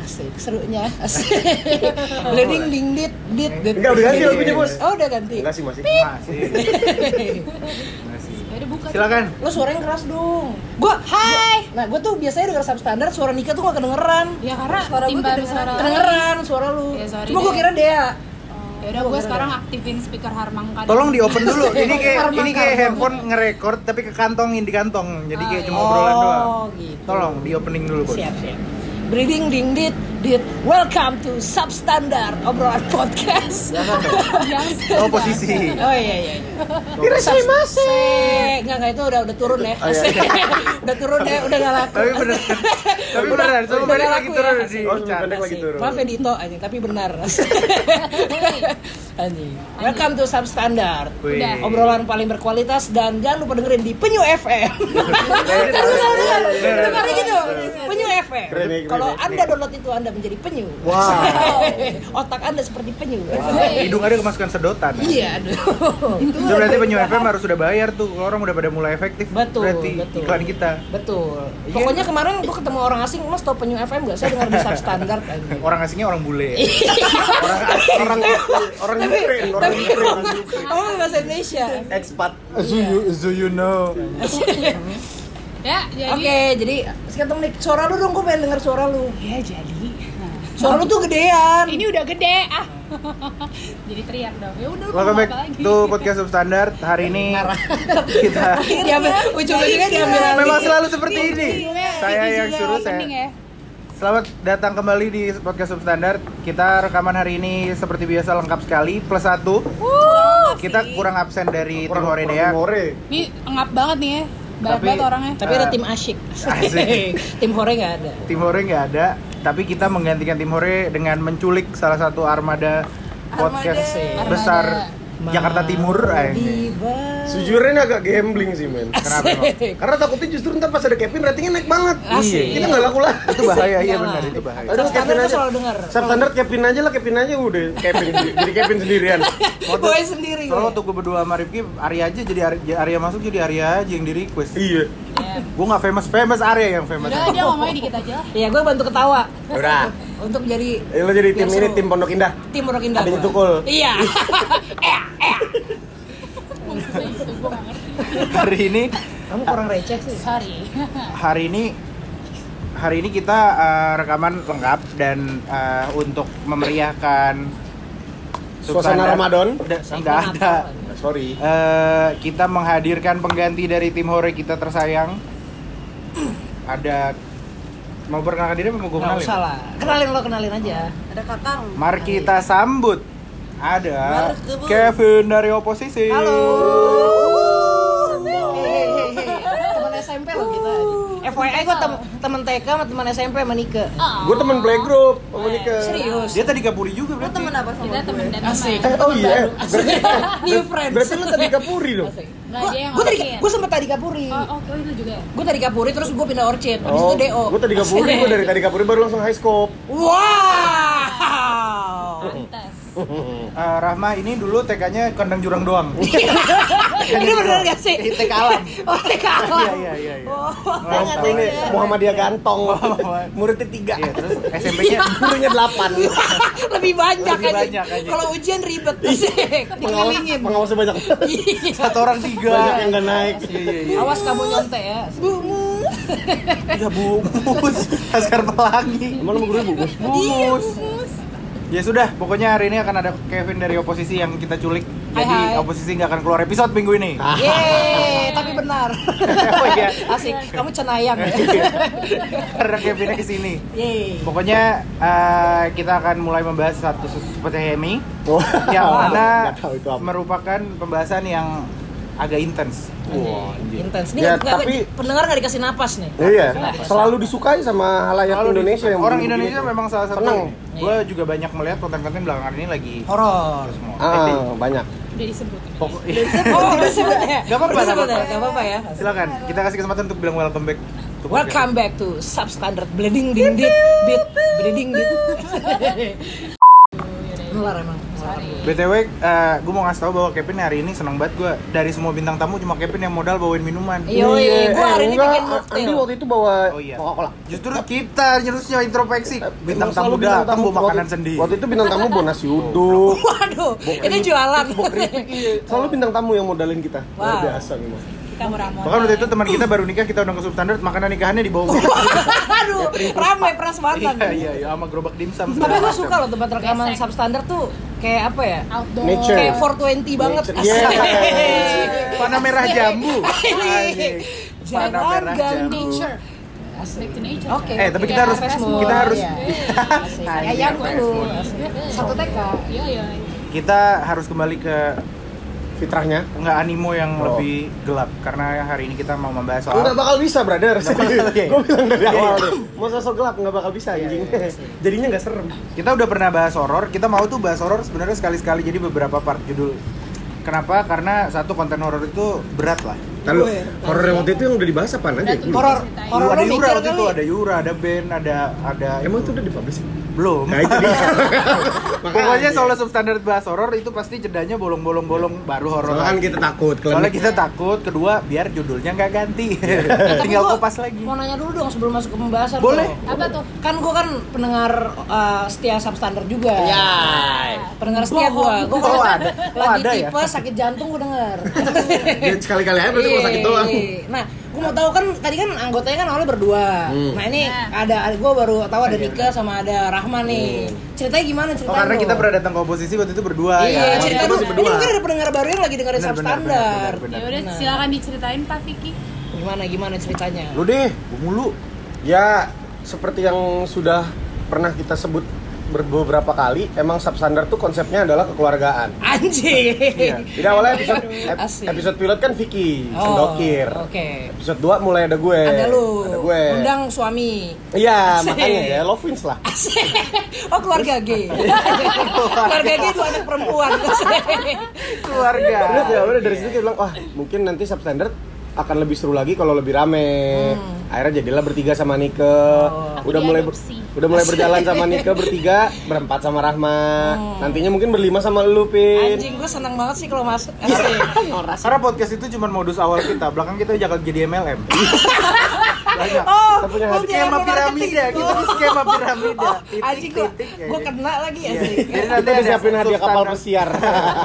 Asik, serunya. Asik. Bleeding ding dit dit dit. Enggak, udah ganti lagunya, Bos. Oh, udah ganti. Enggak sih masih. Masih. Masih. Ya udah buka. Silakan. Lo suaranya keras dong. Gua hai. Nah, gua tuh biasanya denger substandard suara Nika tuh gak kedengeran. Ya karena Suara gua kedengeran. suara. Kedengeran suara lu. Ya, Cuma gua kira dia. Ya udah gue sekarang aktifin speaker Harmangka. Tolong di open dulu. Ini kayak ini kayak handphone nge-record tapi kekantongin di kantong. Jadi kayak cuma Oh, obrolan doang. gitu. Tolong di opening dulu, Bos. Siap, siap. Breeding ding dit. Welcome to Substandard obrolan podcast. Yang Oh, posisi. Oh iya iya. iya. Subse. Enggak enggak itu udah udah turun ya. Oh, iya. udah turun ya, udah gak laku. Tapi bener. Tapi coba udah balik lagi ya. turun di Oh, chat. pendek lagi turun. Maaf ya Dito anjing, tapi benar. anjing. Welcome to Substandard. Wih. Udah. Obrolan paling berkualitas dan jangan lupa dengerin di Penyu FM. Bener. Dengar gitu. Penyu FM. Ya, Kalau ya. Anda download itu Anda menjadi penyu. Wow. Otak Anda seperti penyu. Hidung ada kemasukan sedotan. Iya, aduh. Itu berarti penyu FM harus sudah bayar tuh. Kalau orang udah pada mulai efektif. Betul, Berarti betul. iklan kita. Betul. Iya. Pokoknya kemarin gua ketemu orang asing, Mas tau penyu FM gak? Saya dengar di Substandard anjing. Orang asingnya orang bule. Iya. orang asing. Orang orang Ukraine, orang Tapi Ukraine. kamu bahasa Indonesia. Expat. So you, so you know. ya jadi. Oke, jadi sekarang nih suara lu dong, gue pengen denger suara lu. Ya jadi. Suara lu tuh gedean. Ini udah gede ah. jadi teriak dong. Ya udah. Welcome back to podcast substandard. Hari ini kita Diambil, ujung-ujungnya diambil alih. memang selalu seperti ini. Saya yang suruh saya. ya. Selamat datang kembali di podcast substandard. Kita rekaman hari ini seperti biasa lengkap sekali plus satu. Kita kurang absen dari tim Horedea. Hore. Ini ngap banget nih ya. Banyak Tapi- banget orangnya. Tapi ada tim asyik. Asik. tim hore gak ada. Tim Hore nggak ada, tapi kita menggantikan tim Hore dengan menculik salah satu armada podcast Armada. besar Jakarta Timur. eh. Sejujurnya ini agak gambling sih, men. Kenapa? Karena takutnya justru ntar pas ada Kevin ratingnya naik banget. Asik. Kita nggak laku lah. Itu bahaya, iya benar itu bahaya. Aduh, Kevin aja. selalu denger. Substandard Kevin aja lah, Kevin aja udah Kevin jadi Kevin sendirian. Gue sendiri Soalnya gue. waktu gue berdua sama Rifki, Arya aja jadi Arya, Arya masuk jadi Arya aja yang di request. Iya. Ya. Gue nggak famous famous Arya yang famous. Udah dia ngomongnya dikit aja lah. Iya, gue bantu ketawa. Udah. Untuk jadi Eh, lo jadi tim ini tim Pondok Indah. tim Pondok Indah. Adanya gua. Tukul. Iya. Itu ngerti. hari ini Kamu kurang receh sih. Sorry. hari ini hari ini kita eh, rekaman lengkap dan eh, untuk memeriahkan Suasana Ramadan. Udah, nggak ada. Sorry. Eh, kita menghadirkan pengganti dari tim hore kita tersayang. Ada mau perkenalkan diri apa mau gue Gak kenalin? usah lah. Kenalin lo kenalin aja. Ada kakang. Mari kita sambut ada Kevin dari oposisi. Halo. Teman SMP kita. FYI gue tem temen TK sama teman SMP sama Nika. Gue temen playgroup sama Nika. Serius. Dia tadi Kapuri juga Lo berarti. temen apa sama Kita temen gue? dan Asik. Eh, oh iya. Berarti New friends. berarti lu tadi Kapuri yang Gue tadi gue sempet tadi Kapuri. Oh, oh, oh, itu juga ya? Gue tadi Kapuri terus gue pindah Orchid. Habis Oh, itu DO. gue tadi Kapuri, gue dari tadi Kapuri baru langsung high scope. Wow. Pantes. Eh, Rahma ini dulu TK-nya kandang jurang doang. Ini bener gak sih? TK alam. Oh, TK alam. Iya iya iya. iya. Oh, Nggak ini. Muhammadiyah Gantong. Muridnya tiga. Iya, terus SMP-nya Gurunya delapan. lebih banyak Lebih aja. banyak aja. Kalau ujian ribet sih. Pengawas, Dikelilingin. pengawasnya banyak. Iya. satu orang tiga. Banyak yang nggak naik. Iya iya iya. Awas kamu nyontek ya. Bumus. Iya bumus. Laskar Pelangi. Emang lu guru bungkus? Bumus. Ya sudah, pokoknya hari ini akan ada Kevin dari oposisi yang kita culik. Hai, Jadi hai. oposisi nggak akan keluar episode minggu ini. Yeay, tapi benar. Oh iya. Asik, kamu cenayang ya. Karena Kevinnya ke sini. Yeay. Pokoknya eh, kita akan mulai membahas satu seperti Hemi Oh. yang mana merupakan pembahasan yang agak intens. Wah, anjir. Intens. Nih, Ya, nggak- tapi- pendengar nggak dikasih napas nih. Iya, selalu disukai sama halayak di- Indonesia yang orang. Indonesia memang salah satu. Seneng. Gue juga banyak melihat konten-konten belakangan ini lagi Horor. semua. Ah, banyak. Udah disebut ini. Pokok- Oh, udah sebut ya? Gak apa-apa, gak ya? apa-apa. Gak apa-apa ya. Silakan, kita kasih kesempatan untuk bilang welcome back. Welcome back to Substandard Bleeding Ding Bit Bleeding Dit Nular emang nular. sorry. BTW, gue mau ngasih tau bahwa Kevin hari ini seneng banget gue Dari semua bintang tamu cuma Kevin yang modal bawain minuman Yoi, gua hari ini enggak, bikin mocktail. Andi waktu itu bawa Oh iya. Coca-Cola. Justru kita nyerusnya introspeksi Bintang Emang selalu tamu datang bawa makanan waktu- sendiri Waktu itu bintang tamu bawa nasi uduk. Waduh, itu jualan. Iya, selalu bintang tamu yang modalin kita. Luar Wow. biasa memang. Kita murah-murah. Bahkan waktu itu teman kita baru nikah, kita undang ke substandard, makanan nikahannya di bawah Aduh, ramai peras banget. Iya, iya, iya, sama gerobak dimsum Tapi gue suka loh tempat rekaman substandard tuh kayak apa ya? Outdoor. Nature. Kayak 420 banget. Nature. Yeah. Panah merah jambu Jangan merah jambu Nature. Back to nature. Oke. Eh, tapi kita Iya, harus, kita harus Iya. Ayam dulu. food. Satu TK. Iya, iya. Kita harus kembali ke Fitrahnya. nggak animo yang Oh. lebih gelap karena hari ini kita mau membahas soal Enggak bakal bisa, brother. Iya. Gue bilang dari Iya, awal iya. deh. Mau sosok gelap nggak bakal bisa anjing. Jadinya nggak serem. kita udah pernah bahas horor kita mau tuh bahas horor sebenarnya sekali-sekali jadi beberapa part judul kenapa karena satu konten horor itu berat lah Lalu horor yang waktu itu yang udah dibahas apa aja? Horor, horor ada Yura waktu itu ada Yura ada Ben ada ada Emang itu udah dipublish? belum Nah itu dia. pokoknya soal substandard bahas horor itu pasti jedanya bolong-bolong-bolong baru horor Soalnya kan kita takut. kalau- soalnya kita takut kedua biar judulnya nggak ganti tinggal Gua kopas lagi Mau nanya dulu dong sebelum masuk ke pembahasan. Boleh. Apa tuh? Kan gua kan pendengar uh, setia substandard juga. Ya. Pendengar setia gua. Gua Oh, kalau ada. Oh, lagi ada ya? tipe sakit jantung gua denger. Ya, sekali-kali aja berarti mau sakit doang. Iya. Nah, gua mau tahu kan tadi kan anggotanya kan awalnya berdua. Hmm. Nah, ini Nah. ada ada gua baru tahu ada Iya. Nika sama ada Rahman nih. Ceritanya gimana oh ceritanya? karena kita pernah datang ke oposisi waktu itu berdua Iya, ya cerita dulu. Ini berdua. mungkin ada pendengar baru yang lagi dengerin benar, Ya udah, Nah. silakan diceritain Pak Vicky. Gimana gimana ceritanya? lu deh gua mulu Ya, seperti yang sudah pernah kita sebut beberapa kali, emang substandard tuh konsepnya adalah kekeluargaan. Anjing. Iya. Jadi awalnya episode ep- Asik. episode pilot kan Vicky, Oh, Sendokir. Oke. Episode 2 mulai ada gue. Ada lu. Ada gue. Undang suami. Iya, Asik. makanya ya love wins lah. oh keluarga gay. keluarga gay dua anak perempuan. keluarga Terus ya udah dari situ kita bilang, wah mungkin nanti substandard akan lebih seru lagi kalau lebih rame. Akhirnya jadilah bertiga sama Nike. Oh. Udah mulai Diadopsi. Udah mulai berjalan sama Nike bertiga, berempat sama Rahma. Nantinya mungkin berlima sama lu, Pin. Anjing gue seneng banget sih kalau masuk. Asik. karena podcast itu cuma modus awal kita belakang kita jangan jadi MLM banyak Oh, Kita punya hati. dia skema piramida kita di skema piramida Oh, Titik, anjing titik, gue aja. kena lagi ya Iya. sih. Jadi nanti ada disiapin hadiah kapal pesiar.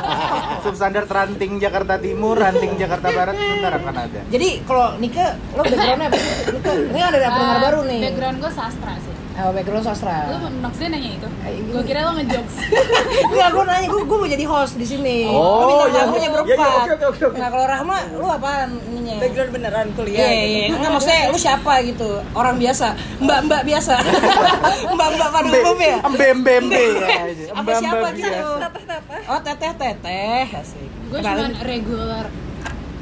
substandard ranting Jakarta Timur ranting Jakarta Barat ntar akan ada Jadi kalau Nika, lo backgroundnya apa sih? Nika, ini ada Eh, baru nih. Background gue sastra sih. Oh, background sastra. Lu maksudnya nanya itu? Eh, Gue kira lo ngejokes. Enggak, gue nanya, gue, gue mau jadi host di sini. Oh, bintang iya, tamunya iya. berempat. Iya, iya, oke, oke, oke. Nah, kalau Rahma, lu apaan ininya? background beneran Iya, kuliah iya, iya. Enggak, maksudnya lu siapa gitu? Orang biasa, mbak-mbak biasa. mbak-mbak pada umum ya? Embe-embe ya Apa siapa gitu? Oh, teteh, teteh. Asik. Gue cuma regular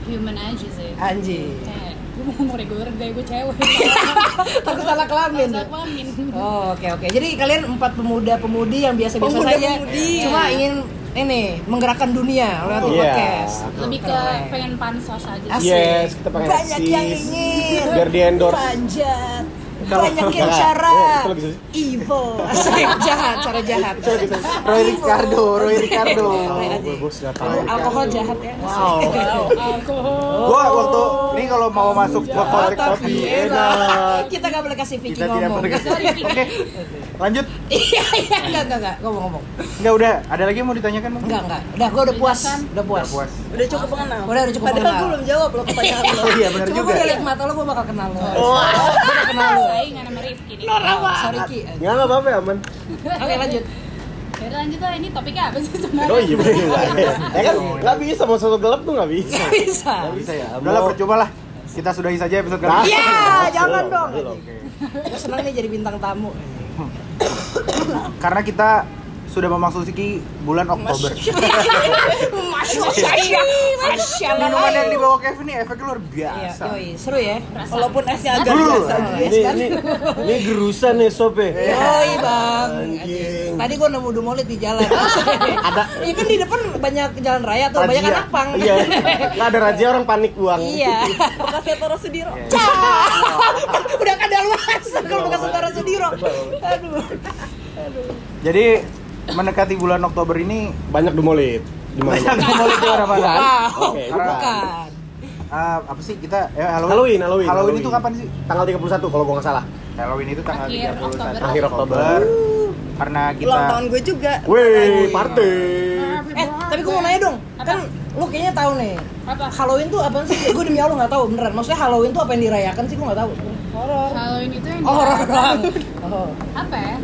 human aja sih. Anjing. Gue mau ngomong regular gaya gue cewek. Takut salah kelamin. Salah kelamin. Oh, oke oke. Jadi kalian empat pemuda-pemudi yang biasa-biasa saja Pemuda-pemudi. cuma ingin ini menggerakkan dunia lewat Iya. podcast. Lebih ke Keren. pengen pansos aja. Asik. Yes, kita pengen Banyak yang ingin. Biar di endorse. Panjat. Kalau- Banyak yang Nah, cara. iya, sih. Evil. Asik, jahat, cara jahat. Roy Ricardo Roy Ricardo. Bagus nggak tahu. Kalau alkohol jahat ya. wow Alkohol. gua waktu ini kalau mau masuk ke Oh, tapi kopi enak. Kita gak boleh kasih Vicky kita tidak ngomong. boleh kasih oke lanjut Iya, iya, enggak, enggak, enggak. Ngomong-ngomong. Enggak udah ada lagi yang mau ditanyakan Bang? Enggak, enggak. Udah, gue udah puas. Udah puas. Udah cukup mengenal Udah, udah cukup padahal mengenal. gue belum jawab loh pertanyaan lo oh iya benar juga gue udah liat mata lo, gue bakal kenal lo. Oh, gue udah kenal lo. Saingan sama Rifki nih. Oh, sorry Ki. Nggak nggak apa-apa ya, aman. Oke lanjut. Ya lanjut lah ini topiknya apa sih sebenarnya? Oh iya bener Ya kan nggak bisa mau sosok gelap tuh nggak bisa. Gak bisa. Nggak bisa ya. udah lah percuma lah kita sudahi saja episode kali Nah. ini Ya, Belum, jangan dong. Gue senang nih jadi bintang tamu. karena kita sudah memasuki bulan Oktober Masya Allah. Minuman yang dibawa Kevin ini efeknya luar Iya, biasa yoi, seru ya. walaupun esnya agak Dulu. biasa Ini ini ini gerusan nih sob ya. Yoi bang. Anjing. Tadi gue nemu dumolit di jalan. Ada. Iya kan di depan banyak jalan raya tuh, banyak anak pang. Iya. Nggak ada razia orang panik buang. Iya. bekasnya Toro Sudiro Udah kadal luas kalau bekas utara Sudiro. Aduh. jadi mendekati bulan Oktober ini Banyak dumolit. Di banyak mau itu mana mana. Bukan. Oke, bukan. bukan. Ah, apa sih kita eh, Halloween? Halloween, Halloween. Halloween itu kapan sih? Tanggal 31 kalau gua nggak salah. Halloween itu tanggal Akhir 31 Oktober. Akhir Oktober. Karena kita Ulang tahun gue juga. Wih, party. Eh, tapi gue mau nanya dong. Kan lu kayaknya tahu nih. Apa? Halloween tuh apa sih? Gue demi Allah nggak tahu beneran. Maksudnya Halloween tuh apa yang dirayakan sih? Gue nggak tahu. Horor. Halloween itu yang Oh, horor. Oh. apa ya?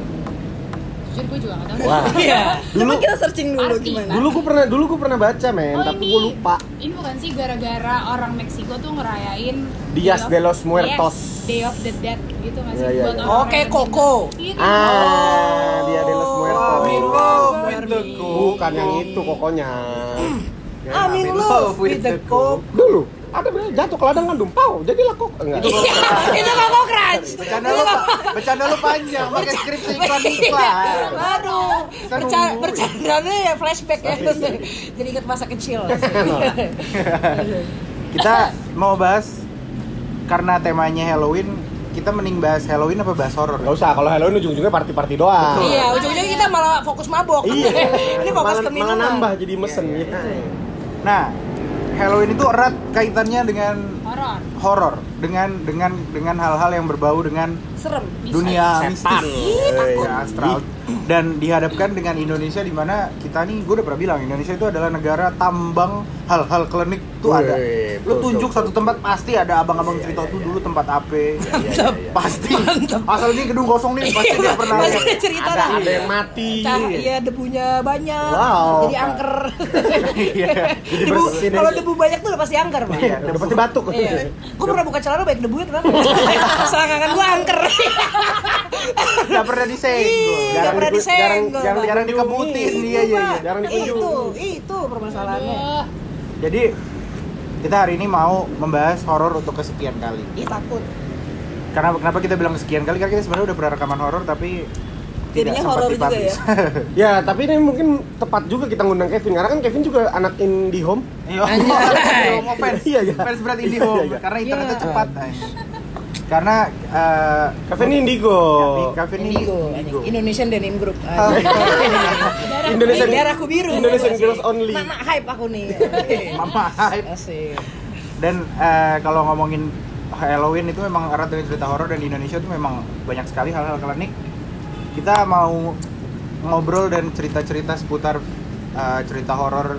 Jujur gue juga gak tahu. Wah. Iya. Coba kita searching dulu Party. gimana. Dulu gua pernah dulu gua pernah baca, men, Oh, tapi gua lupa. Ini bukan sih gara-gara orang Meksiko tuh ngerayain Dias de los Muertos. Yes, Day of the Dead gitu nggak sih Iya, iya, buat iya. orang Oh, kayak Koko. Itu. Ah, dia de los Muertos. I'm in love with the Bukan yang itu pokoknya. I'm in love with the coke. Dulu ada bener jatuh ke ladang gandum, pau, jadilah kok enggak. Itu Iya, itu Koko Crunch. Bercanda lu, bercanda lu panjang, pakai skripsi iklan iklan. Aduh, bercanda, bercandanya ya flashback ya. Jadi ingat masa kecil. Kita mau bahas karena temanya Halloween, kita mending bahas Halloween apa bahas horor? Enggak usah, kalau Halloween ujung-ujungnya party-party doang. Iya, ujung-ujungnya kita malah fokus mabok. Iya. Ini fokus malah, ke malah minuman. nambah jadi mesen Iya, ya. Nah, Halloween itu erat kaitannya dengan horor. horor, dengan dengan dengan hal-hal yang berbau dengan Serem. dunia Setan. mistis, ya, astral, dan dihadapkan dengan Indonesia di mana kita nih, gue udah pernah bilang Indonesia itu adalah negara tambang hal-hal klinik tuh ada. Lu tunjuk satu tempat pasti ada abang-abang Iya, cerita iya, tuh iya. dulu tempat AP, pasti. Asal ini gedung kosong nih pasti dia pernah. Pasti ada cerita Ada, ada yang mati. Iya debunya banyak. Wow. Jadi angker. Iya. Debu, kalau debu banyak tuh udah pasti angker, Pak. Iya, Udah pasti batuk. Iya. Gue pernah buka celana banyak debunya kenapa? Selangkangan gue angker. Nggak pernah disenggol. Nggak pernah disenggol, jarang, jarang dikebutin, dikunjungi. iya, iya, iya. Jarang dikunjungi. Itu, itu permasalahannya. Jadi kita hari ini mau membahas horor untuk kesekian kali. Ih takut. Karena kenapa kita bilang kesekian kali? Karena kita sebenarnya udah pernah rekaman horor tapi Jadinya horor juga dipublish. Ya, tapi ini mungkin tepat juga kita ngundang Kevin karena kan Kevin juga anak IndiHome. Iya, Anjay. mau fans, Iya, iya. fans berat Iya, IndiHome iya. karena internetnya Iya. cepat. anjing. Karena eh, Kevin Indigo. Kevin ini Indigo, Indigo. Indonesian Denim Group. Oh. Indonesian Darahku biru. Indonesian Girls Only. Mama hype aku nih. Mama hype. Asik. Dan eh, kalau ngomongin Halloween itu memang erat dengan cerita horor dan di Indonesia itu memang banyak sekali hal-hal klinik. Kita mau ngobrol dan cerita-cerita seputar eh, cerita horor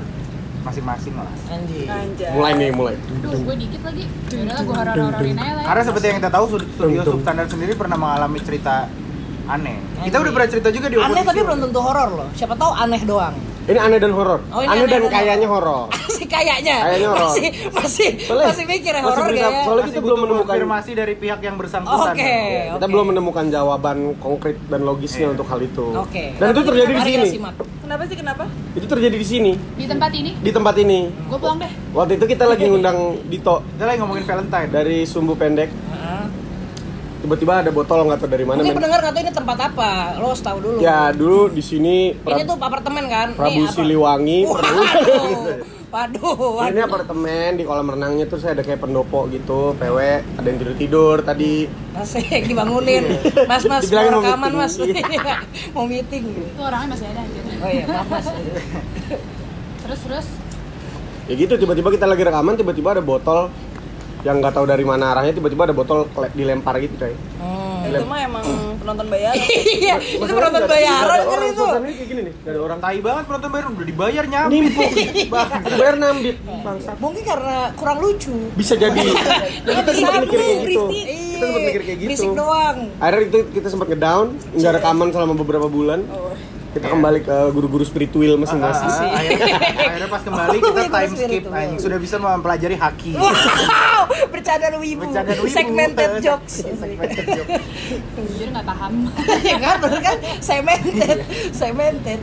masing-masing lah. Anjir. Mulai nih, mulai. Aduh, gue dikit lagi. Yaudah gue horor-hororin aja lah. Karena seperti yang kita tahu stud- studio Tung, tung. substandar sendiri pernah mengalami cerita aneh. Kita udah pernah cerita juga di Aneh tapi belum tentu horor loh. Siapa tahu aneh doang. Ini aneh dan horor. Oh, aneh, aneh dan dan kayaknya horor. Masih kayaknya. Kayaknya horor. Masih masih Soalnya- masih mikir ya masih horor kayaknya. soalnya Masih kita belum menemukan konfirmasi dari pihak yang bersangkutan. Oke. Kita oke. belum menemukan jawaban konkret dan logisnya Iya. untuk hal itu. Oke. Dan itu terjadi di sini. kita. Kenapa sih kenapa? Itu terjadi di sini, Di tempat ini, di tempat ini. gue pulang deh. Waktu itu kita lagi ngundang Dito Kita lagi ngomongin Valentine. dari Sumbu Pendek. Heeh. Tiba-tiba ada botol nggak tahu dari mana. Mungkin pendengar nggak tahu ini tempat apa. Lo harus tahu dulu. Ya dulu di sini Ini tuh apartemen kan? Prabu Nih, apa? Siliwangi. Waduh. Waduh. waduh. Ini apartemen di kolam renangnya terus ada kayak pendopo gitu, PW, ada yang tidur tidur tadi. Asik dibangunin. Mas Mas mau rekaman Mas. meeting. Iya, mau meeting. Itu orangnya masih ada anjir. Oh iya, Mas. Terus terus Ya gitu tiba-tiba kita lagi rekaman tiba-tiba ada botol yang nggak tahu dari mana arahnya tiba-tiba ada botol dilempar gitu coy. Hmm. Itu mah emang penonton bayaran. Iya, itu penonton bayaran kan itu. Kayak gini nih, gak ada orang. Tai banget penonton bayar udah dibayar nyambung. Nimpuk. Bayar nambit. Bangsat. Mungkin karena kurang lucu. Bisa jadi. Ya, kita sempat mikir kayak gitu. Kita sempat mikir kayak gitu. Berisik doang. Akhirnya itu kita sempat ngedown, nggak rekaman selama beberapa bulan. Kita kembali ke guru-guru spiritual Ah, masing-masing. ah, akhirnya, akhirnya pas kembali kita time skip anjing sudah bisa mempelajari haki. Wow, bercandaan wibu. Bercandaan wibu. Segmented jokes. Segmented joke. jujur nggak paham. ya kan, bener kan? Segmented, segmented.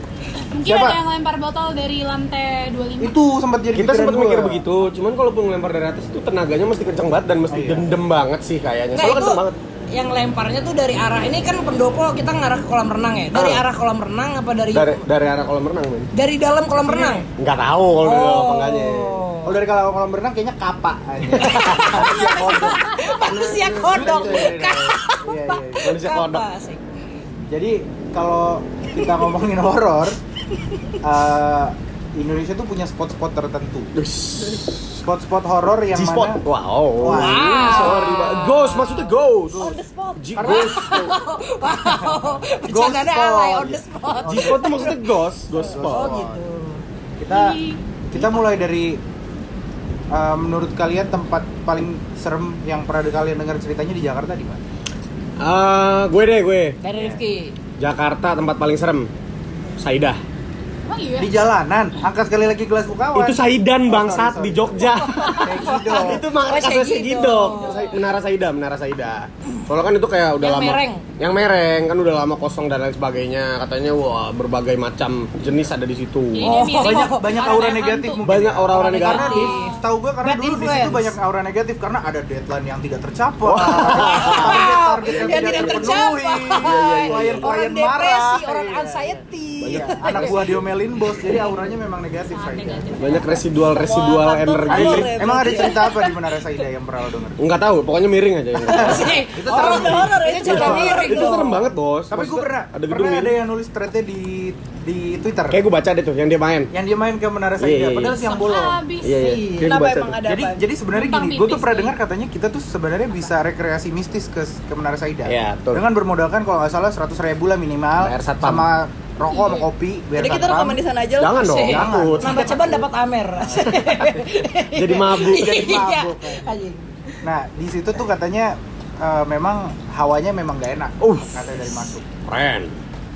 Mungkin Siapa? ada yang lempar botol dari lantai 25. Itu sempat jadi Kita sempat mikir begitu, cuman kalaupun ngelempar dari atas itu tenaganya mesti kenceng banget dan mesti Oh, iya. dendem banget sih kayaknya. Soalnya kenceng banget. Yang lemparnya tuh dari arah ini kan pendopo kita ngarah ke kolam renang ya. Dari Ah. arah kolam renang apa dari Dari dari arah kolam renang, men. dari dalam kolam renang? Nggak tahu kalau dari dalam enggaknya. Oh dari kalau kolam berenang kayaknya kapak anjing. Manusia kodok. Manusia kodok. Iya, iya, iya. Iya, iya. Manusia kodok. Jadi kalau kita ngomongin horor, eh, Indonesia tuh punya spot-spot tertentu. Spot-spot horor yang G-spot. mana Wow. Wow. Sorry, Pak. Ghost maksudnya ghost. On the spot. G Karena- ghost. Wow, bercandanya spot. alay on the spot. G-spot tuh maksudnya ghost. Ghost Oh, spot. gitu. kita kita mulai dari eh, menurut kalian tempat paling serem yang pernah kalian dengar ceritanya di Jakarta di mana? Ah, gue deh, gue. Dari Rifki. Jakarta tempat paling serem. Saidah. Oh iya. Di jalanan. Angkat sekali lagi gelas bukawan. Itu Saidan Oh, bangsat sorry, di sorry. Jogja. Kayak gitu. itu makanya Oh, kasusnya Segidok. Gidok. Menara Saida, Menara Saida. Soalnya kan itu kayak udah Yang lama. mereng. Yang mereng kan udah lama kosong dan lain sebagainya. Katanya wah berbagai macam jenis ada di situ. Oh, banyak banyak aura negatif mungkin. Banyak ya. aura-aura Aura negatif. negatif. Tahu gue karena Bad dulu di situ banyak aura negatif karena ada deadline yang tidak tercapai. Target-target yang, Yang tidak tidak terpenuhi. tercapai. Klien-klien Orang marah. depresi, orang Iya. Anxiety. Iya, anak buah diomelin bos, jadi auranya memang negatif Sangat Saida. negatif. Banyak residual residual Ada energi. Ya, emang ada ya? cerita apa di Menara Saida yang pernah lo denger? Enggak tahu, pokoknya miring aja. Itu Horor, serem. horor, itu cerita miring serem banget, Bos. Tapi gue pernah, ada pernah ada yang nulis threadnya di di Twitter. Kayak gue baca deh tuh yang dia main. yang dia main ke Menara Iya, Saida, iya, padahal iya. siang bolong. Iya, iya. Kenapa emang tuh. ada Jadi apa? jadi sebenarnya gini, gue tuh pernah dengar katanya kita tuh sebenarnya bisa rekreasi mistis ke ke Menara Saida. Iya, betul. Dengan bermodalkan kalau nggak salah 100 ribu lah minimal sama rokok sama kopi biar Jadi kita rekaman di sana aja lah. Jangan dong, Asik. takut. Nambah ceban dapat Amer. Jadi mabuk. Jadi Iya. mabuk. Anjing. Nah, di situ tuh katanya eh, memang hawanya memang gak enak. Uh. Katanya dari masuk. Keren.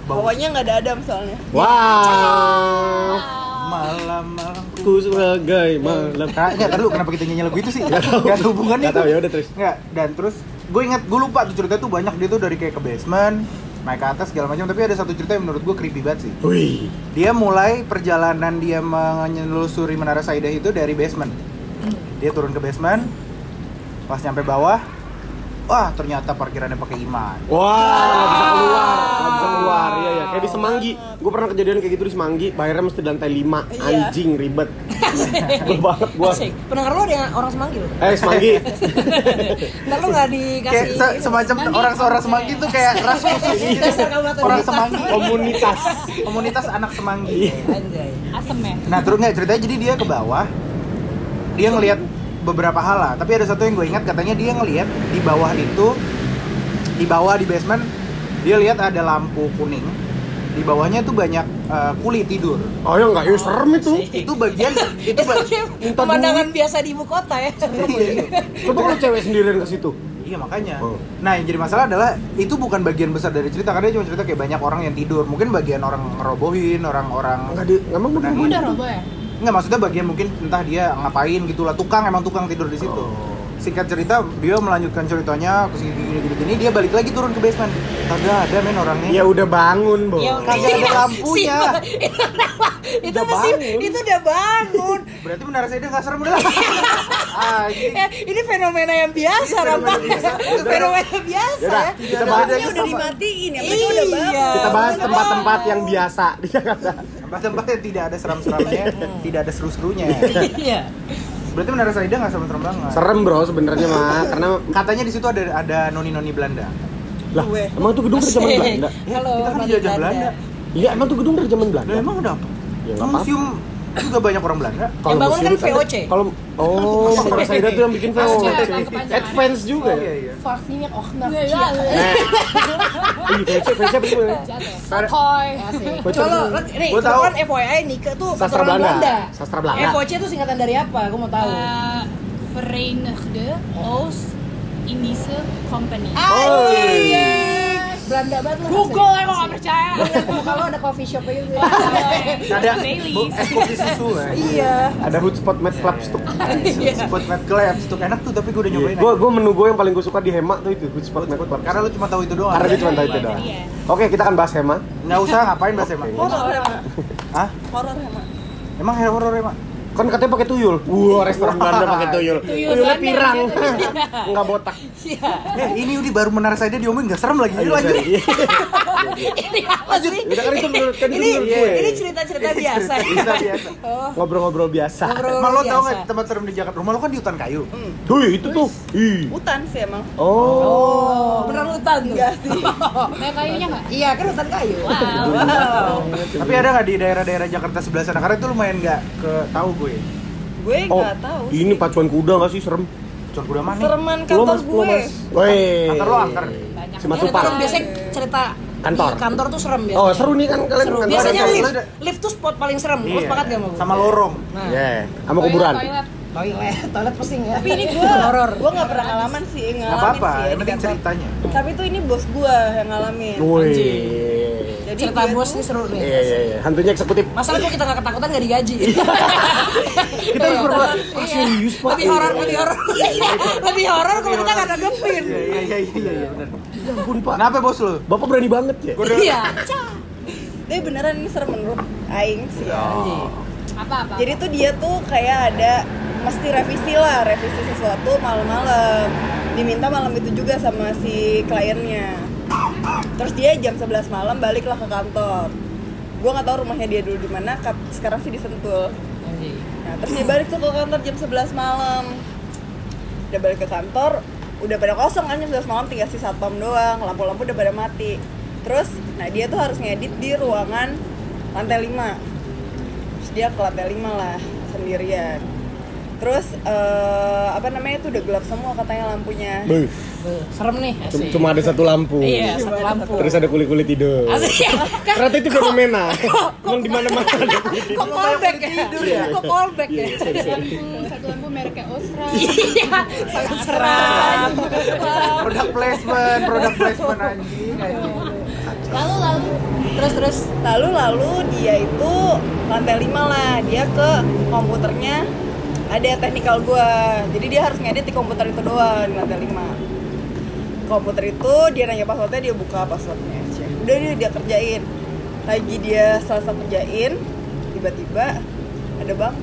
Bau Bawahnya nggak ada Adam soalnya. Wow. malam-malam Ku sebagai malam. Nah, enggak, tahu kenapa kita nyanyi lagu itu sih? Gak ada hubungannya Gak tahu ya udah terus. Enggak, dan terus gue ingat, gue lupa tuh cerita tuh banyak dia tuh dari kayak ke basement naik ke atas segala macam. Tapi ada satu cerita yang menurut gue creepy banget sih. Wih. dia mulai perjalanan dia menyelusuri menara Saidah itu dari basement. Dia turun ke basement. Pas nyampe bawah wah ternyata parkirannya pakai iman Wah, nggak bisa keluar, nggak bisa keluar. Iya ya, kayak di Semanggi. Gue pernah kejadian kayak gitu di Semanggi. Bayarnya mesti di lantai 5 Iya. Anjing ribet. Gue banget gue. Asik. Pendengar lo ada yang orang Semanggi lo? Eh Semanggi. Ntar lo nggak kayak dikasih se- semacam Semanggi. orang seorang semanggi tuh kayak ras khusus gitu Dasar kabupaten orang semanggi Komunitas. komunitas anak semanggi Anjay. Asem ya. Nah terus nggak ceritanya jadi dia ke bawah Dia ngelihat beberapa hal lah Tapi ada satu yang gue ingat katanya dia ngelihat di bawah itu Di bawah di basement Dia lihat ada lampu kuning Di bawahnya tuh banyak eh, kuli tidur Oh ya nggak, ya serem itu. Itu bagian Itu Itu ba- kayak minta pemandangan biasa di ibu kota ya. Iya, iya. Coba kalau cewek sendirian ke situ. Iya makanya. Oh. Nah yang jadi masalah adalah itu bukan bagian besar dari cerita karena dia cuma cerita kayak banyak orang yang tidur. Mungkin bagian orang ngerobohin, orang-orang Enggak di, emang Udah robo ya. Nggak maksudnya bagian mungkin entah dia ngapain gitu lah tukang emang tukang tidur di situ. Oh. Singkat cerita dia melanjutkan ceritanya ke sini gini gini gini dia balik lagi turun ke basement. Kagak ada men orangnya. Ya udah bangun, Bo. Ya, Kagak ada lampunya. Si- itu? Itu Udah masih bangun. itu udah bangun. Berarti menara saya nggak serem udah. ah, ini ini fenomena yang biasa, Rampang. Fenomena biasa ya. kita bahas, udah sama- dimatiin ya, udah Iya. bangun. kita bahas tempat-tempat yang biasa di Jakarta. tempat-tempat yang tidak ada seram-seramnya, tidak ada seru-serunya. Iya. Berarti menara Saida nggak serem-serem banget. Serem bro sebenarnya mah, karena Katanya di situ ada ada noni-noni Belanda. lah Gue. emang itu gedung dari zaman. Belanda. Halo, kita kan dijajah Belanda. Iya emang itu gedung dari zaman Belanda. Lah emang udah apa? Ya, museum juga banyak orang Belanda. Kalau bangun kan VOC. Kalau oh, Menara Saida tuh yang bikin VOC. Advance juga Oh, ya. iya iya. Vaksinnya oh Iya, iya, iya. Nah, VOC, VOC apa lo, nih, Gua tahu. kan FYI Nike tuh Sastra Belanda. Sastra Belanda. FOC itu singkatan dari apa? Gue mau tahu. Eh, Verenigde Oost-Indische Company. Ah, iya. Belanda banget lu. Google kok nggak percaya. Kalau ada coffee shop aja. Ada bu- es kopi susu ya. Iya. Ada Hoodspot Mad Club Stuk. Iya. Spot Mad Club, itu enak tuh tapi gue udah nyobain. Gue gue menu gue yang paling gue suka di Hema tuh itu Hoodspot Mad Club. Karena lu cuma tahu itu doang. Karena dia cuma tahu itu Iya, doang. iya. Oke, kita akan bahas Hema. Nggak usah ngapain bahas emang. Horor emang. Hah? Horor emang. Emang horor emang? Kan katanya pakai tuyul. Wah, restoran Belanda pakai tuyul. Tuyul Tuyulnya pirang. Enggak botak. Iya. Eh, ini udah baru menara saya diomongin nggak serem lagi. Ini Ayo, lanjut. sorry. ini apa sih? Udah kan itu menurut kan Ini ini cerita-cerita biasa. Cerita biasa. Oh, Ngobrol-ngobrol biasa. ngobrol Emang lo tau nggak tempat serem di Jakarta? Rumah lo kan di hutan kayu. Wih, itu tuh. Ih. Hutan sih emang. Oh. Oh, beneran hutan tuh. Enggak sih. Banyak kayunya nggak? Iya, kan hutan kayu. Wow. Tapi ada nggak di daerah-daerah Jakarta sebelah sana? Karena itu lumayan nggak ke tahu gue. Gue Oh, tahu. sih. ini pacuan kuda gak sih serem? Cuman kuda mana? Sereman Lo kantor mas, lo gue. mas. Woi. Kantor lo angker. Banyak. Si Mas Upar. kan biasanya cerita Kantor. di kantor tuh serem ya. Oh, seru nih kan kalian Seru. kantor Biasanya lift, lift tuh spot paling serem. Lo Iya. sepakat gak sama gue? Sama lorong. Nah, Yeah, sama kuburan. Toilet. toilet, toilet pusing ya. Tapi ini gue, horor. gue nggak pernah ngalaman sih, Nggak ngalamin apa-apa, sih. ya yang penting ceritanya. Tapi tuh ini bos gue yang ngalamin. Woi. Jadi cerita bos nih seru nih. Iya, iya, iya. Hantunya eksekutif. Masalah kok kita gak ketakutan gak digaji. Kita harus berbuat. Ah, serius, Pak. Lebih horor, lebih horor. lebih horor kalau kita gak. Iya iya iya iya iya benar. Ya ampun, Pak. Kenapa bos lo? Bapak berani banget ya? Iya. Tapi beneran ini serem menurut Aing sih ya. Apa apa? Jadi tuh dia tuh kayak ada mesti revisi lah, revisi sesuatu malam-malam. Diminta malam itu juga sama si kliennya. Terus dia jam 11 malam baliklah ke kantor. Gua nggak tahu rumahnya dia dulu di mana, sekarang sih di Sentul. Nah, terus dia balik tuh ke kantor jam 11 malam. Udah balik ke kantor, udah pada kosong kan jam 11 malam tinggal si satpam doang, lampu-lampu udah pada mati. Terus, nah dia tuh harus ngedit di ruangan lantai 5 Terus dia ke lantai 5 lah, sendirian Terus, eh, apa namanya tuh udah gelap semua katanya lampunya Beuh, Serem nih. asik. Cuma ada satu lampu. Iya, satu lampu. Terus ada kulit-kulit tidur. Asik. Kan Ternyata itu fenomena. Emang di mana-mana ada kulit kok callback ya? Kok callback ya? Lampu, satu lampu mereknya Osra. Iya, sangat seram. Produk placement, produk placement anjing anjing. Lalu lalu Terus terus. Lalu lalu dia itu lantai 5 lah, dia ke komputernya ada teknikal gua. Jadi dia harus ngedit di komputer itu doang di lantai 5. Komputer itu dia nanya passwordnya, dia buka passwordnya. Udah dia dia kerjain. Lagi dia selesai kerjain, tiba-tiba ada bang,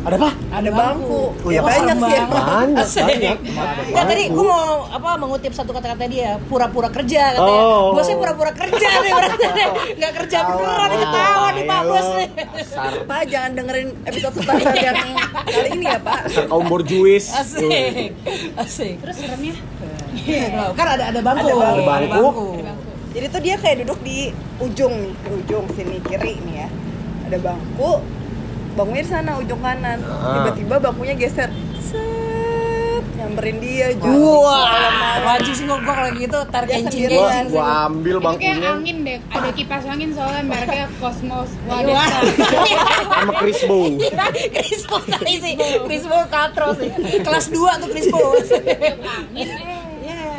Ada apa? ada bangku. Oh, ya iya, banyak sih. Banyak, banyak. Ya tadi gue mau apa mengutip satu kata-kata dia, pura-pura kerja katanya. Oh. Bosnya pura-pura kerja nih berarti. Nggak kerja beneran ketawa nih Pak Bos nih. Pak jangan dengerin episode setelah yang kali ini ya Pak. Kaum borjuis. Asik. Asik. terus seremnya Kan ada ada bangku. Ada bangku. di bangku. Jadi tuh dia kayak duduk di ujung nih, di ujung sini kiri nih ya. Ada bangku, bangkunya di sana ujung kanan. Ah. Tiba-tiba bangkunya geser. Set, nyamperin dia juga. Wah, wajib sih gua, kalau gitu tarik Dia kencing sendirian. Gua, gua ambil Itu kayak bangkunya angin deh, ada kipas angin soalnya mereknya Cosmos. Wah, Wah. sama Chris Bow. Crispo tadi sih, Crispo katro sih. Kelas 2 tuh Crispo. eh.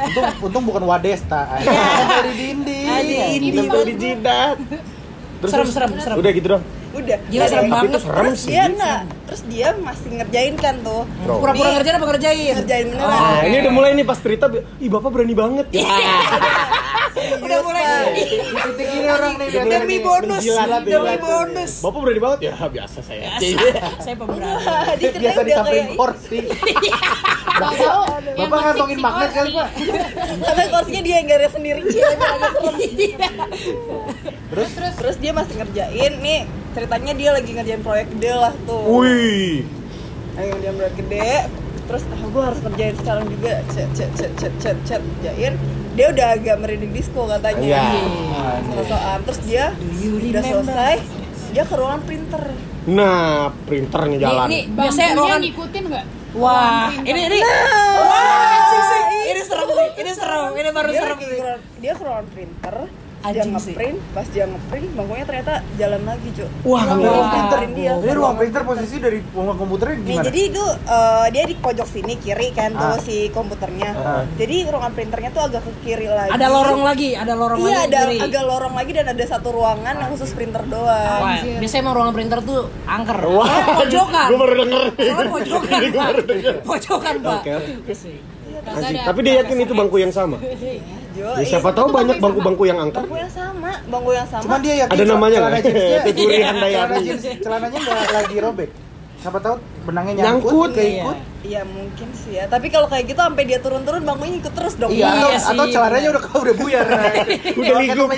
Untung, untung bukan Wadesta. di dinding. Ada ini Nempel di jidat. Terus, Serem, serem, serem. Udah gitu dong. Udah. Gila, serem banget. itu serem Terus sih. dia enggak, terus dia masih ngerjain kan tuh. Pura-pura ngerjain apa ngerjain? Ngerjain beneran. Nah, ini udah mulai nih pas cerita, ih bapak berani banget ya. Udah mulai. Titik ini orang nih Demi bonus, demi bonus. Bapak berani banget ya, biasa saya. Saya pemberani. Dia biasa udah disamperin kursi. Yang Bapak konsep ngantongin magnet kali pak. Sampai kursinya dia yang garis sendiri serem. Terus terus terus dia masih ngerjain nih ceritanya dia lagi ngerjain proyek gede lah tuh Wih. lagi ngerjain proyek gede terus ah gue harus ngerjain sekarang juga cet cet cet cet cet cet kerjain dia udah agak merinding disco katanya Iya. sosokan terus dia udah selesai dia ke ruangan printer Nah, printernya jalan. Nih, nih biasanya ruangan ngikutin nggak? Wah, ini ini Wah, anjing sih. Ini serem sih. Ini serem. Ini baru dia serem dia ke ruangan printer dia ngeprint pas dia ngeprint bangkunya ternyata jalan lagi cuy Wah, ruang wah. printerin dia Jadi ruang printer posisi dari ruang komputernya Nih, gimana? jadi itu eh, dia di pojok sini kiri kan tuh Ah. si komputernya. Ah. Jadi ruangan printernya tuh agak ke kiri lagi. Ada lorong lagi, ada lorong Iya, lagi ada kiri. agak lorong lagi dan ada satu ruangan yang khusus printer doang. Wah, biasanya emang ruangan printer tuh angker. Wah. Pojokan. Gue baru denger. Soalnya pojokan. Pojokan, Pak. Oke, oke. Terus Anjing, ada Tapi dia yakin itu bangku yang sama. Jo, Ya, iya, siapa tahu banyak bangku-bangku yang angker. bangku yang sama, bangku yang sama. Cuman dia yakin Ada namanya celana nggak? jeansnya- Tuturi celana Handayani. jeans- celananya nggak lagi robek. Siapa tahu benangnya Nyangkut, nyangkut, iya. keikut. Iya mungkin sih ya. Tapi kalau kayak gitu sampai dia turun-turun bangkunya ikut terus dong. Iya, atau, Iya sih, atau celananya udah udah buyar. udah Kayak ligup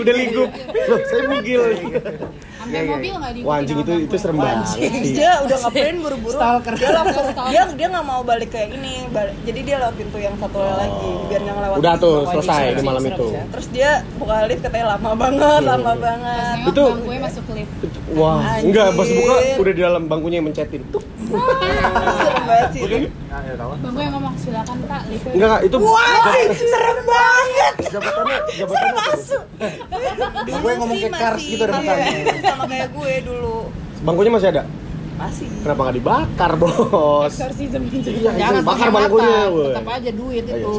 udah ligup loh saya bugil. Sampai Iya, iya, mobil nggak di wah anjing itu itu serem banget dia udah ngapain buru-buru. Stalker. dia langsung dia dia nggak mau balik kayak ini balik- jadi dia lewat pintu yang satu lagi biar nggak lewat udah tuh selesai di malam itu. sih. terus dia buka lift katanya lama banget lama banget. Itu- bang gue masuk lift wah Anjir. enggak pas buka udah di dalam bangkunya yang mencetin tuh serem banget sih. Nah, ya tahu. bang gue yang ngomong silakan kak lift enggak enggak itu Wah, serem banget. jabatannya jabatannya tuh? Dulu Gue ngomong kayak Cars masih gitu ada mukanya. sama kayak gue dulu. bangkunya masih ada Masih. kenapa nggak dibakar bos exorcism itu Iya, Jangan bakar bangkunya tetap aja duit Oh, iya, itu.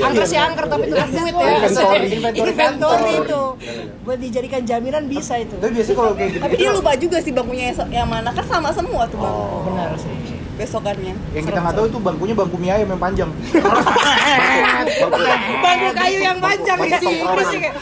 Angker sih angker tapi tetap duit ya. Inventory, itu. Buat dijadikan jaminan bisa itu. Tapi biasanya kalau kayak gitu Tapi dia lupa juga sih bangkunya yang- yang mana kan sama semua tuh bang. Benar sih. Besokannya. yang kita nggak tahu itu bangkunya bangku mie ayam yang panjang. Bangku kayu yang panjang isi isi kayak.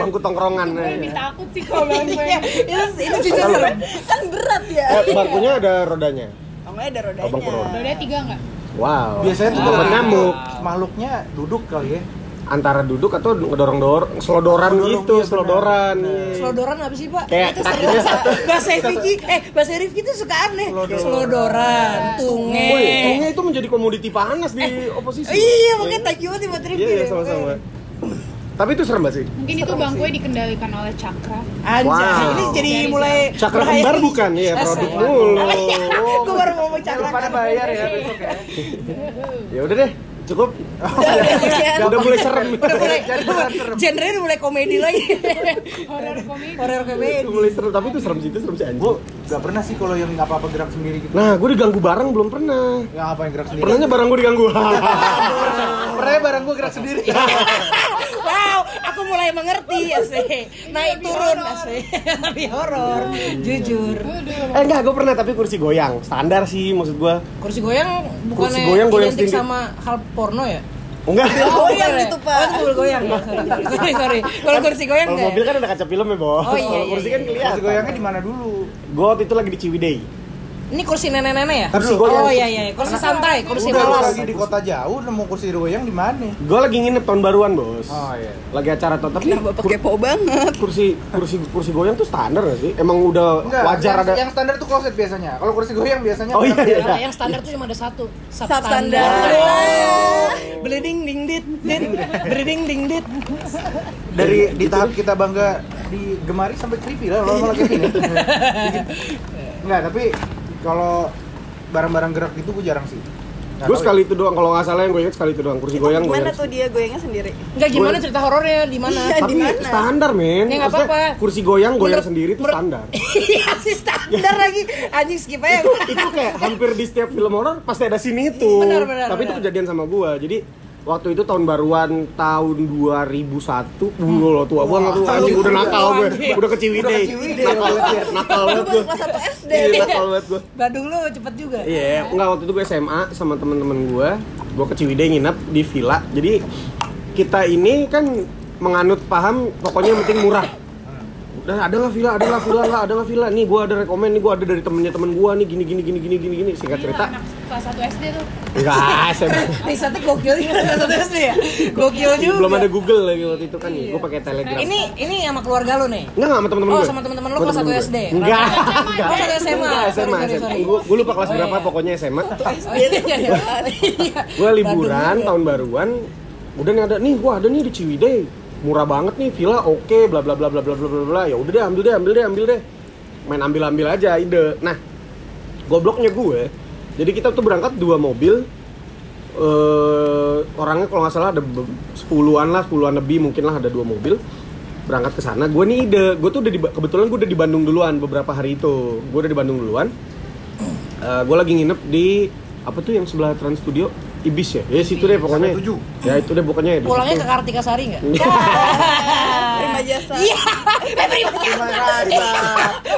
bangku tongkrongan eh. lebih takut sih kalau gue Iya, itu itu jujur serem. Kan berat ya. Eh, bangkunya ada rodanya Bangkunya ada rodanya. Oh, bangku roda. udah tiga nggak wow Biasanya tuh kalau nyamuk makhluknya duduk kali ya. Antara duduk atau ngedorong dorong selodoran Ngedorong, gitu iya, selodoran Benar. iya. Selodoran apa sih, Pak? Kayak itu kakinya bahasa, satu. bahasa Rifki, eh bahasa Rifki itu suka aneh. Selodoran. Selodoran, tunge. Woi, tunge itu menjadi komoditi panas di oposisi. Iya, makanya thank you banget buat Rifki. Iya, iya, sama-sama. Tapi itu serem banget sih. mungkin itu bang gue dikendalikan oleh cakra Anjay, Wow. ini jadi mulai Cakra kembar bukan? Iya, Asik. produk mulu. Gue baru mau cakra pada bayar ya besok ya. Ya udah deh, cukup. Udah, udah, sekian. Udah mulai serem. Udah mulai, Jadi beneran serem. genre udah mulai komedi lagi. horror komedi Horor komedi. Udah mulai serem, tapi itu serem sih, itu serem sih anjing. Gue nggak pernah sih kalau yang apa-apa gerak sendiri gitu. Nah, gue diganggu barang belum pernah. Yang apa yang gerak sendiri? Pernahnya barang gue diganggu. Pernah barang gue gerak sendiri. Wow, aku mulai mengerti asik. Naik turun asik. Tapi horor, jujur. eh enggak, gue pernah tapi kursi goyang. Standar sih maksud gue. Kursi goyang bukannya Kursi goyang, goyang sama hal porno ya? Enggak. Goyang bukan ya? gitu, Pak. Oh, itu mobil goyang. sorry, sorry. Kalau kursi goyang Kalau enggak? mobil kan ada kaca filmnya, Bos. Oh, iya, Kalau iya, kursi iya. kan kelihatan. Kursi goyangnya di mana dulu? Gue waktu itu lagi di Ciwidey. Ini kursi nenek-nenek ya? Kursi goyang. Oh iya iya, kursi santai, kursi Udah, malas. lagi di kota jauh nemu kursi goyang di mana? Gue lagi nginep tahun baruan, Bos. Oh iya. Lagi acara tuh, tapi Kenapa kepo banget? kursi kursi kursi goyang tuh standar gak sih? Emang udah Enggak, wajar yang, ada yang standar tuh closet biasanya. Kalau kursi goyang biasanya Oh, iya, iya. Nah, yang standar tuh cuma ada satu, Substandar. Oh, Beleding ding dit, dit, beleding ding dit. dari di tahap kita bangga digemari sampai creepy lah kalau kayak gini. Enggak, tapi kalau barang-barang gerak gitu gue jarang sih. Nggak Gue tahu sekali itu doang, kalau nggak salah yang gue inget sekali itu doang Kursi goyang Gimana goyang tuh dia goyangnya sendiri? Enggak gimana cerita horornya di mana? Iya. Tapi di mana? standar men Ya, nggak apa-apa. Kursi goyang, goyang Menurut- sendiri itu standar Iya sih standar lagi. Anjing skip aja. itu, itu kayak hampir di setiap film horor pasti ada scene itu Benar, benar, Tapi itu kejadian sama gue Jadi waktu itu tahun baruan tahun 2001 Wuh lo tua banget tuh anjing udah nakal gue. Udah ke Ciwidey. Udah ke Ciwidey, Nakal nakal banget gue kelas 1 SD. Iya nakal banget gue Badung lu cepet juga. Iya, enggak waktu itu gue SMA sama temen-temen gue Gue ke Ciwidey nginep di villa. Jadi kita ini kan menganut paham pokoknya yang penting murah Udah ada nggak villa, ada nggak villa lah, ada nggak villa Nih gue ada rekomen, nih gue ada dari temennya temen gue nih Gini gini gini gini gini gini Singkat cerita anak kelas 1 SD tuh Enggak, SMA Risetnya gokil juga satu SD ya. Gokil juga. Belum ada Google lagi waktu itu kan gue pakai telegram Ini ini sama keluarga lu nih. Enggak, sama temen-temen Oh, sama temen-temen lu Sama kelas satu SD? Enggak, Oh, satu SMA. SMA. Gue lupa kelas berapa, iya. pokoknya SMA iya, iya, iya. Iya. gue liburan tahun baruan udah nih ada nih wah ada nih di Ciwidey murah banget nih villa oke bla bla bla bla bla bla bla. Bla ya udah deh ambil deh ambil deh ambil deh. Main ambil ambil aja ide. Nah gobloknya gue jadi kita tuh berangkat dua mobil eh orangnya kalau nggak salah ada sepuluhan lah sepuluhan lebih mungkin lah ada dua mobil. Berangkat ke sana gue nih ide. Gue tuh udah di, kebetulan gue udah di Bandung duluan beberapa hari itu. Gue udah di Bandung duluan. Eh, gue lagi nginep di apa tuh yang sebelah Trans Studio Ibis ya ya situ deh pokoknya ya itu deh pokoknya di Pulangnya ke Kartika Sari enggak? Prima jasa. Iya. Eh, prima Terima jasa.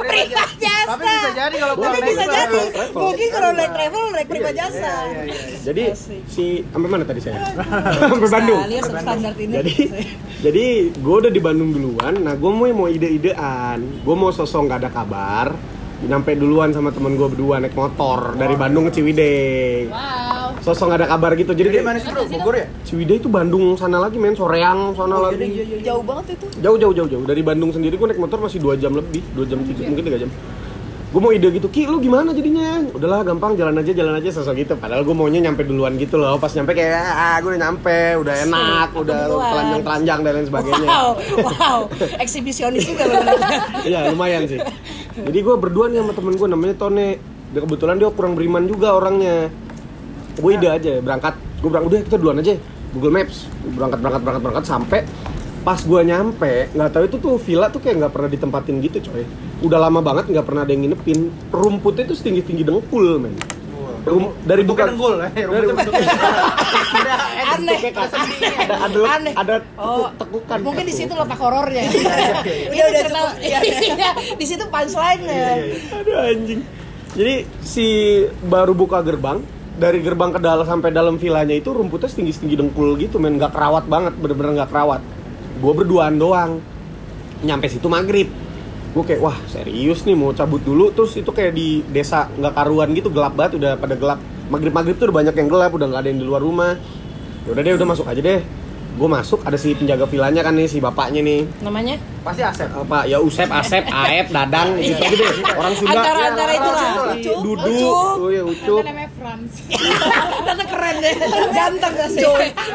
Prima jasa. Tapi bisa jadi kalau naik bisa jadi. Mungkin kalau naik travel naik prima jasa. Iya, iya, iya. jadi si sampai mana tadi saya sampai Bandung Alias standar ini. jadi jadi gue udah di Bandung duluan nah gue mau mau ide-idean gue mau sosok nggak ada kabar nyampe duluan sama temen gue berdua naik motor dari Bandung ke Ciwidey Wow. sosok nggak ada kabar gitu jadi Jadi dia- mana sih bro? Bogor ya? Ciwidey itu Bandung sana lagi men Soreang sana Oh, lagi iya, iya, iya. Jauh banget itu. jauh jauh jauh jauh dari Bandung sendiri gue naik motor masih dua jam lebih dua jam tiga mungkin tiga jam gue mau ide gitu ki lu gimana jadinya udahlah gampang jalan aja jalan aja sosok gitu padahal gue maunya nyampe duluan gitu loh pas nyampe kayak ah gue udah nyampe udah enak aku udah duluan. telanjang telanjang dan lain sebagainya Wow, wow, eksibisionis juga lo Iya lumayan sih. Jadi gue berdua nih sama temen gue namanya Tone. Dia kebetulan dia kurang beriman juga orangnya. Gue ide aja berangkat. Gue bilang udah kita duluan aja. Google Maps. Berangkat berangkat berangkat berangkat sampai pas gue nyampe nggak tahu itu tuh villa tuh kayak nggak pernah ditempatin gitu coy udah lama banget nggak pernah ada yang nginepin rumputnya tuh setinggi tinggi dengkul men Rum- dari Bukan denggul, eh, dari Aneh. ada ada Aneh. ada Oh, tekukan Mungkin di situ letak horornya. Udah, udah cukup sekian. Iya, di situ punchline-nya. Aduh anjing. Jadi si baru buka gerbang dari gerbang ke dalam sampai dalam villanya itu rumputnya setinggi setinggi dengkul gitu men nggak kerawat banget bener-bener nggak kerawat. Gue berduaan doang. Nyampe situ maghrib. Gue kayak wah serius nih mau cabut dulu terus itu kayak di desa nggak karuan gitu gelap banget udah pada gelap. Maghrib maghrib tuh udah banyak yang gelap udah nggak ada yang di luar rumah. Ya udah deh udah masuk aja deh. Gue masuk ada si penjaga villanya kan nih si bapaknya nih Namanya? Pasti Asep. apa ya Usep, Asep, Aep, Dadang gitu gitu deh. Orang Sunda. Antara Ya, antara itu lah. Ucup, Dudu, Ucup. oh ya Ucup. Namanya Franz. Tante keren deh. Ganteng gak sih?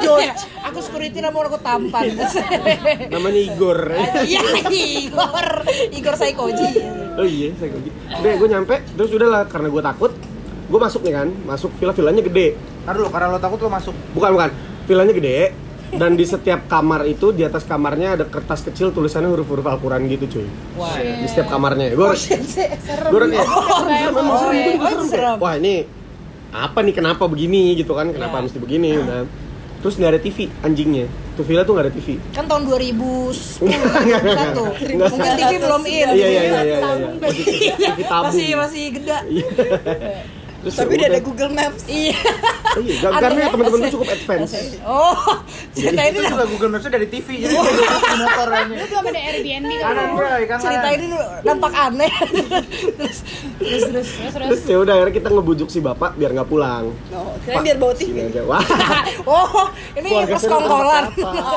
George. Aku security namun aku tampan. Namanya Igor. Iya, Igor. Igor Saikoji. oh iya, gitu. Udah, gue nyampe, terus udah lah karena gue takut, gue masuk nih kan, masuk villa-villanya gede. Ntar dulu, karena lo takut lo masuk. Bukan bukan, villanya gede. Dan di setiap kamar itu di atas kamarnya ada kertas kecil tulisannya huruf-huruf Al-Quran gitu cuy Wah. di setiap kamarnya gue Serem. gue kayak Oh, oh, iya. Oh, serem. serem. wah ini apa nih kenapa begini gitu kan kenapa Ya. mesti begini udah terus nggak ada TV anjingnya tuh villa tuh nggak ada TV Kan tahun 2010 Enggak, enggak, satu. enggak. Mungkin TV belum in. iya iya iya iya iya Masih TV tabung Masih masih gede. Iya. Terus Tapi ya udah ada. Google Maps. Iya. Oh iya, karena ya, teman-teman gue cukup advance. Oh, cerita ini Itu juga Google Maps dari TV, jadi di motornya. Itu belum ada Airbnb kan? Kanan cerita ini nampak aneh. terus Terus terus terus ya udah akhirnya kita ngebujuk si bapak biar nggak pulang. Oh, kirain biar bawa TV. aja. Wah. oh, ini Keluarga pas kongkolan.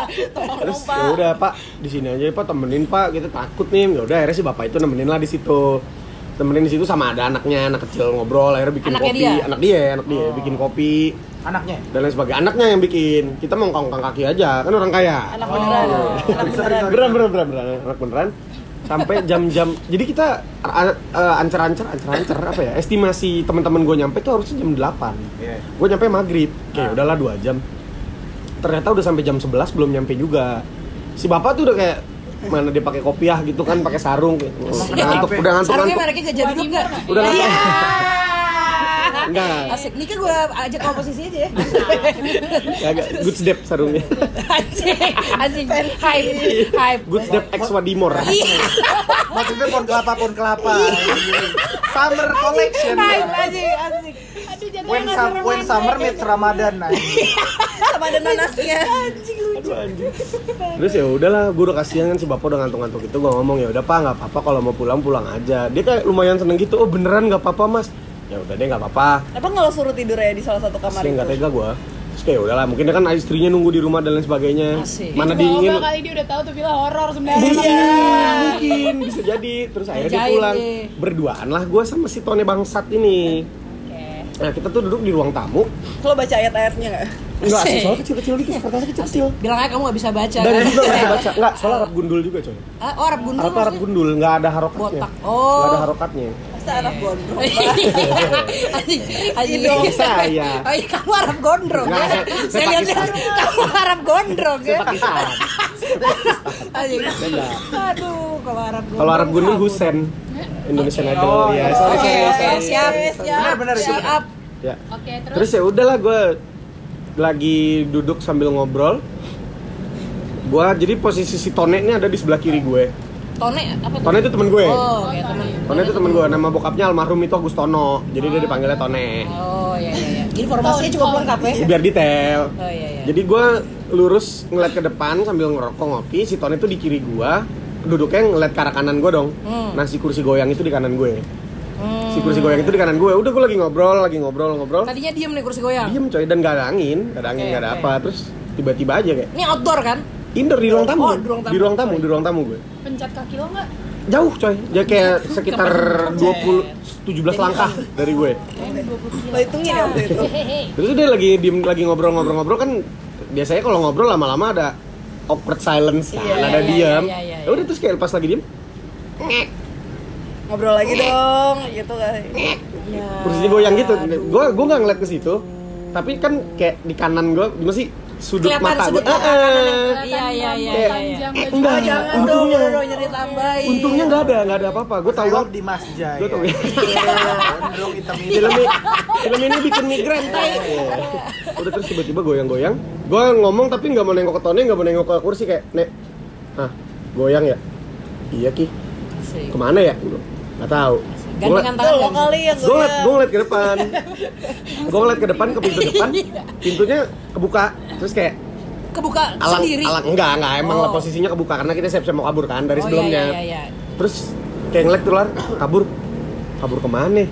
Terus ya udah pak di sini aja pak temenin pak kita takut nih. Ya udah akhirnya si bapak itu nemenin lah di situ. Temenin di situ sama ada anaknya, anak kecil ngobrol, akhirnya bikin Anaknya kopi. dia? Anak dia, anak dia bikin kopi Anaknya. dan lain sebagainya. Anaknya yang bikin. Kita mau ngkong kaki aja, kan orang kaya. Anak beneran. Oh. Anak beneran. sorry. beneran beneran beneran beneran anak beneran sampai jam-jam jadi kita uh, uh, ancer-ancer ancer-ancer apa ya estimasi teman-teman gue nyampe tuh harusnya jam 8 Iya. gue nyampe maghrib kayak udahlah dua jam ternyata udah sampai jam 11 belum nyampe juga si bapak tuh udah kayak mana dia pakai kopiah gitu kan pakai sarung gitu. udah ngantuk udah ngantuk Sarungnya ngantuk mereknya gak jadi juga. Udah Iya. Enggak. Asik. Nikah gue ajak komposisi aja ya. agak good step sarungnya Anjing, anjing. Hype, hype. good step X Wadimor Iya. Motifnya pohon kelapa, pohon kelapa. Summer collection. Hype, anjing, anjing. When, sum- when summer meets Ramadan. Nah. Sama ada nanasnya. Anjing. Terus ya udahlah, gue udah kasihan kan si bapak udah ngantuk-ngantuk itu gue ngomong ya udah pak nggak apa-apa kalau mau pulang pulang aja. Dia kayak lumayan seneng gitu. Oh beneran nggak apa-apa mas? Ya udah deh nggak apa-apa. Apa nggak lo suruh tidur ya di salah satu kamar Sih nggak itu? tega gue. Terus kayak udahlah, mungkin dia kan istrinya nunggu di rumah dan lain sebagainya. Asik. Mana Coba dingin? kali dia udah tahu tuh villa horor sebenarnya. Iya. Mungkin bisa jadi. Terus akhirnya dia pulang. Berduaan lah gue sama si Tone bangsat ini. Nah kita tuh duduk di ruang tamu. Lo baca ayat-ayatnya nggak? Enggak sih, soalnya kecil-kecil gitu, kertasnya kecil-kecil. Bilang aja kamu gak bisa baca Dan kan? juga nggak bisa baca. Enggak, soalnya Arab gundul juga coy. Ah, oh, Arab gundul Arab Arab gundul, nggak ada harokatnya. Botak. Oh. Nggak ada harokatnya. Masa anak gondrong? Anjing, anjing. dong. Saya. Oh iya, kamu Arab gondrong. Ya? saya- lihat kamu Arab gondrong ya. Anjing. Beda. Aduh, kalau Arab gondrong. Kalau Arab kabur. Husen. Indonesian Oke. Idol Oh, ya. iya. Sorry, Oke, sorry, siap. Siap. Itu. Siap. Ya. Oke, terus, Terus ya udahlah gue lagi duduk sambil ngobrol. Gua jadi posisi si Tone ini ada di sebelah kiri gue. Tone apa tuh? Tone itu temen gue. Oh, ya teman. Tone itu temen gue. Nama bokapnya almarhum itu Agustono. Jadi dia dipanggilnya Tone. Oh, iya iya iya. Informasinya cukup lengkap ya. Biar detail. Oh iya iya. Jadi gue lurus ngeliat ke depan sambil ngerokok ngopi. Si Tone itu di kiri gue. Duduknya ngeliat ke arah kanan gue dong. Hmm. Nah si kursi goyang itu di kanan gue. si kursi goyang itu di kanan gue udah gue lagi ngobrol lagi ngobrol ngobrol Tadinya diem nih kursi goyang. diem coy dan gak ada angin gak ada angin Oke, gak ada oke. apa terus tiba-tiba aja kayak Ini outdoor kan? Indoor di ruang tamu Oh, di ruang tamu. di ruang tamu di ruang tamu gue Pencet kaki lo nggak? jauh coy ya kayak sekitar Kepencet. 20 17 langkah dari gue Kayaknya 20 kilo. Lo hitungin ya waktu itu. Terus dia lagi diem lagi ngobrol-ngobrol-ngobrol kan biasanya kalau ngobrol lama-lama ada awkward silence kan Iya, ada iya, diam iya, iya, ya udah terus kayak pas lagi diem Ngobrol lagi dong, gitu kan. Ya. kursinya goyang gitu gue gue nggak ngeliat ke situ tapi kan kayak di kanan gue gimana sih sudut Kelihatan mata sudut gue mata kanan yang Iya, iya, iya, iya, Panjang Eh, baju. enggak, jangan untungnya. dong, nyari tambahin. untungnya nggak ada nggak ada apa-apa. Gue tahu di Mas Jaya. Gua tahu. Hitam film ini film ini bikin migrain. Tay udah terus tiba-tiba goyang-goyang. Gue ngomong tapi nggak mau nengok ke Tony nggak mau nengok ke kursi kayak nek ah goyang ya? Iya ki. Ke mana ya? Nggak tahu Gandengan tangan lo kali yang gue ngeliat gue ngeliat ke depan. Gue ngeliat ke depan ke pintu depan. Pintunya kebuka. Terus kayak Kebuka alang sendiri. alang enggak enggak. Emang Oh. lah posisinya kebuka karena kita siap-siap mau kabur kan dari Oh, sebelumnya. Iya, iya, iya. terus kayak ngeliat tuh Lar, kabur. Kabur ke mana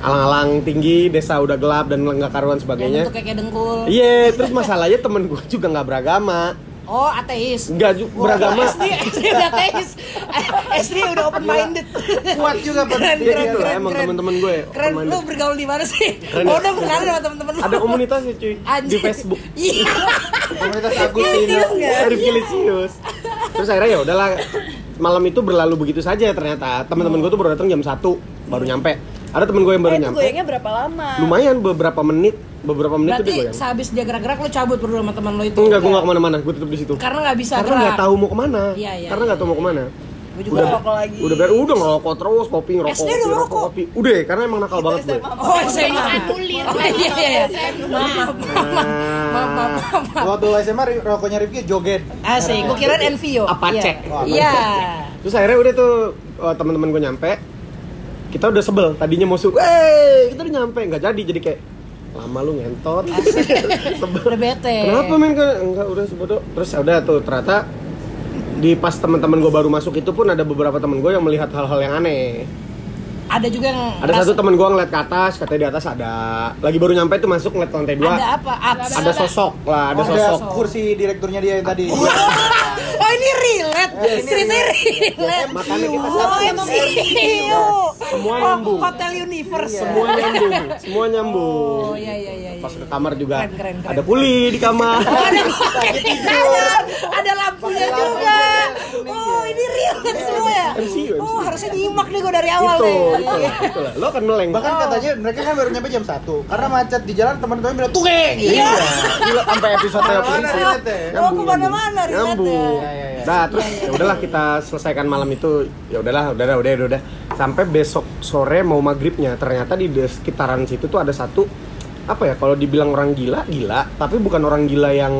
alang-alang tinggi desa udah gelap dan nggak karuan sebagainya. Bentuk kayak dengkul. iya terus masalahnya temen gue juga nggak beragama Oh, ateis. nggak ju- Wah, beragama SD, SD udah ateis. SD udah open minded. Kuat juga keren. Iya keren, gitu lah keren, emang keren. temen-temen gue Keren, open-minded. lu bergaul di mana sih? Keren oh, ya? udah kenal sama temen-temen lu. ada komunitasnya cuy di Anjir. Facebook Iya. Komunitas Agustino. Serius nggak? dari Filisius terus akhirnya ya udahlah malam itu berlalu begitu saja ternyata teman-teman gue tuh baru datang jam 1 baru nyampe ada temen gue yang baru Eh, itu nyampe goyangnya berapa lama? lumayan beberapa menit beberapa menit tuh dia Berarti goyang sehabis dia gerak-gerak lu cabut berdua sama teman lu itu. enggak gue nggak ke mana-mana gue tetap di situ Karena nggak bisa karena gerak. nggak tahu mau ke mana Iya, iya, karena nggak tahu mau ke mana Gue juga Udah rokok lagi. udah ber udah ngerokok terus kopi ngerokok SD kopi udah ngerokok ngerokok? kopi udah karena emang nakal banget gue. Oh, SMA. Anulir. Oh, iya, iya, iya. Maaf, maaf, maaf. Waktu SMA rokoknya Rifki joget. Asik, gue kira Envio. Iya. Oh, Iya. terus akhirnya udah tuh oh, teman-teman gue nyampe kita udah sebel tadinya mau suka eh kita udah nyampe. Nggak jadi jadi kayak lama lu ngentot. Sebel. Udah bete. kenapa men? Kan, enggak udah sebodoh terus ya udah tuh ternyata di pas teman-teman gue baru masuk itu pun ada beberapa temen gue yang melihat hal-hal yang aneh. Ada juga yang ada satu temen gue ngeliat ke atas katanya di atas ada. Lagi baru nyampe tuh masuk ngeliat lantai dua. Ada apa? Abs. ada sosok lah ada Oh, sosok. kursi direkturnya dia yang tadi. Oh ini relate, ceritanya relate. Makanya kita oh, satu. MCU. Semua Oh, nyambung. Hotel Universe. semua nyambung semua nyambung Oh iya iya iya. pas iya. ke kamar juga Keren, keren, keren. ada puli di kamar Oh, ada ada, ada lampunya juga. Oh ini relate semua ya. MCU, Oh MCU. harusnya nyimak nih gue dari awal itu nih. itu lah itu lah lo kan meleng. Bahkan katanya mereka kan baru nyampe jam 1 karena macet di jalan teman-teman bilang tuge gitu. iya. Gila sampai episode Mana-mana episode relate ya. Oh ke mana-mana nyambung. Ya. Iya, iya, iya. nah terus ya udahlah kita selesaikan malam itu. Ya udahlah udah udah udah udah. Sampai besok sore mau maghribnya ternyata di sekitaran situ tuh ada satu apa ya kalau dibilang orang gila gila. Tapi bukan orang gila yang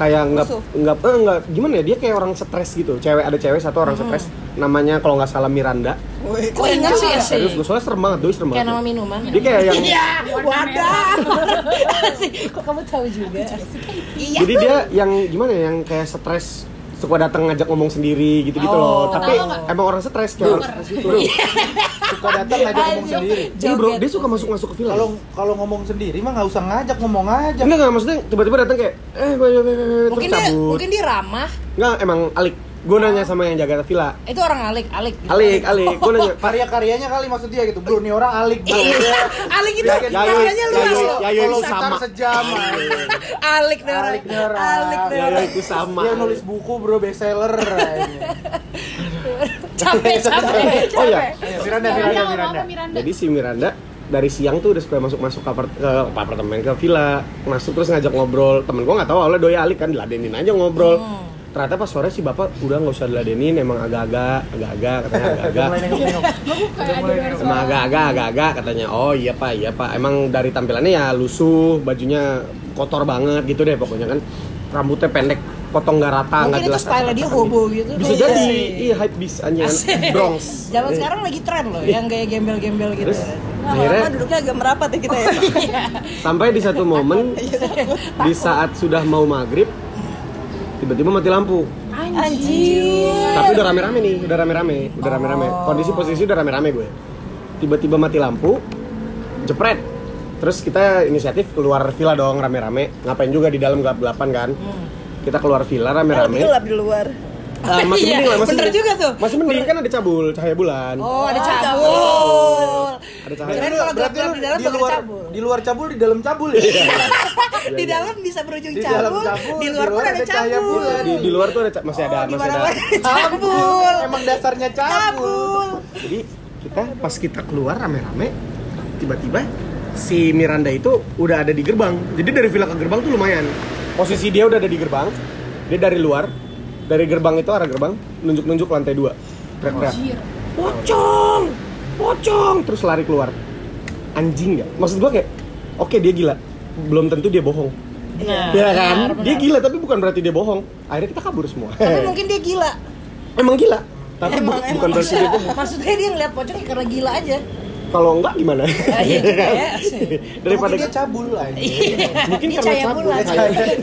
kayak nggak nggak eh, nggak gimana ya dia kayak orang stres gitu cewek ada cewek satu orang stres namanya kalau nggak salah Miranda Wih, Kok ingat sih ya serius sih? gue soalnya serem banget doi serem Kayak banget nama minuman. dia kayak yang Iya, wadah. Sih, Kok kamu tahu juga? Iya. Jadi dia yang gimana ya, yang kayak stres suka datang ngajak ngomong sendiri gitu-gitu Oh. loh. Tapi emang orang stres orang stres gitu. Suka datang ngajak ngomong sendiri. Iya bro, dia suka masuk-masuk ke film. Kalau kalau ngomong sendiri mah nggak usah ngajak ngomong aja. enggak enggak maksudnya tiba-tiba datang kayak eh Mungkin dia mungkin dia ramah. Enggak, emang alik. Gue nanya sama yang jaga villa. Itu orang alik, alik. gitu. Alik, alik. Gue nanya, Pak, Karya-karyanya kali maksud dia gitu. Bro, nih orang alik bro. Iya. Alik itu karyanya luas loh. Yayo itu sama. sejam. Alik nih orang. Alik nih orang. Alik nih orang. itu sama. Dia nulis buku bro bestseller. Capek, capek. Oh iya, Ayo, Miranda, Miranda, Miranda, Miranda. Miranda. Miranda. Jadi si Miranda dari siang tuh udah supaya masuk-masuk ke, apart- ke apartemen ke villa masuk terus ngajak ngobrol temen gua nggak tahu awalnya doi alik kan diladenin aja ngobrol Hmm. Ternyata pas sore si bapak udah nggak usah diladenin emang agak-agak agak-agak katanya agak-agak. Kayak ada luar emang agak-agak agak-agak katanya oh iya pak iya pak emang dari tampilannya ya lusuh bajunya kotor banget gitu deh pokoknya kan rambutnya pendek potong nggak rata nggak Mungkin itu jelas style dia hobo gitu. bisa Iya jadi iya hype bis anjing Asik. Bronx Zaman sekarang lagi tren loh, yang gaya gembel-gembel gitu. Terus? Nah, Akhirnya- lama duduknya agak merapat ya kita ya. sampai di satu momen di saat sudah mau maghrib tiba-tiba mati lampu. Anjir. tapi udah rame-rame nih udah rame-rame udah rame-rame. Oh. kondisi posisi udah rame-rame gue. Tiba-tiba mati lampu jepret. Terus kita inisiatif keluar villa dong rame-rame. Ngapain juga di dalam gelap-gelapan kan? Kita keluar villa rame-rame. Gelap di luar. Ah, masih Iya, mending lah masih bener mending. juga tuh. masih mending kan ada cabul cahaya bulan Oh, ada Oh, cabul. ada cahaya Kirain kalau Berarti gelap-gelap lu di dalam di bakal luar cabul. di luar cabul di dalam cabul ya. Di dalam bisa berujung Di cabul, cabul, di luar pun ada cahaya cabul. bulan. di, di luar tuh ada masih ada Oh, masih ada cabul. Emang dasarnya cabul. Cabul. jadi kita pas kita keluar rame-rame tiba-tiba si Miranda itu udah ada di gerbang jadi dari villa ke gerbang tuh lumayan posisi dia udah ada di gerbang dia dari luar dari gerbang itu arah gerbang nunjuk-nunjuk lantai dua. Teriak-teriak pocong pocong terus lari keluar. Anjing ya. Maksud gua kayak oke dia gila. Belum tentu dia bohong. Nah, ya kan? benar, benar. dia gila tapi bukan berarti dia bohong. Akhirnya kita kabur semua. Tapi mungkin dia gila. emang gila? Tapi bu- Emang, bukan emang. berarti dia bohong. Maksudnya dia ngeliat pocong ya karena gila aja. Kalau enggak gimana Ah, iya juga ya. daripada Mungkin dia cabul aja. Mungkin Dia karena cahaya cabul, bulan.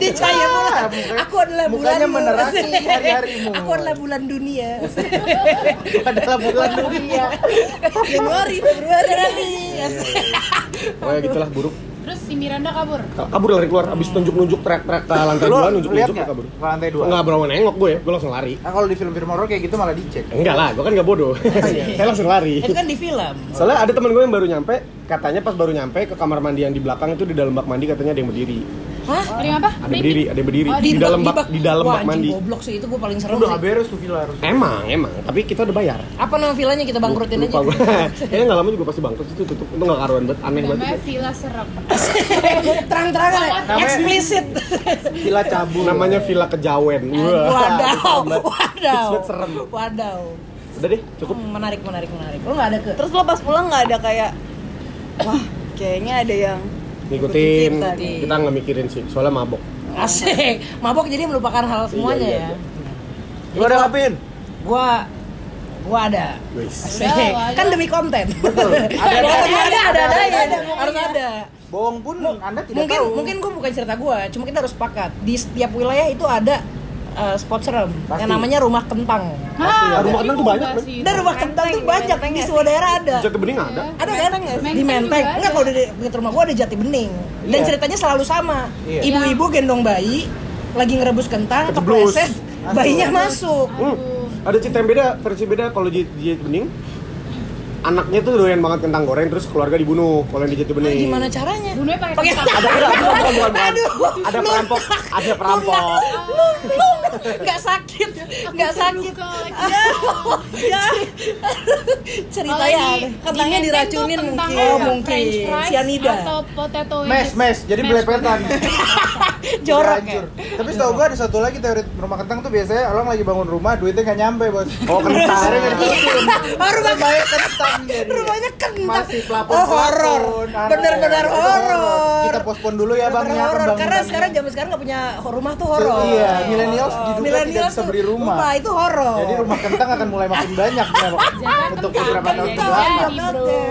Dia cahaya bulan. Ah, Aku adalah bulan. mukanya menerangi hari-harimu. Aku adalah bulan dunia. adalah bulan dunia. Januari, Februari. Oh ya gitulah buruk si Miranda kabur. kabur lari keluar abis tunjuk-nunjuk teriak-teriak ke lantai dua nunjuk-nunjuk nggak? ke kabur Ke lantai dua. Enggak berapa nengok gue, gue langsung lari Nah kalau di film-film horor kayak gitu malah dicek. Enggak lah, gue kan gak bodoh Saya langsung lari Itu kan di film. Soalnya ada teman gue yang baru nyampe Katanya pas baru nyampe ke kamar mandi yang di belakang itu di dalam bak mandi katanya ada yang berdiri Hah? Dari apa? Ada yang berdiri, ada yang berdiri Oh, di, dalam bak, di dalam bak mandi goblok sih itu gue paling serem Udah beres tuh villa harus. Emang, emang, tapi kita udah bayar Apa nama villanya kita bangkrutin aja? Kayaknya gak lama juga pasti bangkrut itu tutup Itu gak karuan banget, aneh banget Namanya Villa Serem. Terang-terangan ya. Eksplisit. Villa cabul. Namanya Villa Kejawen Wadaw. Wadaw. Serem Wadaw. Udah deh, cukup Hmm, menarik, menarik, menarik. Lo nggak ada ke? Terus lo pas pulang nggak ada kayak, wah kayaknya ada yang ngikutin kita nggak mikirin sih soalnya mabok Asik. Mabok jadi melupakan hal semuanya Iya, iya, ya. Lu ada ngapain? Gua gua ada. Asik. Kan demi konten. Betul. Ada ada ada ada ada ada, ada. harus ada. Bohong pun Anda tidak Mungkin tahu. mungkin gua bukan cerita gua, cuma kita harus sepakat di setiap wilayah itu ada uh, spot serem Pasti. yang namanya rumah kentang. Hah, Rumah kentang tuh banyak, sih Dan rumah kentang tuh banyak di nggak semua daerah ada. jati bening ada Ada kan? Menteng Di Menteng. Enggak kalau di dekat rumah gua ada Jati Bening. Dan Iya. ceritanya selalu sama. Iya. Ibu-ibu gendong bayi lagi ngerebus kentang, kepleset, bayinya masuk. Hmm, ada cerita yang beda versi beda kalau di Jati bening anaknya tuh doyan banget kentang goreng terus keluarga dibunuh kalau yang di Jati bening Gimana caranya? Bunuhnya pakai kentang. ada ada bukan, bukan, bukan. Aduh. ada perampok ada perampok Nggak sakit, nggak sakit. Ya, ya. Ceritanya kentangnya diracunin mungkin. Oh mungkin. Sianida. Atau potato Mes, mes, jadi belepetan. Jorok ya. Tapi setahu gua ada satu lagi teori rumah kentang tuh biasanya orang lagi bangun rumah duitnya nggak nyampe bos. oh kentang rumah Banyak kentang. Rumahnya kentang. Masih pelapon Oh, horor. Bener-bener horor. Kita pospon dulu ya bang ya. Karena sekarang zaman sekarang nggak punya rumah tuh horor. Iya, diduga Millennials tidak bisa beli rumah. Rumah itu horor. Jadi rumah kentang akan mulai makin banyak ya, untuk beberapa tahun ke depan.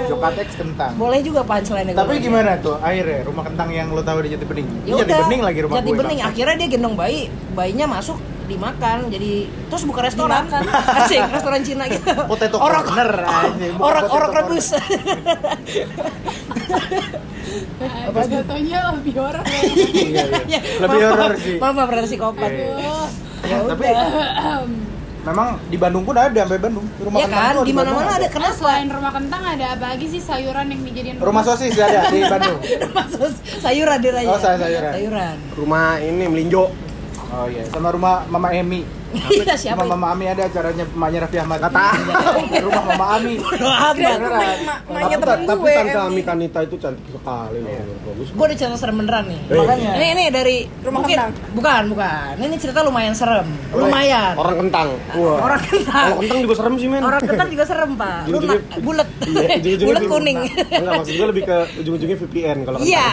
Jokatex kentang. Boleh juga punchline Tapi gimana tuh akhirnya rumah kentang yang lo tahu di Jati Bening? Jati Bening lagi rumah Jati. Bening. Akhirnya dia gendong bayi, bayinya masuk dimakan jadi terus buka restoran. Asik restoran Cina gitu. Potato orok. corner, orok orok rebus. Apa jatuhnya lebih horor. Iya, iya. Lebih Maaf, horor sih. maaf maaf rada psikopat Iya. Oh, ya Tapi memang di Bandung pun ada sampai Bandung. Rumah ya kentang kan di mana mana ada Nah, kenapa selain rumah kentang ada apa lagi sih sayuran yang dijadiin Rumah? Sosis ada di Bandung. rumah sos- sayuran dia Oh, say- sayuran. sayuran. Rumah ini melinjo Oh iya, sama rumah Mama Emi. iya siapa Rumah? Mama Ami ada acaranya emaknya Raffi Ahmad. Kata. rumah Mama Ami. Beneran. Tapi, temen tapi gue tante Emi. Ami Kanita itu cantik sekali loh Iya. bagus gue ada cerita serem beneran nih Eh. Makanya. ini ini dari Rumah mungkin kentang. bukan bukan ini cerita lumayan serem lumayan orang kentang orang kentang kalau kentang juga serem sih men orang kentang juga serem pak bulat Iya, bulat di- kuning enggak maksud gue lebih ke ujung-ujungnya VPN kalau kentang Iya.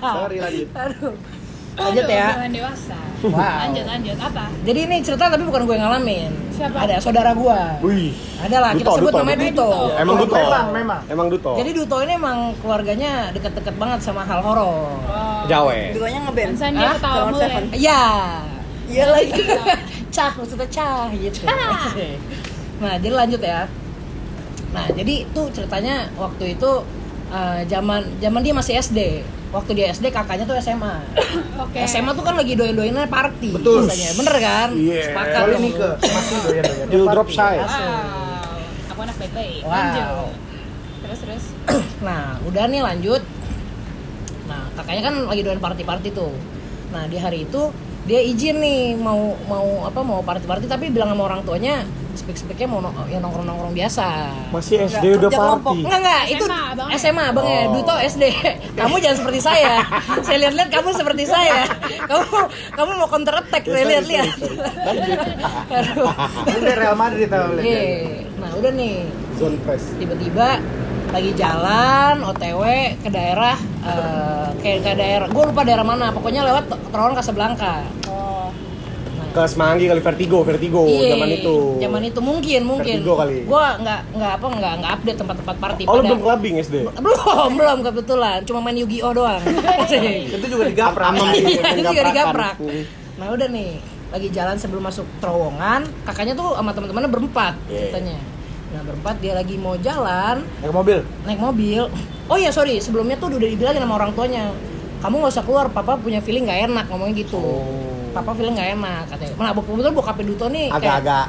sorry lanjut aduh lanjut ya dewasa. Wow. Lanjut lanjut apa? jadi ini cerita tapi bukan gue yang ngalamin Siapa? ada saudara gue wih ada lah kita sebut Duto, namanya Duto. Duto Duto. emang Duto Memang, memang. emang Duto jadi Duto ini emang keluarganya deket-deket banget sama hal horor Oh. Jawa Dutonya ngeband. Pantesan dia Hah? ketawa Salon mulu ya. Seven. Iya. Iya lagi. cah maksudnya cah gitu. nah jadi lanjut ya. Nah, jadi tuh ceritanya waktu itu eh, zaman zaman dia masih SD. Waktu dia SD kakaknya tuh SMA. Oke. SMA tuh kan lagi doyan-doyannya party Betul. biasanya. Bener kan? Iya. Sepakat ke masih doyan doyan. Deal drop shy. Wow. Aku anak baik-baik. Wow. Lanjut. Terus terus. Nah, udah nih lanjut. Nah, kakaknya kan lagi doyan party-party tuh. Nah, di hari itu dia izin nih mau mau apa mau party-party tapi bilang sama orang tuanya spek-speknya mau no- ya nongkrong-nongkrong biasa. Masih SD Nggak, udah party. Enggak enggak, itu SMA abangnya. SMA abangnya, Oh. Duto SD. Kamu jangan seperti saya. saya lihat-lihat kamu seperti saya. Kamu kamu mau counter attack, Ya, saya lihat-lihat. Udah Real Madrid tau lihat. Iya. Nah, udah nih. Zone press. tiba-tiba lagi jalan OTW ke daerah eh, kayak ke daerah gue lupa daerah mana pokoknya lewat terowongan Casablanca Oh. Ke Semanggi kali Vertigo, Vertigo Iya, zaman itu. zaman itu mungkin mungkin Vertigo kali. gue nggak nggak apa nggak nggak update tempat-tempat party Oh, belum clubbing SD? belum belum kebetulan cuma main Yu-Gi-Oh doang Itu juga digaprak. Amam itu juga digaprak nah udah nih lagi jalan sebelum masuk terowongan kakaknya tuh sama teman-temannya berempat Iya. ceritanya nah berempat dia lagi mau jalan Naik mobil. naik mobil oh ya sorry sebelumnya tuh udah dibilangin sama orang tuanya kamu nggak usah keluar papa punya feeling nggak enak ngomongnya gitu Oh. papa feeling nggak enak katanya nah kebetulan bokap Duto nih Agak-agak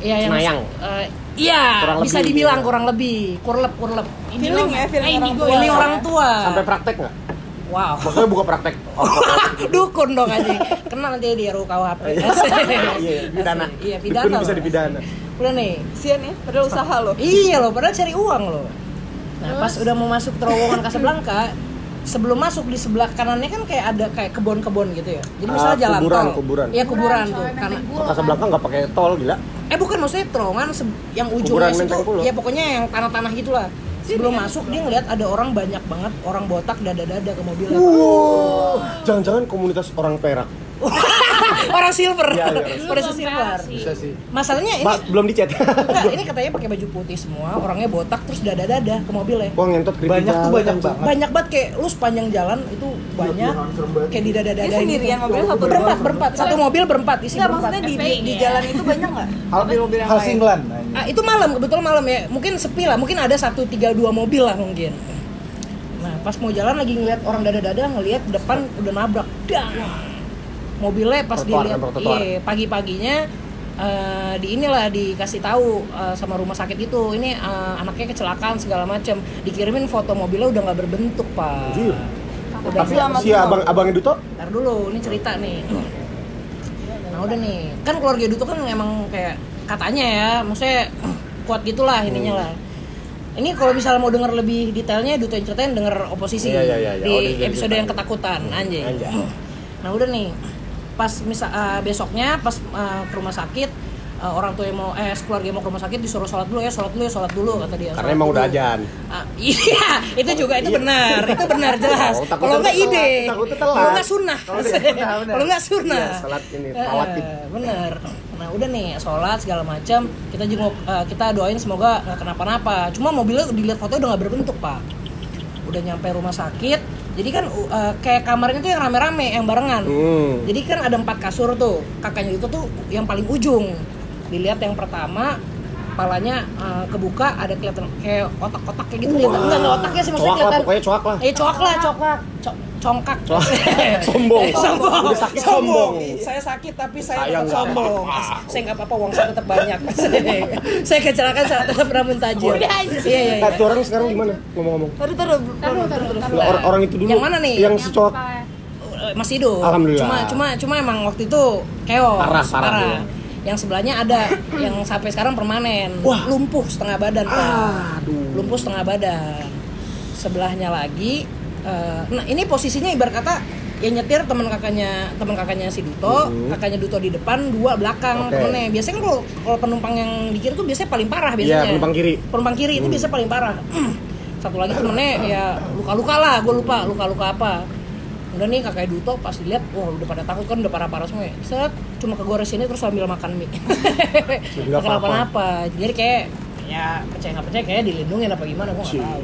iya yang eh, iya Kurang bisa lebih, dibilang iya. kurang lebih kurlep kurlep Feeling ya, feeling orang tua. feeling orang tua sampai praktek nggak? Wow Maksudnya buka praktek. Oh, dukun dong aja kena nanti di RUKUHP Iya, pidana. iya pidana Dukun bisa dipidana. udah nih Sian ya, padahal usaha loh. Iya loh, padahal cari uang loh. Nah, pas udah mau masuk terowongan Casablanca, sebelum masuk di sebelah kanannya kan kayak ada kayak kebun-kebun gitu ya. Jadi misalnya Ah, jalan kuburan, tol. kuburan. Iya, kuburan tuh. Karena Kok Casablanca nggak pakai tol gila? eh bukan maksudnya terowongan yang Kuburan ujungnya Pulau. ya pokoknya yang tanah-tanah gitulah. Sebelum masuk dia ngeliat ada orang banyak banget orang botak dada-dada ke mobilnya. Wow. Jangan-jangan komunitas orang Perak. orang silver. Iya, iya, Pada orang silver. Bisa sih. Masalahnya ini Mbak, belum dicat. enggak, ini katanya pakai baju putih semua, orangnya botak terus dada-dada ke. Wah, ngentot keripik Banyak tuh banyak banget. banyak banget kayak lu sepanjang jalan itu banyak kayak di dada dada Dia sendirian, mobilnya satu berempat berempat satu mobil berempat isi Enggak, berempat maksudnya di, di, FPI di ya? jalan itu banyak nggak? Mobil-mobil yang Hal lain. singlan. ah, itu malam kebetulan malam ya mungkin sepi lah mungkin ada satu tiga dua mobil lah mungkin nah pas mau jalan lagi ngeliat orang dada dada ngeliat depan udah nabrak dang mobilnya pas dilihat trotoar. iya pagi paginya di inilah dikasih tahu eh, sama rumah sakit itu ini eh, anaknya kecelakaan segala macam dikirimin foto mobilnya udah nggak berbentuk pak udah Tapi si abang abangnya Duto Ntar dulu, ini cerita nih. Nah udah nih, kan keluarga Duto kan emang kayak katanya ya, maksudnya kuat gitulah ininya lah. Ini kalau misalnya mau denger lebih detailnya Duto yang ceritain denger oposisi iya, iya, iya. di Oh, episode yang ketakutan anjing. Anjay. Nah udah nih, pas misal eh, besoknya pas eh, ke rumah sakit eh, orang tua yang mau eh keluarga yang mau ke rumah sakit disuruh sholat dulu ya sholat dulu ya sholat dulu kata dia karena sholat emang dulu. udah ajan. Ah, iya, itu juga itu Iya. benar, itu benar jelas. Oh, Kalau nggak ide, kalau nggak sunnah, Kalau nggak sunnah, sunnah. Iya, ini, Eh, rawatib. bener. Nah udah nih sholat segala macam, kita jenguk, eh, kita doain semoga nggak kenapa-napa. Cuma mobilnya dilihat foto udah nggak berbentuk pak. Udah nyampe rumah sakit, jadi kan uh, kayak kamarnya tuh yang rame-rame, yang barengan. Hmm. Jadi kan ada empat kasur tuh, kakaknya itu tuh yang paling ujung. Dilihat yang pertama, kepalanya uh, kebuka ada kelihatan kayak otak-otak kayak gitu kelihatan enggak enggak otaknya sih maksudnya Coak lah, kelihatan pokoknya coak lah. eh coak lah cokak Co- congkak Coak. Sombong. Eh, sombong Udah sakit sombong. saya sakit tapi saya Sayang tetap nggak sombong saya nggak apa-apa uang saya tetap banyak saya kecelakaan saya tetap namun tajir iya iya, Nah, iya. tuh orang sekarang gimana ngomong-ngomong? Taruh, taruh, Taruh, taruh, taruh. Nah, or- orang itu dulu. Yang mana nih? Yang si coak. Eh, masih hidup. Alhamdulillah. Cuma cuma cuma emang waktu itu keos Parah, parah, iya. Yang sebelahnya ada yang sampai sekarang permanen. Wah. Lumpuh setengah badan, Pak. Aduh. Lumpuh setengah badan. Sebelahnya lagi eh, nah ini posisinya ibarat kata yang nyetir teman kakaknya teman kakaknya si Duto, Mhm. kakaknya Duto di depan, dua belakang Oke. temennya. Biasanya kan kalau kalau penumpang yang di kiri tuh biasanya paling parah Iya, biasanya. penumpang kiri. Penumpang kiri itu Hmm. biasanya paling parah. Satu lagi temennya ya luka-luka lah, gue lupa luka-luka apa. Udah nih kakak Duto pas dilihat, wah udah pada takut kan udah parah-parah semua ya. Set, cuma kegores sini terus sambil makan mie. Apa-apa. kenapa-napa. Jadi kayak ya percaya nggak percaya kayak dilindungin apa gimana gue nggak tahu.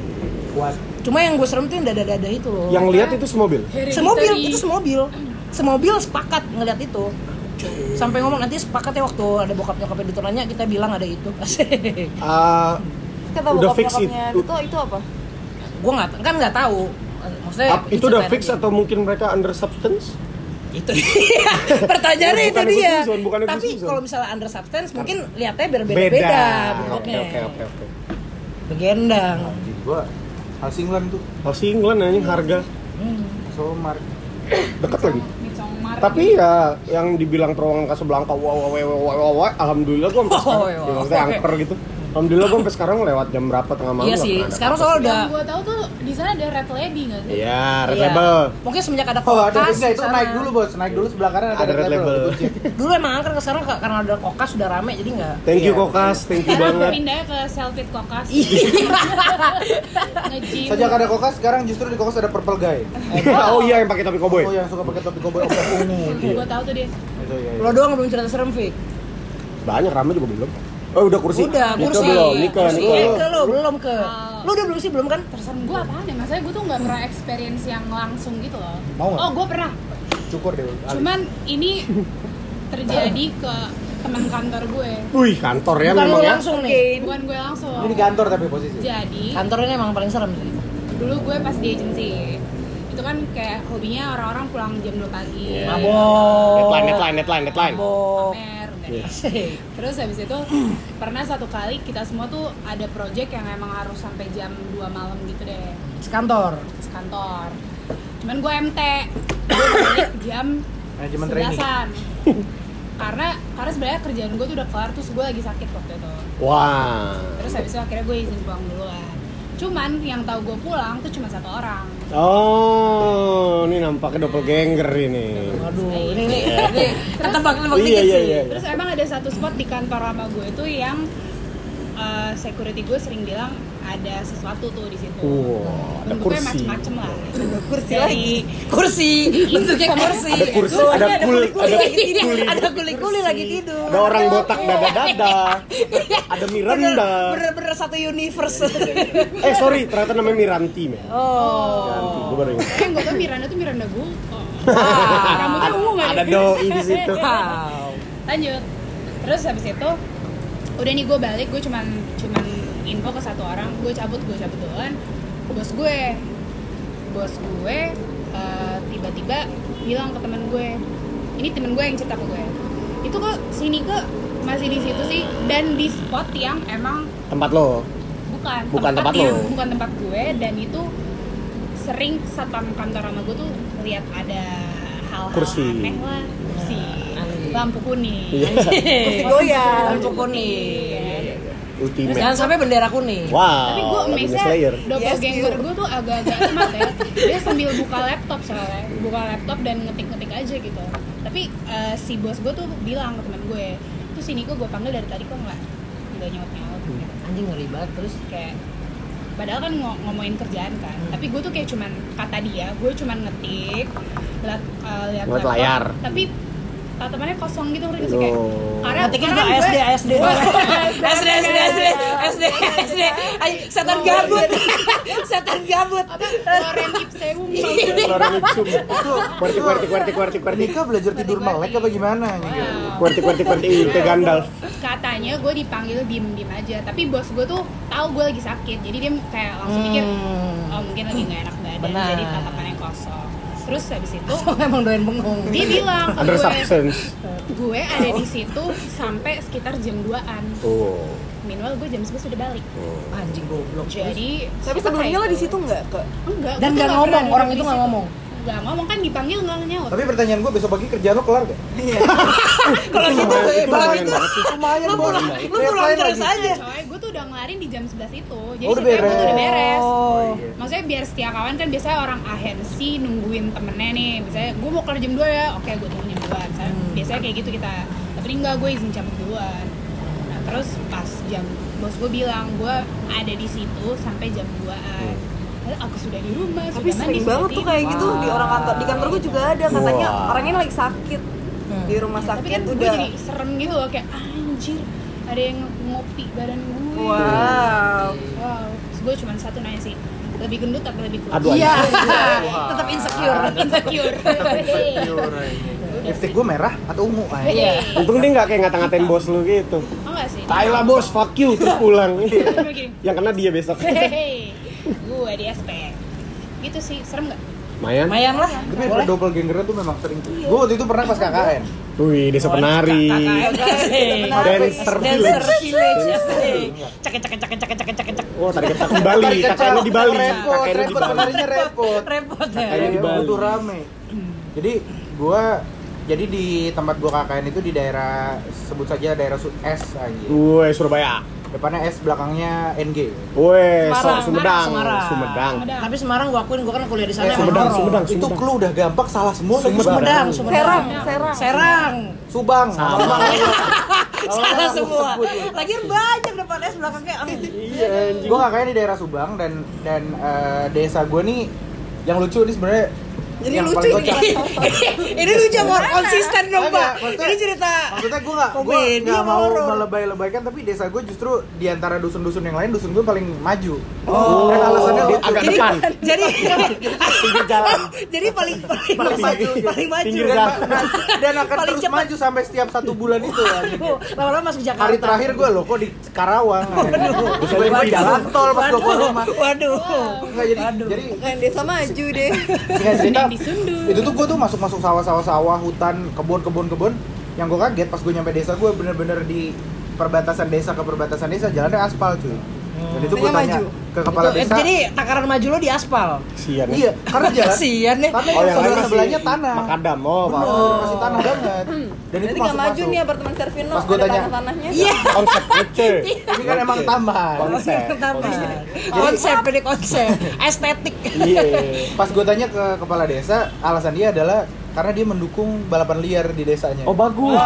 Kuat. Cuma yang gue serem tuh yang dada-dada itu loh. Yang lihat itu semobil. semobil itu semobil semobil sepakat ngeliat itu sampai ngomong nanti sepakat ya waktu ada bokap nyokapnya Duto nanya kita bilang ada itu. Eh, kata Udah bokap fix bokapnya itu. itu itu apa gue nggak kan nggak tahu maksudnya Ap- itu udah diceritain fix atau mungkin mereka under substance? itu dia. Pertanyaannya itu dia. Bukan tapi kalau misalnya under substance mungkin lihatnya berbeda-beda. Oke bentuknya oke oke oke. begendang. Anjing gua Helsingland tuh. Harus England anjing harga. Somar deket lagi. Tapi ya yang dibilang terowongan Casablanca wow wow wow wow wow, wow, alhamdulillah gua sampai Oh, sekarang. ya, angker gitu. Alhamdulillah gua sampai sekarang lewat jam berapa tengah malam. iya sih sekarang soalnya udah yang gue tahu tuh di sana ada red lady nggak sih Iya, red iya. label. mungkin semenjak ada Oh ada kokas enggak itu naik dulu bos, naik dulu sebelah kanan ada, Ada red label. dikunci. dulu emang angker sekarang ka- karena ada kokas sudah rame jadi nggak Thank you Iya. Kokas, thank you sekarang banget. pindahnya ke selfie kokas nge-gym Sejak ada kokas sekarang justru di kokas ada purple guy. oh iya yang pakai topi koboi. Oh yang suka pakai topi koboi ungu. gue tahu tuh dia Itu ya. lo doang belum cerita serem Fik Banyak rame juga belum. Oh udah kursi. udah Nika kursi. belum, Nika, kursi. Nika. eh, ke lo belum ke. Lo udah belum sih? Belum kan? Terserah gue apaan ya? Maksudnya gue tuh nggak pernah experience yang langsung gitu loh. Mau nggak? oh gue pernah. Cukur deh. cuman ini terjadi ke teman kantor gue. Wih, kantor ya bukan memang ya. langsung nih? Bukan gue langsung. Ini di kantor tapi posisi. jadi kantor ini emang paling serem sih. dulu gue pas di agency itu kan kayak hobinya orang-orang pulang jam 2 pagi. Iya. mabok. Deadline, deadline, deadline, deadline. mabok Iya. terus habis itu pernah satu kali kita semua tuh ada project yang emang harus sampai jam 2 malam gitu deh. Sekantor? Sekantor. Cuman gue MT gue balik jam Manajemen training. sebelasan. Karena karena sebenarnya kerjaan gue tuh udah kelar terus gue lagi sakit waktu itu. Wah. terus habis itu akhirnya gue izin pulang duluan cuman yang tahu gue pulang tuh cuma satu orang Oh, ini nampaknya doppelganger ini. Waduh, ini ini ini ketebak-tebak Iya, iya, sih. iya. terus emang ada satu spot di kantor lama gue tuh yang uh, security gue sering bilang ada sesuatu tuh di situ Wow, ada bentuknya kursi. macem-macem lah Kursi Dari- lagi. Kursi, bentuknya kursi. Ada kursi, ada kuli- kuli-kuli ada lagi tidur. kuli. Ada kuli-kuli lagi tidur. Ada orang botak dada-dada. Ada Miranda. Bener-bener satu universe. Eh, sorry, ternyata namanya Miranti, men. Oh. Miranti, gue baru ingat. eh yang gue tau Miranda tuh Miranda gue oh. Ah. rambutnya ungu nggak Ada ya? doi di situ. Wow. lanjut terus habis itu udah nih gue balik gue cuman cuman info ke satu orang gue cabut gue cabut duluan bos gue bos gue eh, tiba-tiba bilang ke temen gue ini temen gue yang cerita ke gue itu kok sini ke masih di situ sih dan di spot yang emang Tempat lo. bukan Bukan tempat yang- lo. bukan tempat gue dan itu sering satpam kantor sama gue tuh lihat ada hal-hal Kursi. aneh lah kursi Aneh. lampu kuning Iya. Kursi goyang. Lampu kuning. Ultimate. Jangan sampai bendera kuning. Wow. tapi gue amazed Slayer. doppelganger Yes, gue tuh agak-agak smart ya dia sambil buka laptop soalnya buka laptop dan ngetik-ngetik aja gitu tapi eh, si bos gue tuh bilang ke teman gue tuh sini kok gue panggil dari tadi kok nggak nggak nyaut nyaut gitu. Anjing ngeri banget terus. kayak padahal kan ngo- ngomongin kerjaan kan Hmm. tapi gue tuh kayak cuman kata dia gue cuman ngetik lihat uh, lihat laptop, layar. tapi tatapannya kosong gitu ngerti sih kayak Oh. karena Ngetiknya karena kan SD, gue- SD. SD, SD, SD, SD, SD. Ay, setan gabut. Setan gabut. apa Loren Ipsewung Iya. Lorem ipsum. Kuarti, kuarti, kuarti, kuarti, kuarti. Nika belajar tidur melek apa gimana gitu. Wow. Kuarti, kuarti, kuarti. Itu Gandalf. katanya gue dipanggil diem diem aja tapi bos gue tuh tahu gue lagi sakit jadi dia kayak langsung mikir Hmm. oh mungkin lagi nggak enak badan jadi tatapannya kosong terus habis itu Emang doyan bengong. dia bilang ke gue substance. gue ada di situ sampai sekitar jam 2an Oh. minimal gue jam 11 sudah balik oh. Anjing goblok. jadi tapi sebelumnya lo di situ nggak ke enggak Dan gue nggak tuh ngomong, orang itu nggak situ. ngomong? Nggak ngomong kan dipanggil nggak nyaut Tapi pertanyaan gue besok pagi kerjaan lo kelar gak? Kalau gitu, Itu kalau lumayan gitu. Lumayan lu bos. pulang, lu pulang terus aja. coy gue tuh udah ngelarin di jam 11 itu jadi Oh, udah gue tuh udah beres. beres oh maksudnya biar setia kawan kan biasanya orang agensi nungguin temennya nih misalnya gue mau kelar jam 2 ya oke gue tunggu jam 2 misalnya, Hmm. biasanya kayak gitu kita tapi enggak gue izin cabut duluan nah terus pas jam bos gue bilang gue ada di situ sampai jam 2an Lalu aku sudah di rumah tapi sudah sering mandi, banget tuh kayak gitu di orang kantor di kantor gue juga ada katanya Wah. orangnya lagi sakit di rumah tapi sakit kan gue udah jadi serem gitu loh kayak anjir ada yang ngopi badan gue wow wow Terus gue cuma satu nanya sih lebih gendut apa lebih kurus Aduh, Iya. Tetap insecure. insecure lipstick gue merah atau ungu aja. Iya. Untung dia nggak kayak ngata-ngatain bos lu gitu. Oh enggak sih. Tai lah bos, fuck you terus pulang. Yang kena dia besok. Gue di SP. Gitu sih, serem nggak? Mayan. Lumayan lah. Tapi Boleh. doppelganger tuh memang sering. Gue waktu itu pernah pas KKN. Wih, desa penari. KKN. Dancer Dancer village. Cek cek cek cek cek cek cek cek. Oh, tadi kita di Bali, kakaknya di Bali. Repot, Kakaknya di repot, Bali. penarinya repot. Repot ya. Kakaknya di Bali. butuh rame. Jadi gua jadi di tempat gua KKN itu di daerah sebut saja daerah S aja. Woi, Surabaya. Depannya S, belakangnya NG. Woi, Semarang, Sumedang. Semarang. Sumedang. Sumedang. Tapi Semarang gua akuin gua kan kuliah di sana. Eh, Sumedang, horor. Sumedang. Itu clue udah gampang salah semua Sumedang. Sumedang. Serang, Serang. Serang. Subang. Sama. Salah semua. Lagi banyak depan S belakangnya. Iya, anjing. Gue kakaknya di daerah Subang dan dan eh, desa gue nih yang lucu nih sebenarnya Jadi yang lucu ini. Ini lucu mau konsisten dong, Pak. Ini cerita Maksudnya gue gak, gue gak mau melebay-lebaykan Tapi desa gue justru di antara dusun-dusun yang lain Dusun gue paling maju Oh. Dan alasannya lucu agak Jadi depan. jadi Pinggir jalan. jadi paling paling Paling maju, paling maju. Pinggir dan, akan Paling terus cepat. maju sampai setiap satu bulan itu. Oh, Lama-lama masuk Jakarta. Hari terakhir gue loh kok di Karawang Waduh. Di jalan tol pas gue keluar rumah Waduh. Enggak jadi, Waduh. jadi Kalian desa maju deh. Singkat cerita, Disundul. itu tuh gue tuh masuk-masuk sawah-sawah-sawah, hutan, kebun-kebun-kebun Yang gue kaget pas gue nyampe desa gue bener-bener di perbatasan desa ke perbatasan desa jalannya aspal cuy Dan itu gue Biasanya tanya maju. ke kepala Itu, eh, desa Jadi takaran maju lo di aspal. Sian. Iya, karena jalan Kasian nih. Tapi Oh, yang sebelah sebelahnya tanah Makadam. Oh, Pak. Masih tanah banget Dan itu nggak maju nih apartemen Servino, Pas ada tanya, tanah-tanahnya. Iya. Konsep lucu. Ini kan emang taman Konsep. Konsep. Konsep ini konsep. Estetik. Iya. Pas gue tanya ke kepala desa, alasan dia adalah karena dia mendukung balapan liar di desanya Oh, bagus.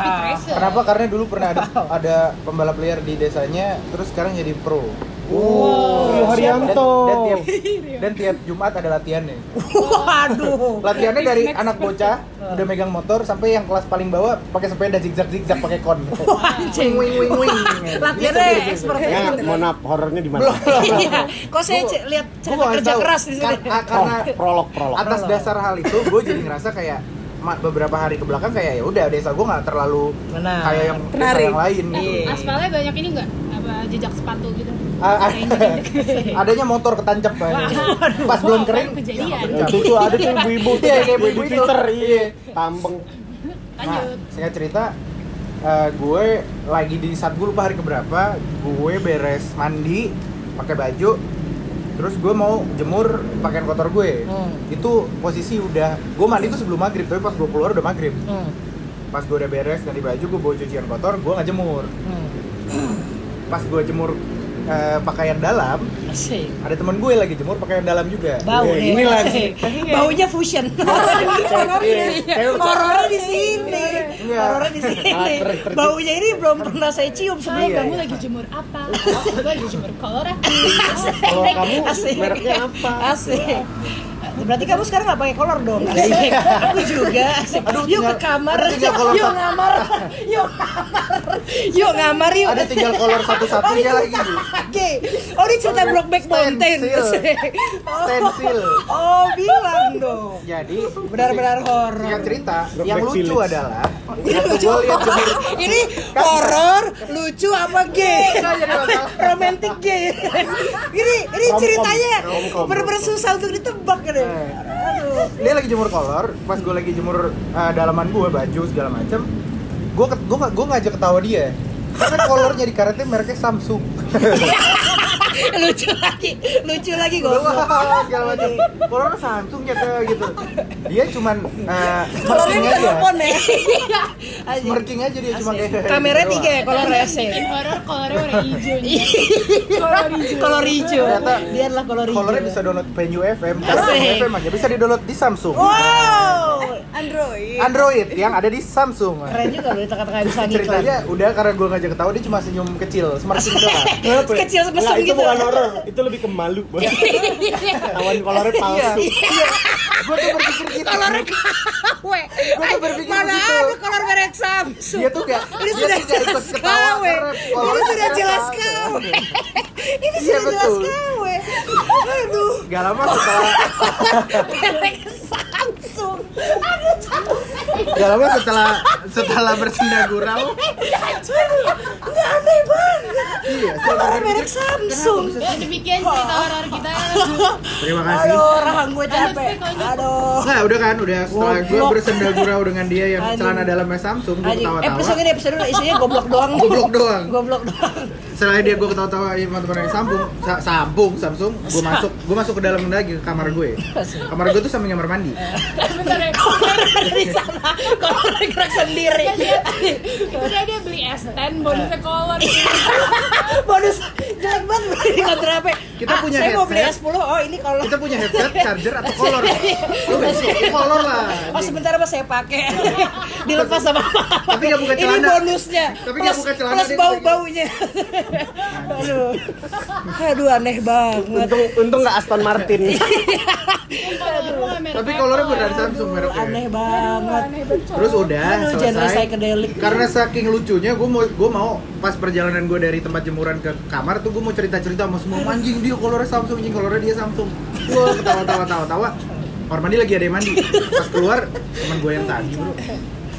Speed racer. Kenapa? Karena dulu pernah ada ada pembalap liar di desanya, terus sekarang jadi pro. Oh, Rio Dan, Haryanto. dan tiap dan tiap Jumat ada latihannya. Waduh. Latihannya dari anak bocah udah megang motor sampai yang kelas paling bawah pakai sepeda zigzag zigzag pakai kon. Anjing. Wing wing wing. Latihannya expert Ya, mohon maaf, horornya di mana? Iya. Kok saya lihat cerita nggak kerja keras di sini. Kar- a- karena Oh, prolog, prolog. atas dasar hal itu gue jadi ngerasa kayak beberapa hari ke belakang kayak ya udah desa gue nggak terlalu Benar. kayak yang desa Penari. yang lain gitu. Iya. Aspalnya banyak ini nggak? Jejak sepatu gitu? Ah, ah, adanya motor ketancap banyak. Pas belum kering kejadian. itu tuh ada tuh ibu-ibu tuh Iya, kayak ibu-ibu itu. Twitter, iya. Tambeng. Nah, singkat cerita eh, gue lagi di saat gue lupa hari keberapa gue beres mandi pakai baju terus gue mau jemur pakaian kotor gue Hmm. itu posisi udah gue mandi tuh sebelum maghrib tapi pas gue keluar udah maghrib Hmm. pas gue udah beres ganti baju gue bawa cucian kotor gue nggak jemur Hmm. Pas gue jemur eh, pakaian dalam Asik. ada temen gue lagi jemur pakaian dalam juga Bau Iya, deh. ini lagi. Baunya fusion. Iya. Horornya di sini. Iya. Horornya di sini. Baunya ini belum pernah saya cium Iya, kamu iya. lagi jemur apa? Aku lagi jemur kolor. Kalau kamu Asik. mereknya apa? Asik. Berarti kamu sekarang nggak pakai kolor dong? Asik. Aku juga. Asik. Aduh, yuk ke kamar. Yuk ngamar. Yuk ngamar. Yuk ngamar yuk. ada tinggal kolor satu-satunya lagi Oke. Oh ini cerita Brokeback Mountain. Stensil. Oh. Oh bilang dong. jadi Benar-benar horor. singkat cerita yang lucu adalah Ini waktu lucu Ini horor, lucu apa gay? Romantic gay. Ini ini ceritanya bener-bener susah untuk ditebak kan. Eh. Dia lagi jemur kolor pas gue lagi jemur uh, dalaman gue baju segala macem gue gue gue ngajak ketawa dia karena kolornya di karetnya mereknya Samsung lucu lagi, lucu lagi gue. Wah, segala macam kolornya Samsung ya kayak gitu dia cuman uh, Kolornya smirking aja telepon ya. Smirking aja dia cuma kayak Kamera gitu tiga ya, kolor rese. Bikin horor kolornya warna hijau. kolor hijau. Kolor hijau. Dia adalah kolor hijau. kolornya bisa download Penyu FM karena FM aja bisa di download di Samsung Wow. Android. Android yang ada di Samsung Keren juga loh kata-kata bisa ngiklan. ceritanya udah karena gue ngajak ketawa dia cuma senyum kecil smirking doang Kenapa ya? Kecil mesem Nggak, itu gitu. bukan horor, itu lebih ke malu. Bos. Ketahuan kolornya palsu. gue tuh berpikir gitu kolor KW. Gua tuh berpikir Mana ada kolor merek Samsung? dia tuh gak ini sudah jelas karena Ini kolornya sudah jelas. KW. Ini Iya, sudah jelas betul. KW. Aduh, gak lama setelah merek Gak lama setelah setelah bersenda gurau. Nggak aneh banget. Iya, setelah berpikir, merek Samsung? Ya demikian cerita horor kita. Terima kasih. Aduh, rahang gue capek. Aduh. Nah, udah kan, udah setelah gue bersenda gurau dengan dia yang celana dalamnya Samsung, gue ketawa-tawa. episode ini episode ini isinya goblok doang. Goblok doang. Goblok doang. Selain dia gue ketawa-tawa sama teman yang sambung, sa- sambung Samsung, gue masuk, gue masuk ke dalam lagi ke kamar gue. Kamar gue tuh samping kamar mandi. Ya. Dari sana, kalau gerak sendiri. Itu dia dia beli S10 bonusnya kolor. Bonus jelek banget beli di kontra HP. Kita Ah, punya saya mau beli headset. S10. Oh, ini kalau Kita punya headset, charger atau kolor. Lu besok kolor lah. Oh sebentar apa saya pakai Dilepas sama Tapi nggak buka Ini celana. bonusnya Tapi nggak buka celana, Plus dia bau-baunya Aduh Aduh aneh banget Untung untung nggak Aston Martin. Tapi kolornya beneran Samsung mereknya. Aneh banget Terus udah selesai. Psychedelic. Karena saking lucunya, gue mau gue mau pas perjalanan gue dari tempat jemuran ke kamar tuh gue mau cerita cerita sama semua anjing dia kolornya Samsung, anjing kolornya dia Samsung. Gue ketawa tawa tawa tawa. Kamar mandi lagi ada yang mandi. Pas keluar teman gue yang tadi bro,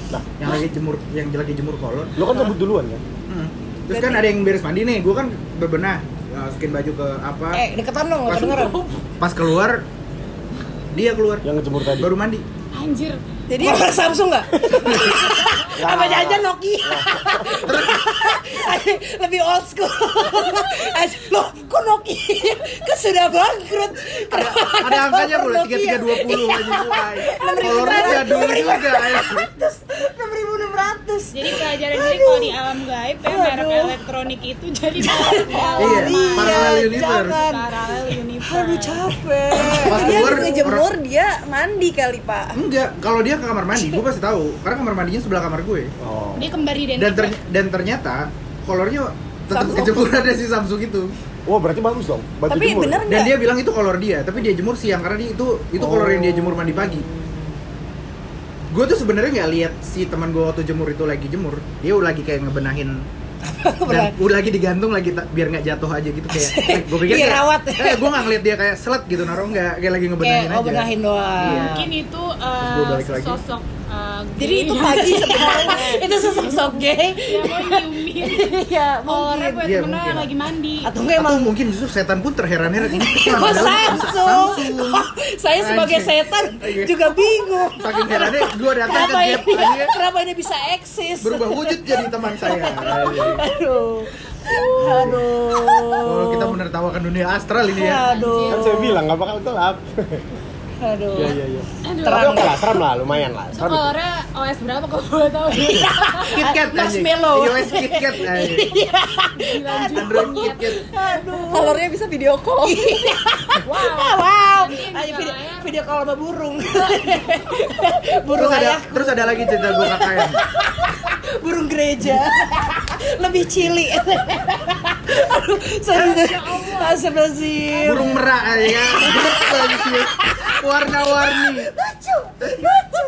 Lah, yang lagi jemur yang lagi jemur kolor. lu kan cabut duluan kan? Hmm. Terus kan ada yang beres mandi nih, gue kan bebenah masukin baju ke apa. Eh deketan dong Pas, pas keluar dia keluar Yang ngejemur tadi. baru mandi. Anjir. Jadi Kolor Samsung gak? Lah. Apa jangan Nokia? Lebih old school Loh kok Nokia? Kan sudah bangkrut ada, ada angkanya bro, tiga tiga dua puluh aja mulai. Kolornya jadul juga. ya. 6600 Jadi pelajaran jadi kalau di alam gaib ya merek elektronik itu jadi Iya, Iya, parallel universe. paralel universe. Aduh capek Pas dia keluar ngejemur dia mandi kali pak. Enggak, kalau dia ke kamar mandi, gue pasti tahu. Karena kamar mandinya sebelah kamar gue. Oh. Dia kembar identik. Dan ter- dan ternyata kolornya tetap Samsung. kejemur ada si Samsung itu. Wah, berarti bagus dong. Baju Tapi jemur. bener Dan dia bilang itu kolor dia, tapi dia jemur siang karena dia itu itu kolor yang dia jemur mandi pagi. Gue tuh sebenarnya nggak lihat si teman gue waktu jemur itu lagi jemur. Dia udah lagi kayak ngebenahin dan udah lagi digantung lagi biar nggak jatuh aja gitu kayak gue pikir kayak, Dirawat. eh, gue nggak ngeliat dia kayak selet gitu naruh nggak kayak lagi ngebenahin Kayak oh aja benahin doang Iya. Mungkin itu uh, lagi. sosok uh, Jadi itu pagi sebenarnya. Itu sosok gay. Nyiumin Iya kolornya mungkin. buat Iya, temennya mungkin. lagi mandi. Atau enggak atau emang mungkin justru setan pun terheran-heran. Ini Kok Samsung? Kok Saya sebagai setan Iya. juga bingung? Saking herannya gue datang ke gap ini, aja kenapa ini bisa eksis? berubah wujud jadi teman saya. Aduh. Aduh oh, kita menertawakan dunia astral ini ya. Aduh. Kan saya bilang nggak bakal gelap. Aduh Iya, iya, iya. Oke lah, seram lah, lumayan lah. Itu Seram. kolornya OS berapa kalau boleh tahu? KitKat Marshmallow. iOS KitKat anjing. Dilanjut. Android KitKat Aduh Kolornya bisa video call. Wow. Ah, wow Ayo video, video call sama burung terus Burung ada ayah terus ada lagi cerita gue KKN burung gereja lebih cili aduh astagfirullahaladzim burung merak ya warna-warni. Lucu lucu.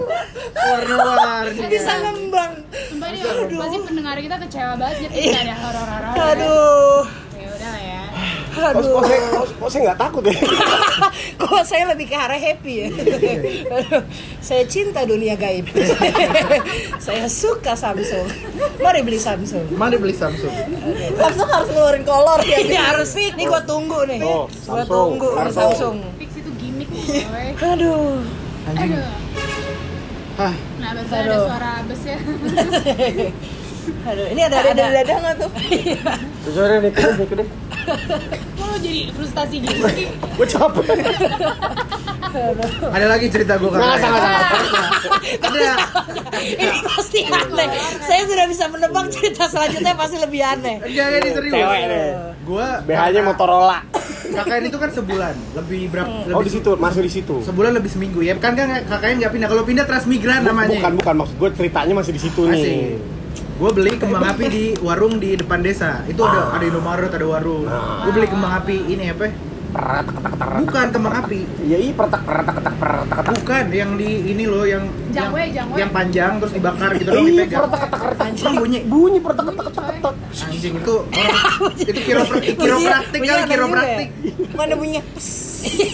Warna-warni. Bisa ngembang. Sumpah nih, pasti pendengar kita kecewa banget Iya. ketika ada horor-horor. aduh. Ya udah lah ya. Kok, aduh. Kok saya, kok, kok saya nggak takut ya? kok saya lebih ke arah happy ya? Aduh, saya cinta dunia gaib. Saya suka Samsung. Mari beli Samsung. Mana beli Samsung. Samsung harus ngeluarin kolor ya. ini harus. Nih gua tunggu nih. Oh, gua tunggu Samsung. Samsung aduh anjing Aduh. Hah, Nah, ada Aduh. suara abes ya. aduh ini ada Ada ada dada nggak tuh? Sore nih, kedeh, nih. Kok lo jadi frustasi gitu sih? Gue capek. ada lagi cerita gue Nggak, sangat, sangat. ada ini pasti aneh saya sudah bisa menebak cerita selanjutnya pasti lebih aneh enggak ini serius Cewek deh. gue BH-nya Motorola. KKN itu kan sebulan lebih berapa lebih Oh, di situ, masih di situ. sebulan lebih seminggu ya kan kan KKN nggak pindah kalau pindah transmigran namanya Bukan, bukan maksud gue ceritanya masih di situ nih. Gue beli kembang api di warung di depan desa. Itu ada ada Indomaret, ada warung. Ah. Gue beli kembang api ini apa? Peretak ketak ketak Bukan kembang api. iya iya peretak peretak ketak peretak ketak Bukan yang di ini loh yang Jangwe, yang, jangwe. yang panjang terus dibakar gitu dong iya peretak ketak ketak bunyi. bunyi peretak ketak ketak ketak Anjing itu itu kiropraktik kiropraktik Bunyi- kali bunyi kiropraktik. Mana bunyinya?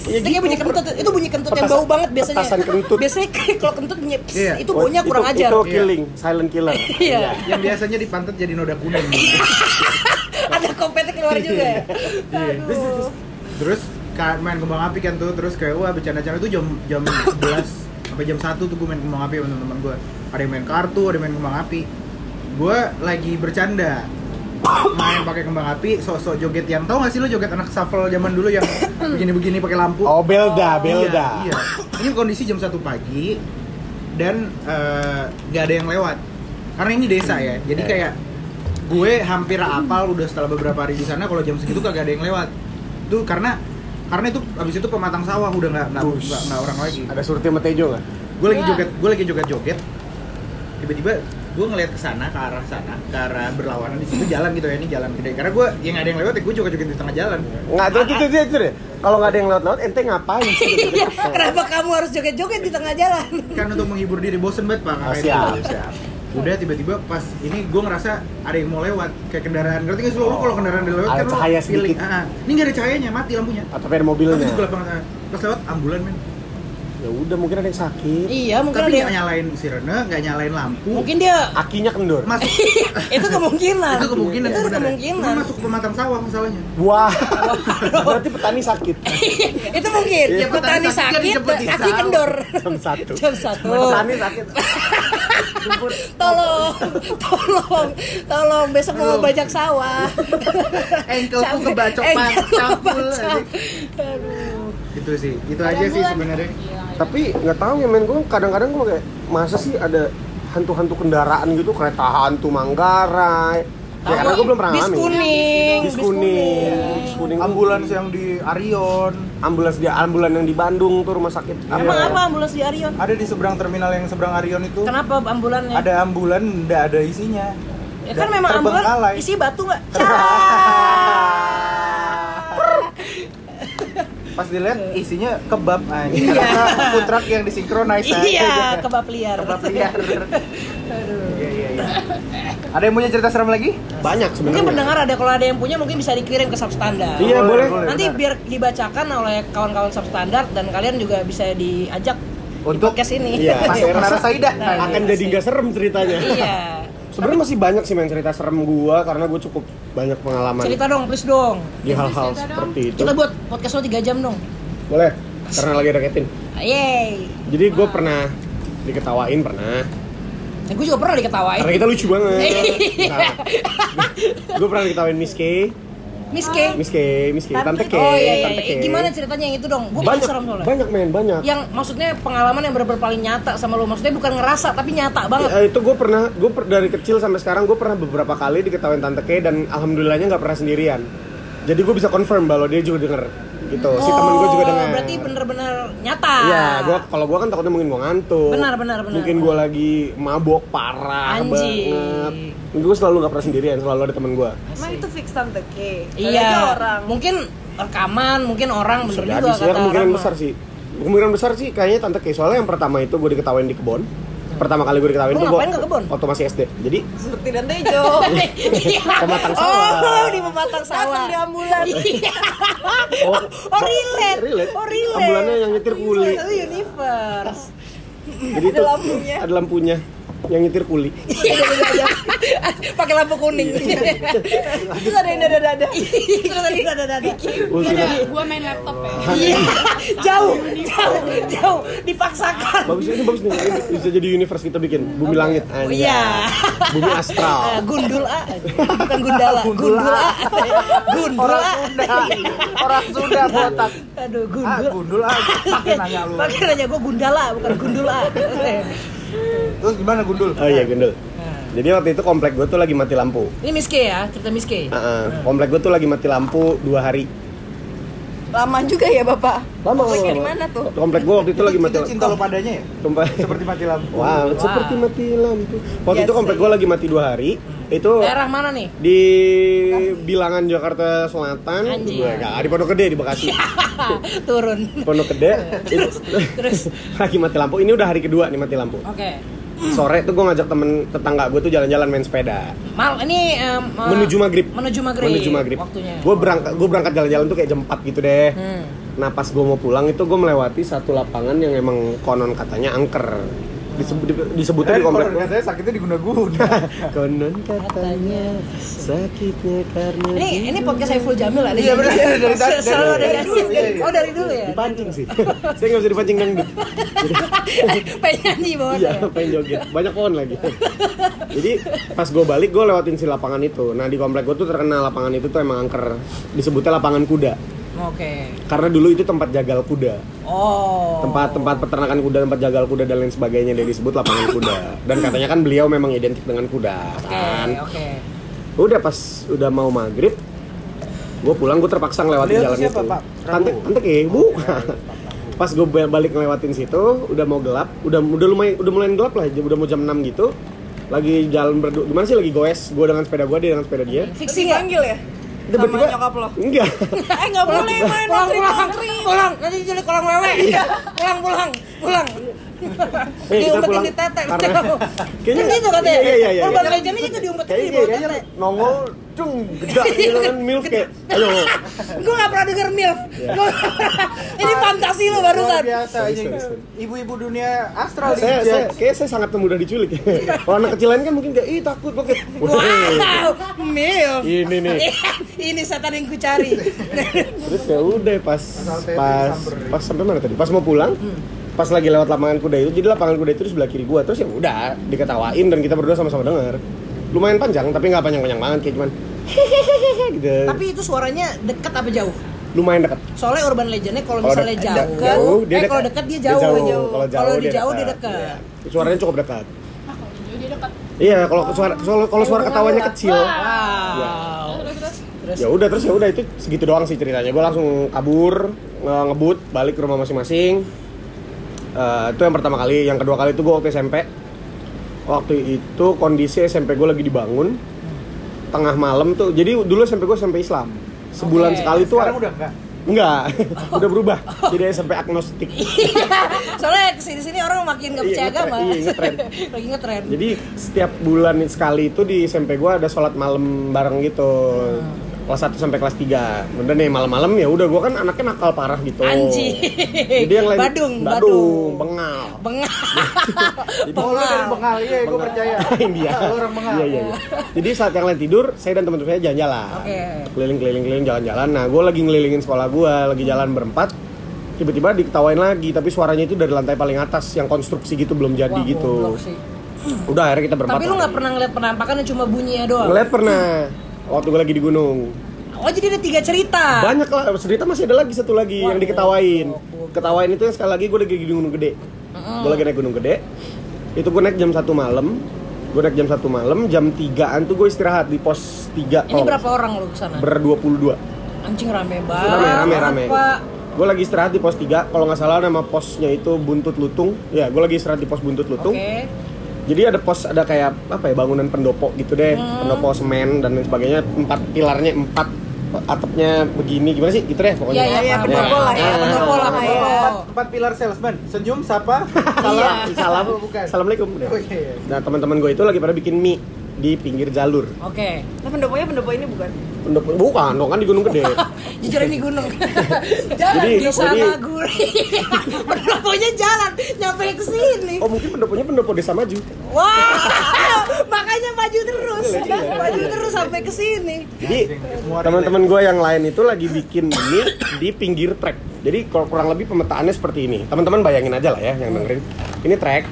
itu kayak bunyi kentut itu bunyi kentut yang bau Petasan- banget biasanya petasan kentut. biasanya kalau kentut bunyi pss, Iya. itu baunya kurang itu, ajar itu Iya. killing silent killer iya Yang biasanya di pantat jadi noda kuning. ada kompetnya keluar juga ya Iya. Aduh. Terus main kembang api kan tuh, terus kayak wah bercanda-canda tuh jam jam 11 sampai jam 1 tuh gue main kembang api sama teman-teman gue. Ada yang main kartu, ada yang main kembang api. Gue lagi bercanda main pakai kembang api, sosok joget yang tau gak sih lo joget anak shuffle zaman dulu yang begini-begini pakai lampu? oh belda belda Iya, iya. Ini kondisi jam 1 pagi dan eh, nggak ada yang lewat. Karena ini desa ya. Jadi Iya. kayak gue hampir apal udah setelah beberapa hari di sana kalau jam segitu kagak ada yang lewat. Itu karena karena itu abis itu pematang sawah udah nggak nggak orang lagi. ada surti sama tejo nggak? Gue lagi joget, gue lagi joget-joget. Tiba-tiba gue ngeliat ke sana ke arah sana ke arah berlawanan di situ jalan gitu ya ini jalan gede. Karena gue yang nggak ada yang lewat ya gue joget-joget di tengah jalan. Nggak gitu gitu gitu deh kalau nggak ada yang lewat lewat ente ngapain sih? Iya, kenapa kamu harus joget-joget di tengah jalan? Kan untuk menghibur diri bosen banget pak. Siap gitu. siap udah tiba-tiba pas ini gue ngerasa ada yang mau lewat kayak kendaraan. Ngerti nggak sih lo, lo kalau kendaraan udah lewat Ada kan lo cahaya feeling sedikit. ah, ah. ini nggak ada cahayanya mati lampunya. Atau ada tapi mobilnya. Itu gelap banget ah. pas lewat ambulan men. Ya udah mungkin ada yang sakit. Iya mungkin tapi ada nggak yang nyalain sirene nggak nyalain lampu. Mungkin dia akinya kendor. Masuk itu kemungkinan. Itu kemungkinan itu sebenarnya. kemungkinan. Cuma masuk ke pematang sawah masalahnya wah. Berarti petani sakit. Itu mungkin. Iya, petani petani sakit sakit sawah. kendor. Jam satu. Jam satu. Petani sakit tolong tolong tolong besok mau bajak sawah. Kebacok kebacok. anjing. aduh itu sih itu aja sih sebenarnya. Tapi nggak tahu ya men gue kadang-kadang gue kayak masa sih ada hantu-hantu kendaraan gitu kereta hantu Manggarai ya karena gue belum pernah bis kuning. Bis kuning. Bis kuning ambulans yang di Arion. Ambulans dia ambulan yang di Bandung tuh rumah sakit. Iya. emang apa ambulans di Arion? Ada di seberang terminal yang seberang Arion itu. Kenapa ambulannya? Ada ambulan nggak ada isinya. Ya kan memang ambulan isi batu nggak pas dilihat isinya kebab anjing. Ternyata food truck yang disinkronize iya kebab liar. Kebab liar. Aduh. Iya iya iya ada yang punya cerita serem lagi? Banyak mungkin sebenarnya. pendengar ada kalau ada yang punya mungkin bisa dikirim ke substandard Iya, Boleh, boleh. boleh. nanti benar. biar dibacakan oleh kawan-kawan substandard dan kalian juga bisa diajak di Untuk- podcast ini. Iya, masuk Saidah Nah, akan iya jadi sih. nggak serem ceritanya. Iya. Sebenarnya masih banyak sih main cerita serem gua karena gue cukup banyak pengalaman. Cerita dong please dong. Di hal-hal Cerita dong. seperti itu. Kita buat podcast lo 3 jam dong. Boleh karena lagi ada Kevin. Yeay jadi gue pernah diketawain pernah gue juga pernah diketawain. Karena kita lucu banget. Iya. nah, gue pernah diketawain Miss K. Miss K. Miss K Miss K. Tante K oh iya iya, Tante K. Iya. gimana ceritanya yang itu dong? Gue banyak penasaran soalnya banyak men banyak. Yang maksudnya pengalaman yang benar-benar paling nyata sama lo. Maksudnya bukan ngerasa tapi nyata banget. Ya, itu gue pernah gue dari kecil sampai sekarang gue pernah beberapa kali diketawain tante K dan alhamdulillahnya nggak pernah sendirian. Jadi gue bisa confirm bahwa dia juga denger gitu si temen gue juga Oh, denger berarti bener-bener nyata Iya, gua kalau gua kan takutnya mungkin gua ngantuk. Benar, benar, benar. Mungkin gua lagi mabok parah Anjing. banget. Gue selalu nggak pernah sendirian, selalu ada temen gua. Emang itu fix tante K. Iya orang. mungkin rekaman mungkin orang bener Bisa juga jadi ya, kata kemungkinan orang besar mah. sih. Kemungkinan besar sih kayaknya tante K. Soalnya yang pertama itu gue diketawain di kebon. Pertama kali gue diketawain tuh ngapain ke kebon? waktu masih SD. Jadi Seperti dan Tejo. Iya. Pematang sawah. Oh, di pematang sawah. Datang di ambulan. Iya. oh, Oh, relate. relate. Oh, relate. Ambulannya yang nyetir kuli. Itu universe. Jadi Ada itu lampunya. ada lampunya yang nyetir kuli. Pakai lampu kuning. Terus ada yang dada-dada. Terus tadi ada dada. Gua main laptop ya Iya. Jauh, jauh, jauh dipaksakan. Bagus ini bagus nih. Ini bisa jadi universe kita bikin. Bumi langit. Oh iya. Bumi astral. Eh, Gundul A. Bukan gundala, gundul A. Gundul A. orang Sunda botak Aduh, ah gundul. gundul aja pakai nanya lu Pakai nanya gue gundala, bukan gundul A. terus gimana gundul Oh iya gendul. Jadi waktu itu komplek gue tuh lagi mati lampu. Ini Miss K ya, cerita Miss K. Heeh. komplek gue tuh lagi mati lampu dua hari. Lama juga ya bapak. Lama Kompleknya lama. di mana tuh? Komplek gue waktu itu lagi mati Itu cinta lo padanya ya? Komplek. Seperti mati lampu. Wow, seperti mati lampu. Waktu Yes, itu komplek gue lagi mati dua hari. Itu Daerah mana nih? di bilangan Jakarta Selatan. Anjing. Gue nggak di Pondok Gede di Bekasi. Turun. Pondok Gede. itu, lagi mati lampu. Ini udah hari kedua nih mati lampu. Oke. Sore tuh gue ngajak temen tetangga gue tuh jalan-jalan main sepeda. Mal ini eh, Menuju maghrib. Menuju maghrib. Menuju maghrib. Waktunya. Gue berangkat gue berangkat jalan-jalan tuh kayak jam 4 gitu deh. Hmm. Nah pas gue mau pulang itu gue melewati satu lapangan yang emang konon katanya angker. Disebut, disebutnya Eh, di komplek kalau gue. katanya sakitnya diguna-guna. Konon katanya sakitnya karena Ini ini podcast Saiful Jamil ada. Iya, bener. Dari- dari- Sel- Selalu dari yang dulu, iya, iya. Oh dari dulu ya. dipancing sih. Saya nggak bisa dipancing dangdut. Pengen nyanyi bawah. Iya, pengen joget. Banyak pohon lagi. Jadi pas gue balik gue lewatin si lapangan itu. Nah di komplek gue tuh terkenal lapangan itu tuh emang angker. Disebutnya lapangan kuda. Oke. Karena dulu itu tempat jagal kuda. Oh. Tempat-tempat peternakan kuda, tempat jagal kuda dan lain sebagainya dia disebut lapangan kuda. Dan katanya kan beliau memang identik dengan kuda Oke, kan. oke. Udah pas udah mau maghrib, gue pulang gue terpaksa ngelewatin Beliau jalan siapa, itu. Pak? Tante, tante ke, bukan. Pas gue balik ngelewatin situ, udah mau gelap, udah udah lumayan udah mulai gelap lah, udah mau jam 6 gitu. Lagi jalan berdua, gimana sih lagi goes? Gue dengan sepeda gue, dia dengan sepeda dia. Fixing ya? Dipanggil ya? Sama nyokap lo? Enggak. Eh nggak boleh main Pulang, pulang, pulang. Nanti jadi kolam wewe. Pulang, pulang, pulang. Eh, kita diumpetin pulang di tete. karena- Kayaknya gitu katanya. Iya, iya, iya, Urban iya. Legend itu diumpetin di Kayaknya bawah kayaknya tete. nongol, cung, gede gitu kan, milf kayak, ayo. Gue gak pernah denger MILF. Gua- Ini fantasi lo barusan. biasa sorry. Ibu-ibu dunia astral saya, saya, dijudge. kayak saya sangat mudah diculik. Kalau anak kecil lain kan mungkin kayak, ih takut pakai. Wow, MILF. Ini nih. Ini setan yang ku cari. Terus ya udah pas pas pas sampai mana tadi? Pas mau pulang, pas lagi lewat lapangan kuda itu, jadi lapangan kuda itu di sebelah kiri gua. Terus ya udah diketawain dan kita berdua sama-sama denger. Lumayan panjang, tapi nggak panjang-panjang banget, kayak cuman gitu. Tapi itu suaranya dekat apa jauh? lumayan dekat. Soalnya urban legendnya kalau misalnya dek- jauh, jauh, dia eh kalau dekat dia Dia jauh. jauh. jauh. Kalau jauh, dia jauh dia dekat. Iya. Suaranya cukup dekat. Ah, kalau jauh dia dekat. Iya, kalau suara kalau, suara ketawanya kecil. Wow. Terus terus. Terus Ya udah terus ya udah itu segitu doang sih ceritanya. Gue langsung kabur, nge- ngebut, balik ke rumah masing-masing. Eh, itu yang pertama kali, yang kedua kali itu gue waktu SMP. Waktu itu kondisi SMP gue lagi dibangun tengah malam tuh. Jadi dulu SMP gue SMP Islam. Sebulan Oke. sekali tuh Sekarang udah enggak. enggak, udah berubah. Jadi SMP agnostik. Soalnya ke sini sini orang makin gak Iya, percaya agama. iya, ngetren. Lagi ngetren. Jadi setiap bulan sekali itu di SMP gue ada sholat malam bareng gitu. Kelas 1 sampai kelas 3. Udah nih malam-malam ya udah gue kan anaknya nakal parah gitu. Anjing. Jadi yang lain Badung, badung, badung. bengal. Bengal. Lu dari Bengal, iya, gue percaya. India. Lu orang Bengal. Iya, iya, iya. Jadi saat yang lain tidur, saya dan teman-teman saya jalan-jalan. Oke. Keliling-keliling keliling jalan-jalan. Nah, gue lagi ngelilingin sekolah gue, lagi jalan berempat. Tiba-tiba diketawain lagi, tapi suaranya itu dari lantai paling atas yang konstruksi gitu belum jadi Wah, gitu. Udah akhirnya kita berempat. Tapi lu gak pernah ngeliat penampakan cuma bunyinya doang? Ngeliat pernah waktu gue lagi di gunung. Oh jadi ada tiga cerita? Banyak lah, cerita masih ada lagi satu lagi yang diketawain. Ketawain itu yang sekali lagi gue lagi di gunung gede. Gue lagi naik gunung gede. Itu gue naik jam satu malam. Gue naik jam satu malam, jam 3an tuh gue istirahat di pos 3 Ini berapa orang lu ke sana? Ber 22 Anjing rame banget Rame, rame, rame Gue lagi istirahat di pos 3 Kalau nggak salah nama posnya itu Buntut Lutung Ya, gue lagi istirahat di pos Buntut Lutung Oke Jadi ada pos, ada kayak apa ya bangunan pendopo gitu deh, Hmm. pendopo semen dan lain sebagainya. Empat pilarnya empat atapnya begini gimana sih gitu deh pokoknya. Iya, iya, Iya, paham. pendopo lah ya, Iya, pendopo lah, pendopo. Empat, empat pilar salesman. Senyum, sapa, salam, Iya. Salam, Oh, bukan. assalamualaikum. Oh, iya, iya. Nah teman-teman gue itu lagi pada bikin mie di pinggir jalur. Oke Nah pendoponya pendopo ini bukan? Pendopo, bukan, dong kan di Gunung Gede. Jujur ini gunung Jalan Jadi- di sana jadi- gurih Pendoponya jalan Nyampe ke sini Oh mungkin pendoponya pendopo desa maju. Wah Makanya maju terus Iya, Maju terus sampai ke sini Jadi teman-teman gue yang lain itu lagi bikin mie di pinggir trek. Jadi kur- kurang lebih pemetaannya seperti ini. Teman-teman bayangin aja lah ya yang dengerin. Ini trek.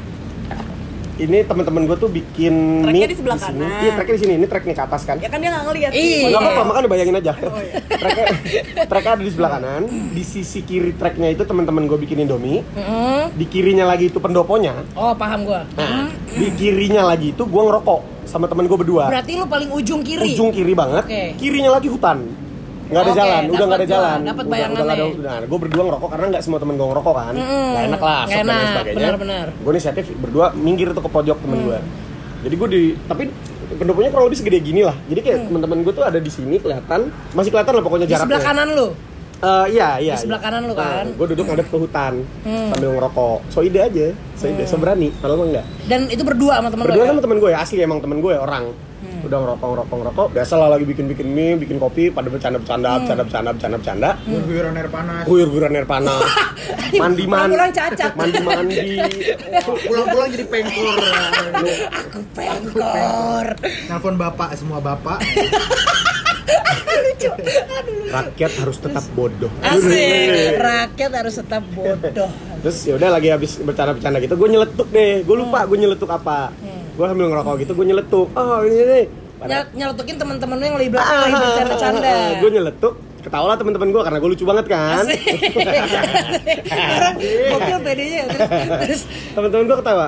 Ini teman-teman gue tuh bikin Treknya mie di sebelah sini. kanan. Iya, treknya di sini. Ini trek nih ke atas kan. Ya kan dia nggak ngeliat Iya. Gak apa-apa, makanya bayangin aja. treknya, treknya ada di sebelah kanan. Di sisi kiri treknya itu teman-teman gue bikin Indomie. Mm-mm. Di kirinya lagi itu pendoponya. Oh paham gua Nah, di kirinya lagi itu gue ngerokok sama temen gue berdua. Berarti lu paling ujung kiri Ujung kiri banget. Oke. Kirinya lagi hutan. Nggak ada Oke, jalan udah nggak ada jalan. gua, dapet Udah- udah bayangannya. nah gue berdua ngerokok karena nggak semua temen gue ngerokok kan. Mm-mm. nggak enak lah Nggak asap dan enak, sebagainya. gue inisiatif berdua minggir tuh ke pojok temen gue jadi gue di tapi pendoponya kurang lebih segede gini lah. Jadi kayak teman-teman gue tuh ada di sini kelihatan masih kelihatan lah pokoknya di jaraknya. sebelah kanan lu? Eh, iya iya Di sebelah kanan lu kan? gue duduk ngadep ke hutan Hmm. sambil ngerokok. So ide aja so ide so berani kalau mah enggak dan itu berdua sama temen lu berdua ya? sama temen gue ya asli emang temen gue orang Hmm. udah ngerokok ngerokok ngerokok. Biasa lah lagi bikin bikin mie bikin kopi pada bercanda bercanda Hmm. bercanda bercanda bercanda bercanda. Guyuran air panas. guyur guyuran air panas. Mandi mandi Pulang-pulang cacat. mandi mandi. Pulang-pulang jadi pengkor. aku pengkor. Nelpon bapak semua bapak. rakyat harus tetap bodoh. Asik. Rakyat harus tetap bodoh terus ya udah lagi habis bercanda bercanda gitu gue nyeletuk deh. Gue lupa gue nyeletuk apa. Gue sambil ngerokok gitu gue nyeletuk. Oh ini nih Nyel- nyelotokin temen-temen lu yang lagi belakang lagi bercanda-canda gue nyeletuk ketawa lah teman-teman gue karena gue lucu banget kan. Orang gokil pedenya ya. terus, teman-teman gue ketawa.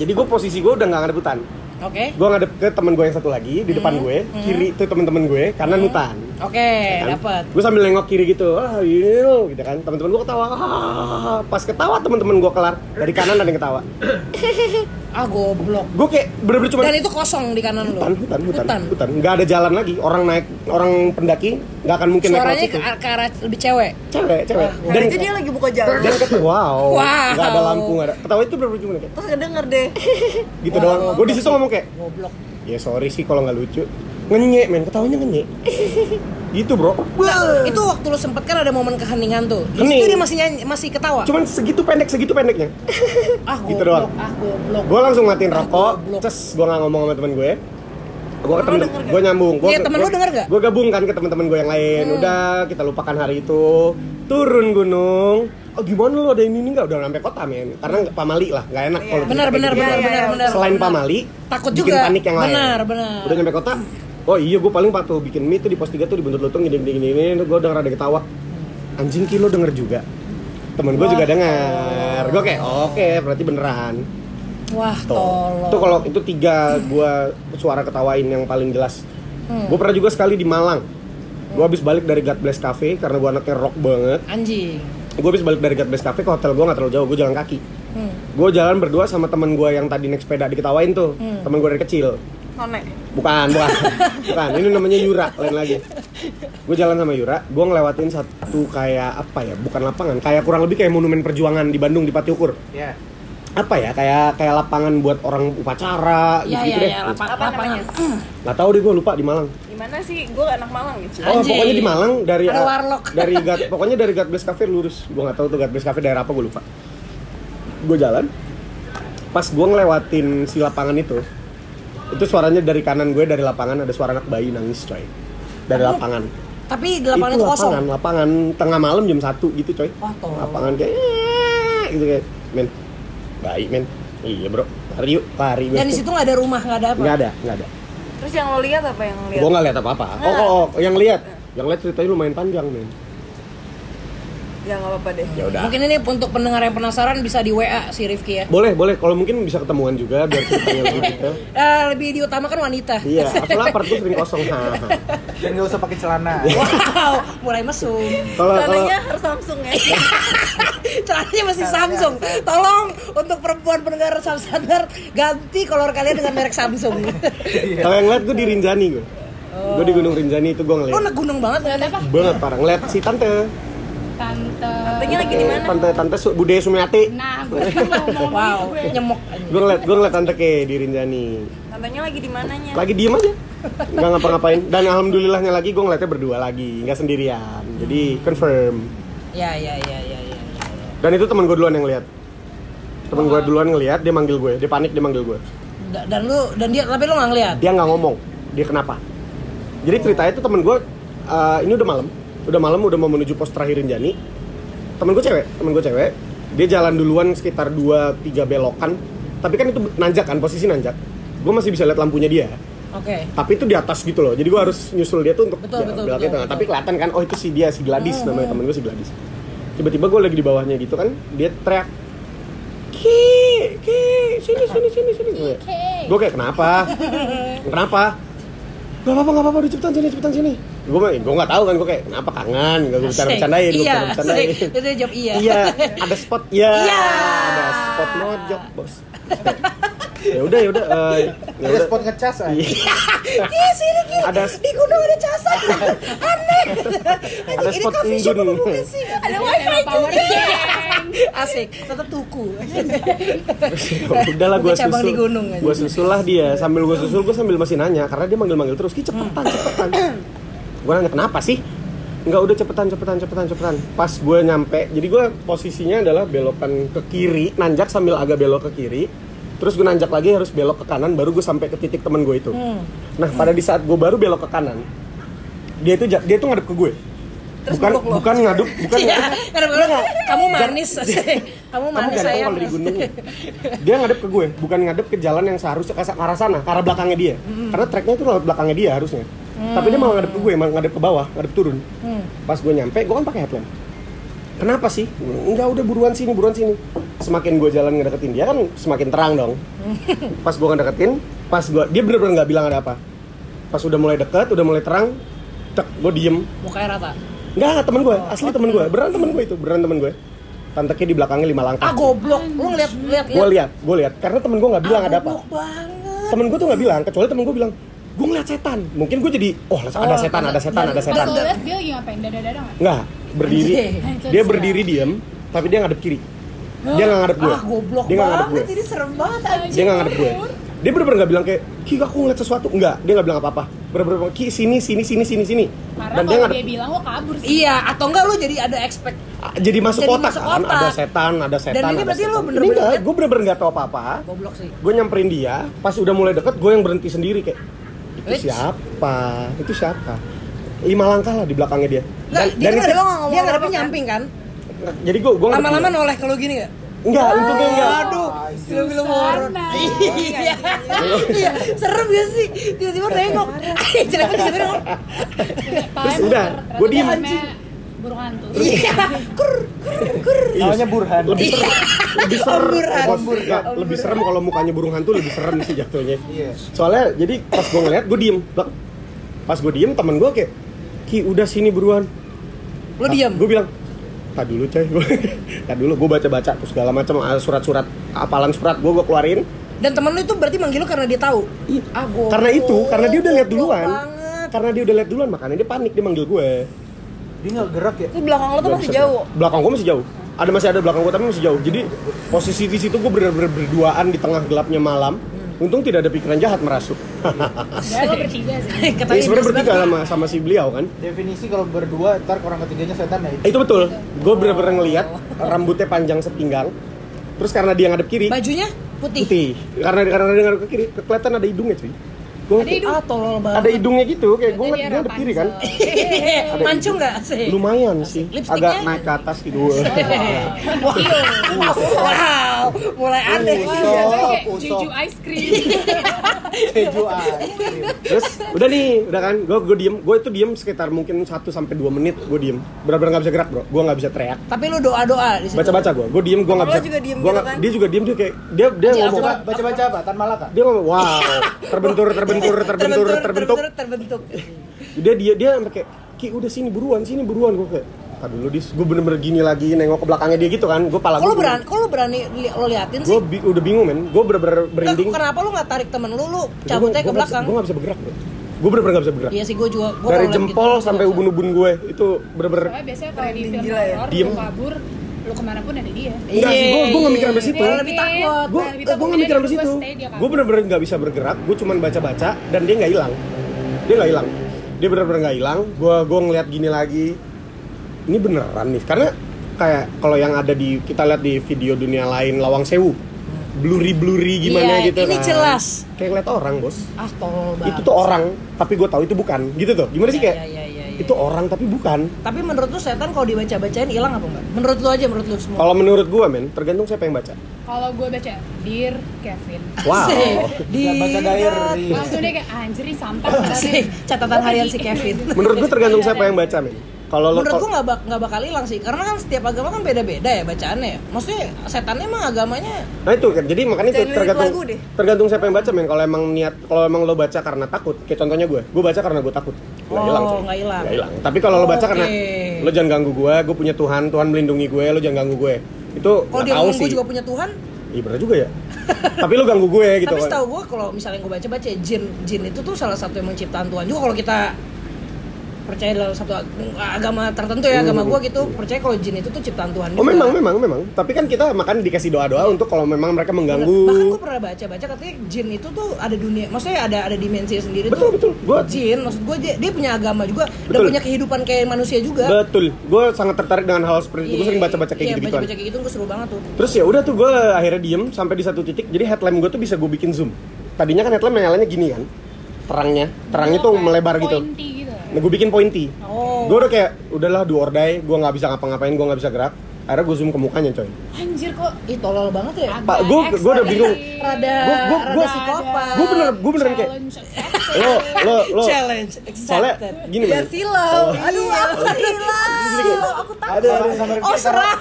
Jadi gue posisi gue udah nggak ngadep hutan oke. Gue ngadep ke temen gue yang satu lagi di depan gue kiri itu teman-teman gue kanan hutan oke dapat gue sambil nengok kiri gitu ah ini lo gitu kan. Teman-teman gue ketawa ah, pas ketawa teman-teman gue kelar dari kanan ada yang ketawa. Ah goblok. Gue kayak bener-bener cuma dan itu kosong di kanan lu? Hutan hutan hutan hutan? nggak ada jalan lagi orang naik orang pendaki nggak akan mungkin naik suaranya ke, situ. ke arah lebih cewek? Cewek cewek. Dan dan itu dia lagi buka jalan. dan ketawa. Wow Wow. nggak ada lampu nggak ada. Ketawa itu bener-bener cuma kayak Terus ngedenger deh. gitu doang. Gue di situ ngomong kayak goblok. Ya sorry sih kalau nggak lucu ngenyek men ketawanya ngenyek gitu bro Nah, itu waktu lu sempet kan ada momen keheningan tuh. Di Hening. situ dia masih nyanyi, masih ketawa. cuman segitu pendek segitu pendeknya ah, gitu doang. Ah, gue langsung matiin rokok Goblok. ces gue nggak ngomong sama temen gue gue ke Temen lu temen denger gue nyambung gue Iya, temen lu denger gak? gue gabung kan ke teman-teman gue yang lain Hmm. udah kita lupakan hari itu turun gunung oh gimana lu ada ini ini nggak udah sampai kota men karena nggak pamali lah nggak enak Iya. kalau Benar benar gitu. benar Iya, benar iya. selain benar. pamali Takut bikin juga. panik yang lain Benar, benar. udah nyampe kota oh iya gue paling patuh bikin mie tuh di pos 3 tuh dibentuk lutung gini gini gini, gini. gue denger ada ketawa anjing kilo denger juga temen gue juga denger gue kayak oke berarti beneran Wah, tolong. Itu kalau itu tiga gua suara ketawain yang paling jelas. Hmm. Gue pernah juga sekali di Malang. Gue habis balik dari God Bless Cafe karena gue anaknya rock banget. anjing. Gue habis balik dari God Bless Cafe ke hotel gue nggak terlalu jauh. Gue jalan kaki. Hmm. Gue jalan berdua sama teman gue yang tadi naik sepeda diketawain tuh. Hmm. Teman gue dari kecil. None. Bukan, bukan. bukan. Ini namanya Yura, lain lagi. Gue jalan sama Yura, gue ngelewatin satu kayak apa ya? Bukan lapangan, kayak kurang lebih kayak monumen perjuangan di Bandung di Pati Ukur. Ya. Apa ya? Kayak kayak lapangan buat orang upacara Iya, gitu, iya, deh. iya, lapang, Apa lapangan. Nggak tahu deh gue lupa di Malang. Gimana sih? Gue anak Malang gitu. Oh, Anjing. pokoknya di Malang dari Ada uh, warlock. dari God, pokoknya dari God Bless Cafe lurus. Gua nggak tahu tuh God Bless Cafe daerah apa gue lupa. Gue jalan. Pas gue ngelewatin si lapangan itu, itu suaranya dari kanan gue dari lapangan ada suara anak bayi nangis coy. Dari lapangan. Tapi di lapangan itu, kosong. lapangan, lapangan tengah malam jam satu gitu coy. Wah, tolong. Lapangan kayak "Eh," gitu kayak men. Baik men. Iya bro, lari yuk, lari Dan di situ nggak ada rumah, nggak ada apa. Nggak ada, nggak ada. Terus yang lo lihat apa yang lo lihat? Gue nggak lihat apa-apa. Oh, oh, oh, yang lihat, yang lihat ceritanya lumayan panjang men. Ya nggak apa-apa deh. Ya udah. Mungkin ini untuk pendengar yang penasaran bisa di WA si Rifki ya. Boleh, boleh. Kalau mungkin bisa ketemuan juga biar ceritanya lebih detail. Eh, lebih diutamakan wanita. Iya, aku lapar tuh sering kosong. Hahaha. Dan gak usah pakai celana. Wow, mulai mesum. Kalau Celananya harus Samsung ya. Celananya masih Samsung. Tolong untuk perempuan pendengar Samsung ganti kolor kalian dengan merek Samsung. kalau yang lihat gue di Rinjani gue. Gue di Gunung Rinjani itu gue Lo ngeliat anak gunung banget ya? apa banget parah ngeliat si tante tante. Tantenya lagi di mana? tante tante Su- Bude Sumiati. Nah gue mau Wow, gue nyemok. gue ngeliat gue ngeliat tante ke di Rinjani. Tantenya lagi di mananya? lagi diem aja. Nggak ngapa-ngapain. Dan alhamdulillahnya lagi gue ngeliatnya berdua lagi nggak sendirian. Jadi confirm. Ya, ya, ya, ya, ya. ya. dan itu teman gue duluan yang lihat teman gue duluan ngeliat dia manggil gue dia panik dia manggil gue Da- Dan lu dan dia tapi lu nggak ngeliat. dia nggak ngomong. Dia kenapa? Jadi ceritanya itu temen gue uh, ini udah malam udah malam udah mau menuju pos terakhir Rinjani temen gue cewek temen gue cewek. Dia jalan duluan sekitar 2-3 belokan. Tapi kan itu nanjak kan posisi nanjak. Gue masih bisa lihat lampunya dia. Oke. tapi itu di atas gitu loh. Jadi gue harus nyusul dia tuh untuk Betul, betul, belok betul, tengah. betul. tapi kelihatan kan oh itu si dia si Gladys Hmm, namanya hmm. temen gue si Gladys. Tiba-tiba gue lagi di bawahnya gitu kan dia teriak ki ki sini sini sini sini. Gue gue kayak kenapa? Kenapa? Gak apa-apa, gak apa-apa, udah cepetan sini, cepetan sini gue mah gue nggak tahu kan gue kayak kenapa kangen gak gue bercanda bercandain gue Iya, bercanda bercandain. Itu dia jawab iya. iya ada spot iya Iya. ada spot mojok bos ya udah ya udah eh, ya Ada spot ngecas aja. Iya. Ki, sini Ki. Ada di gunung ada casan. Aneh. ada Ini spot coffee shop bukan sih? Ada wifi juga. Asik, tetap tuku. udah lah gue susul di gunung gue susul lah dia sambil gue susul gue sambil masih nanya karena dia manggil manggil terus ki cepetan cepetan gue nanya kenapa sih? Enggak udah cepetan cepetan cepetan cepetan. Pas gue nyampe jadi gue posisinya adalah belokan ke kiri nanjak sambil agak belok ke kiri. Terus gue nanjak lagi harus belok ke kanan baru gue sampai ke titik temen gue itu. Hmm. nah pada di saat gue baru belok ke kanan dia itu dia itu ngadep ke gue. Terus bukan lo. bukan ngadep bukan karena bilang, kamu manis. Kamu kamu manis ganteng sayang. kalau di gunung. Dia ngadep ke gue bukan ngadep ke jalan yang seharusnya ke arah sana ke arah belakangnya dia. Karena treknya itu lewat belakangnya dia harusnya tapi dia malah ngadep ke gue malah ngadep ke bawah ngadep turun. Hmm. pas gue nyampe gue kan pakai headlamp. Kenapa sih? Enggak udah buruan sini buruan sini. Semakin gue jalan ngedeketin dia kan semakin terang dong. Pas gue ngedeketin pas gue dia bener-bener nggak bilang ada apa. Pas udah mulai deket udah mulai terang tek gue diem. Mukanya rata. Enggak, temen gue, asli temen gue, beneran temen gue itu, beneran temen gue. Tanteknya di belakangnya lima langkah. Ah goblok. Lu ngeliat lihat gue lihat gue lihat karena temen gue nggak bilang ada apa. Goblok banget. temen gue tuh nggak bilang kecuali temen gue bilang gue ngeliat setan mungkin gue jadi oh ada Oh, setan ada setan ada Pas setan lo liat dia lagi ngapain? Dada-dada nggak? nggak berdiri dia berdiri diam tapi dia ngadep kiri dia nggak ngadep gue Ah goblok dia nggak ngadep gue. Ini serem banget anjing. dia nggak ngadep gue dia bener-bener nggak bilang kayak ki aku ngeliat sesuatu enggak dia nggak bilang apa-apa bener-bener bilang, ki sini sini sini sini sini Karena dan dia ngadep dia bilang lo kabur sih. Iya, atau enggak lu jadi ada expect jadi masuk Jadi kotak masuk kan kotak. ada setan ada setan Dan ini ada berarti setan. lu Ini bener-bener enggak, gue bener-bener nggak tahu apa-apa goblok sih. gue nyamperin dia pas udah mulai deket gue yang berhenti sendiri kayak itu Wits. siapa itu siapa lima langkah lah di belakangnya dia Enggak, dia kan itu- ada ngomong dia ngadepin apa-apa, nyamping kan? jadi gue gue Lama-lama noleh kalau gini enggak? enggak untungnya enggak Aduh, film-film horor. Susana. Iya. Iya, serem gak sih? Tiba-tiba nengok. Jelek tiba-tiba. Palanya udah, gua diem. Ternyata namanya burung hantu. Iya. Kur kur kur. Namanya Burhan. lebih serem lebih serem Burhan. Bos, enggak, lebih serem kalau mukanya burung hantu lebih serem sih jatuhnya Iya. soalnya jadi pas gue ngeliat gue diem pas gue diem temen gue kayak ki udah sini buruan Lu diam. gue bilang tak dulu coy tak dulu gue baca baca tuh segala macam ah, surat-surat apalan surat gue gue keluarin Dan temen lu itu berarti manggil lu karena dia tahu. Iya. Ah, goblok. karena itu karena dia udah lihat duluan banget. karena dia udah lihat duluan makanya dia panik dia manggil gue Dia nggak gerak ya? Itu belakang lo tuh masih jauh. gerak. belakang gue masih jauh. Ada masih ada belakang gue tapi masih jauh. Jadi posisi di situ gue bener-bener berduaan di tengah gelapnya malam. Untung tidak ada pikiran jahat merasuk. Ya lo bertiga sih. Katanya Jadi sebenarnya bertiga sama sama si beliau kan. Definisi kalau berdua, ntar orang ketiganya setan ya itu. betul. Gue bener-bener ngeliat rambutnya panjang sepinggang. Terus karena dia ngadep kiri. Bajunya putih. putih. Karena karena dia ngadep ke kiri kelihatan ada hidungnya cuy Gua Ada hidung. Ah, tolol banget. ada hidungnya gitu kayak gue ngeliat dia ngadep kiri kan. Mancung nggak sih? lumayan sih agak naik ke atas gitu Wow, mulai aneh. Juju ice cream. Keju air. terus udah nih udah kan gue gue diem gue itu diem sekitar mungkin 1 sampai dua menit gue diem benar-benar nggak bisa gerak bro gue nggak bisa teriak Tapi lu doa-doa di situ. baca-baca gue gue diem gue nggak bisa juga diem gua gitu kan? dia juga diem dia kayak dia dia ngomong aku- Baca-baca apa? Tan Malaka? dia ngomong wow terbentur terbentur terbentur terbentuk terbentuk, terbentuk. dia dia dia sampai kayak ki udah sini buruan sini buruan gue kayak ah dulu dis gue bener-bener gini lagi nengok ke belakangnya dia gitu kan gue pala gue berani, lu berani li- lo liatin gue sih? bi- udah bingung men gue bener-bener Nggak, berinding kenapa lu nggak tarik temen lu, lu cabutnya ke belakang? gue gak bisa bergerak bro gue bener-bener gak bisa bergerak Iya sih, gue juga. Gua dari kalau jempol gitu, sampai ubun-ubun gue itu bener-bener Soalnya biasanya kalau di film Gila ya. horor, Diem. lu kabur, lu ke mana pun ada dia. Enggak sih, gua- gua nggak mikir sampai situ. Lebih takut. Gue gue nggak dia mikir sampai situ gue bener-bener nggak bisa bergerak gue cuman baca-baca dan dia nggak hilang dia nggak hilang dia bener-bener nggak hilang gue gue ngeliat gini lagi ini beneran nih karena kayak kalau yang ada di kita lihat di video dunia lain Lawang Sewu blurry blurry gimana Iya, gitu ini kan. jelas. kayak ngeliat orang bos Ah, itu tuh orang tapi gue tahu itu bukan gitu tuh gimana sih Iya, kayak iya, iya. Itu orang tapi bukan Tapi menurut lu setan kalau dibaca-bacain hilang apa enggak? Menurut lu aja, menurut lu semua. kalau menurut gue men tergantung siapa yang baca Kalau gue baca Dear Kevin. wow Di baca diary. Langsung dia kayak anjir nih sampah. Catatan harian si Kevin. menurut gue tergantung siapa yang baca men Kalau lo menurut gua nggak bak nggak bakal hilang sih karena kan setiap agama kan beda-beda ya bacaannya ya maksudnya setannya emang agamanya Nah itu kan, jadi makanya itu tergantung tergantung siapa yang baca men. Kalau emang niat, kalau emang lo baca karena takut, kayak contohnya gue, gue baca karena gue takut, nggak Oh, hilang sih. nggak hilang. Nggak hilang. Tapi kalau lo baca Oke. karena lo jangan ganggu gue, gue punya Tuhan, Tuhan melindungi gue, lo jangan ganggu gue. Itu kalau nggak dia tahu sih. gue juga punya Tuhan Iya bener juga ya. Tapi lo ganggu gue gitu. tapi kan. setahu gue kalau misalnya gue baca baca jin jin itu tuh salah satu emang ciptaan Tuhan juga kalau kita percaya dalam satu ag- agama tertentu ya agama gue gitu percaya kalau jin itu tuh ciptaan Tuhan Oh memang memang memang. Tapi kan kita makan dikasih doa doa untuk kalau memang mereka bahkan mengganggu. gue pernah baca baca katanya jin itu tuh ada dunia maksudnya ada ada dimensi sendiri Betul, tuh betul. Gua- jin maksud gue dia, dia punya agama juga dan Betul. punya kehidupan kayak manusia juga Betul. Gue sangat tertarik dengan hal seperti itu. Gue sering baca-baca kayak iya, gitu baca-baca kayak gitu gue seru banget tuh Terus ya udah tuh gue akhirnya diem sampai di satu titik. Jadi headlamp gue tuh bisa gue bikin zoom. Tadinya kan headlamp nyalanya gini kan, terangnya, terangnya tuh Kayak melebar pointy gitu. Nah gue bikin pointy. Oh. Gue udah kayak udahlah do or die, gue nggak bisa ngapa-ngapain, gue nggak bisa gerak. Akhirnya gue zoom ke mukanya coy. Anjir kok ih tolol banget ya agak Pak, gua- gua udah bingung. rada Gua- gua- rada gua- psikopat Gue bener, gue beneran kayak lo lo lo. challenge Soalnya gini Biar silau. Oh. Aduh, aku silau. Aku Ada ada sama Oh serah.